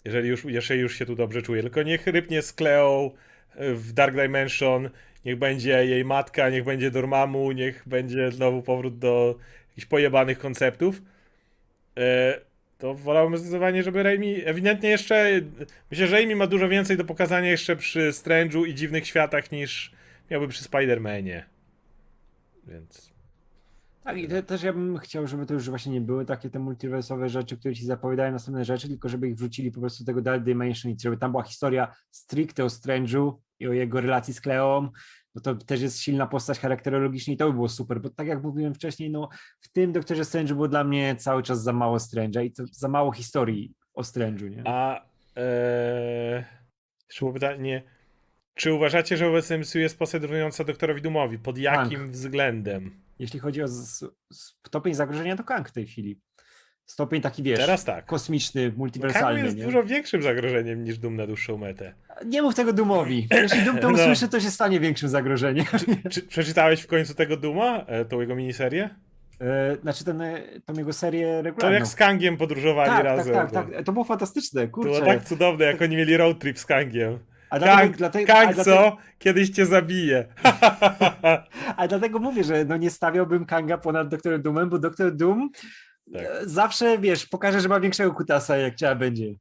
Jeżeli już, już się tu dobrze czuje. Tylko niech rybnie z Cleo w Dark Dimension, niech będzie jej matka, niech będzie Dormammu, niech będzie znowu powrót do jakichś pojebanych konceptów. E, to wolałbym zdecydowanie, żeby Raimi ewidentnie jeszcze, myślę, że Raimi ma dużo więcej do pokazania jeszcze przy Strange'u i Dziwnych Światach niż miałby przy Spider-Manie. Więc Tak, i te, też ja bym chciał, żeby to już właśnie nie były takie te multiwersowe rzeczy, które ci zapowiadają następne rzeczy, tylko żeby ich wrzucili po prostu do tego Dark Dimension i żeby tam była historia stricte o Strange'u i o jego relacji z Cleą, bo to też jest silna postać charakterologicznie i to by było super, bo tak jak mówiłem wcześniej, no w tym Doktorze Strange'u było dla mnie cały czas za mało Strange'a i to za mało historii o Strange'u, nie? A Jeszcze było pytanie, czy uważacie, że wobec MCU jest postać równująca doktorowi Doomowi? Pod jakim względem? Jeśli chodzi o z, z, stopień zagrożenia, to Kang w tej chwili. Stopień taki, wiesz, Teraz tak. kosmiczny, Kang multiwersalny. jest nie? dużo większym zagrożeniem niż Doom na dłuższą metę. nie mów tego Dumowi. Jeśli Dum to No. usłyszy, to się stanie większym zagrożeniem. Czy przeczytałeś w końcu tego Duma, e, tą jego miniserię? E, znaczy ten, e, tą jego serię To regularną. jak z Kangiem podróżowali tak, razem. tak, to- tak, tak. To było fantastyczne, To kurczę. było tak cudowne, jak oni mieli road trip z Kangiem. A dlatego, Kang, dlatego, Kang a dlatego, co? Kiedyś cię zabije. a dlatego mówię, że no nie stawiałbym Kanga ponad Doktorem Doomem, bo Doktor Doom Tak. e, zawsze, wiesz, pokaże, że ma większego kutasa, jak trzeba będzie.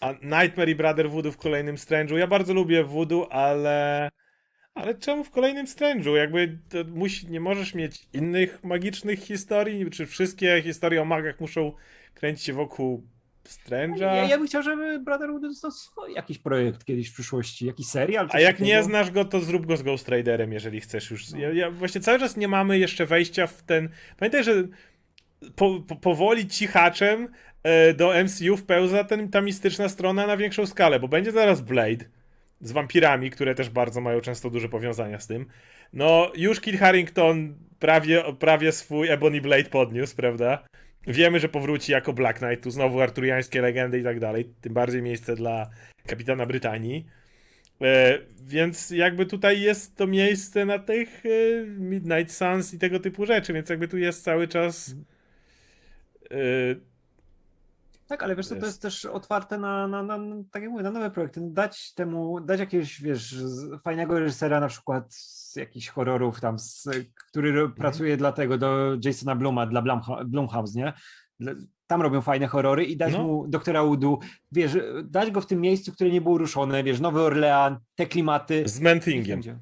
A Nightmare i Brother Voodoo w kolejnym Strange'u. Ja bardzo lubię Voodoo, ale. Ale czemu w kolejnym Strange'u? Jakby musi, nie możesz mieć innych magicznych historii? Czy wszystkie historie o magach muszą kręcić się wokół Strange'a? Ja, ja bym chciał, żeby Brotherhood dostał swój jakiś projekt kiedyś w przyszłości, jakiś serial. A jak nie znasz go, to zrób go z Ghost Riderem, jeżeli chcesz już. Ja, ja właśnie cały czas nie mamy jeszcze wejścia w ten. Pamiętaj, że po, po, powoli cichaczem e, do MCU wpełza ten, ta mistyczna strona na większą skalę, bo będzie zaraz Blade z wampirami, które też bardzo mają często duże powiązania z tym. No, już Kit Harington prawie, prawie swój Ebony Blade podniósł, prawda? Wiemy, że powróci jako Black Knight, tu znowu arturiańskie legendy i tak dalej. Tym bardziej miejsce dla kapitana Brytanii. E, więc jakby tutaj jest to miejsce na tych e, Midnight Suns i tego typu rzeczy, więc jakby tu jest cały czas. E, Tak, ale wiesz co, to Jest. też otwarte na, na, na, tak jak mówię, na nowe projekty. Dać temu, dać jakiegoś, wiesz, z- fajnego reżysera na przykład z jakichś horrorów tam, z, który ro- pracuje dla tego, do Jasona Bluma, dla Blumhouse, nie? Tam robią fajne horrory i dać No. mu doktora Udu, wiesz, dać go w tym miejscu, które nie było ruszone, wiesz, Nowy Orlean, te klimaty. z Man-Thingiem. Wszędzie.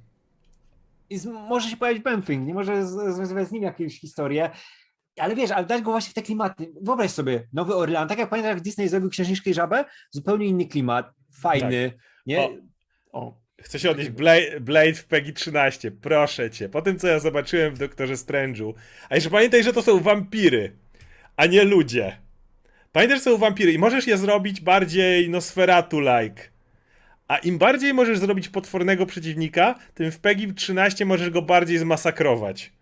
I z, może się pojawić Benfing, nie może z- związywać z nim jakąś historię. Ale wiesz, ale dać go właśnie w te klimaty. Wyobraź sobie, Nowy Orlean, tak jak pamiętam, jak Disney zrobił Księżniczkę i Żabę, zupełnie inny klimat, fajny, nie? O. O. Chcę się odnieść. Blade, Blade w PEGI 13. Proszę cię. Po tym, co ja zobaczyłem w Doktorze Strange'u. A jeszcze pamiętaj, że to są wampiry, a nie ludzie. Pamiętaj, że są wampiry i możesz je zrobić bardziej Nosferatu-like. A im bardziej możesz zrobić potwornego przeciwnika, tym w PEGI 13 możesz go bardziej zmasakrować.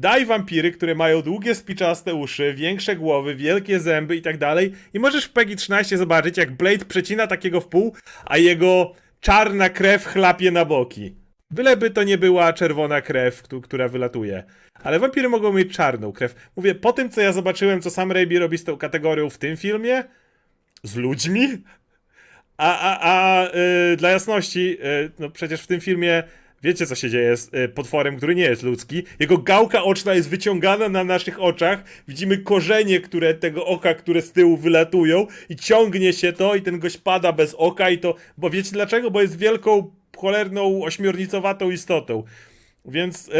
Daj wampiry, które mają długie, spiczaste uszy, większe głowy, wielkie zęby i tak dalej i możesz w PEGI 13 zobaczyć, jak Blade przecina takiego w pół, a jego czarna krew chlapie na boki. Byleby to nie była czerwona krew, któ- która wylatuje. Ale wampiry mogą mieć czarną krew. Mówię, po tym, co ja zobaczyłem, co sam Raimi robi z tą kategorią w tym filmie, z ludźmi, a, a, a y, dla jasności, y, no przecież w tym filmie wiecie, co się dzieje z y, potworem, który nie jest ludzki. Jego gałka oczna jest wyciągana na naszych oczach. Widzimy korzenie, które tego oka, które z tyłu wylatują i ciągnie się to i ten gość pada bez oka i to, bo wiecie dlaczego? Bo jest wielką, cholerną, ośmiornicowatą istotą. Więc y,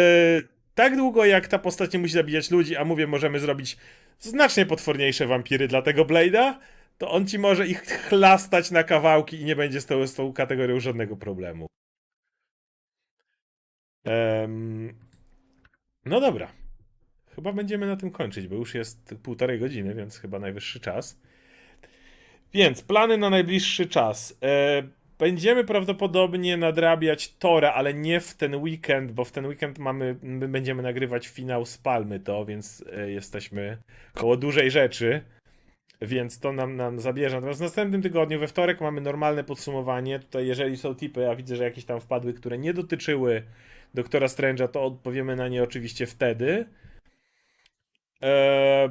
tak długo jak ta postać nie musi zabijać ludzi, a mówię, możemy zrobić znacznie potworniejsze wampiry dla tego Blade'a, to on ci może ich chlastać na kawałki i nie będzie z tą, z tą kategorią żadnego problemu. Em, no dobra. Chyba będziemy na tym kończyć, bo już jest półtorej godziny, więc chyba najwyższy czas. Więc plany na najbliższy czas. E, będziemy prawdopodobnie nadrabiać Tora, ale nie w ten weekend, bo w ten weekend mamy, my będziemy nagrywać finał z Palmy to, więc e, jesteśmy koło dużej rzeczy. Więc to nam, nam zabierze. Natomiast w następnym tygodniu, we wtorek, mamy normalne podsumowanie. Tutaj, jeżeli są tipy, a widzę, że jakieś tam wpadły, które nie dotyczyły Doktora Strange'a, to odpowiemy na nie oczywiście wtedy. Eee,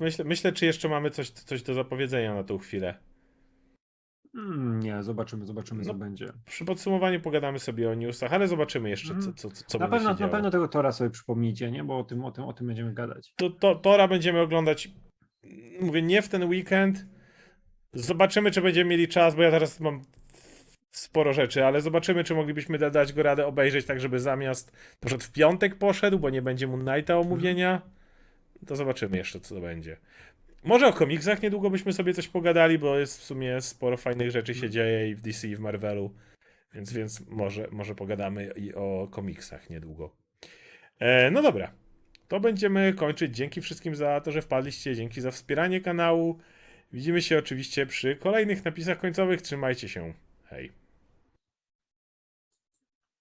myślę, myślę, czy jeszcze mamy coś, coś do zapowiedzenia na tą chwilę. Mm, nie, zobaczymy, zobaczymy, No, co będzie. Przy podsumowaniu pogadamy sobie o newsach, ale zobaczymy jeszcze, co, Mhm. co, co, co Na będzie pewno, na działo. pewno tego Tora sobie przypomnijcie, nie? Bo o tym, o tym, o tym będziemy gadać. to, to, Tora będziemy oglądać, mówię, nie w ten weekend. Zobaczymy, czy będziemy mieli czas, bo ja teraz mam sporo rzeczy, ale zobaczymy, czy moglibyśmy da- dać go radę obejrzeć tak, żeby zamiast na przykład w piątek poszedł, bo nie będzie Moon Knighta omówienia. To zobaczymy jeszcze, co to będzie. Może o komiksach niedługo byśmy sobie coś pogadali, bo jest w sumie sporo fajnych rzeczy się dzieje i w DC, i w Marvelu. Więc, więc może, może pogadamy i o komiksach niedługo. E, no dobra. To będziemy kończyć. Dzięki wszystkim za to, że wpadliście. Dzięki za wspieranie kanału. Widzimy się oczywiście przy kolejnych napisach końcowych. Trzymajcie się. Hej.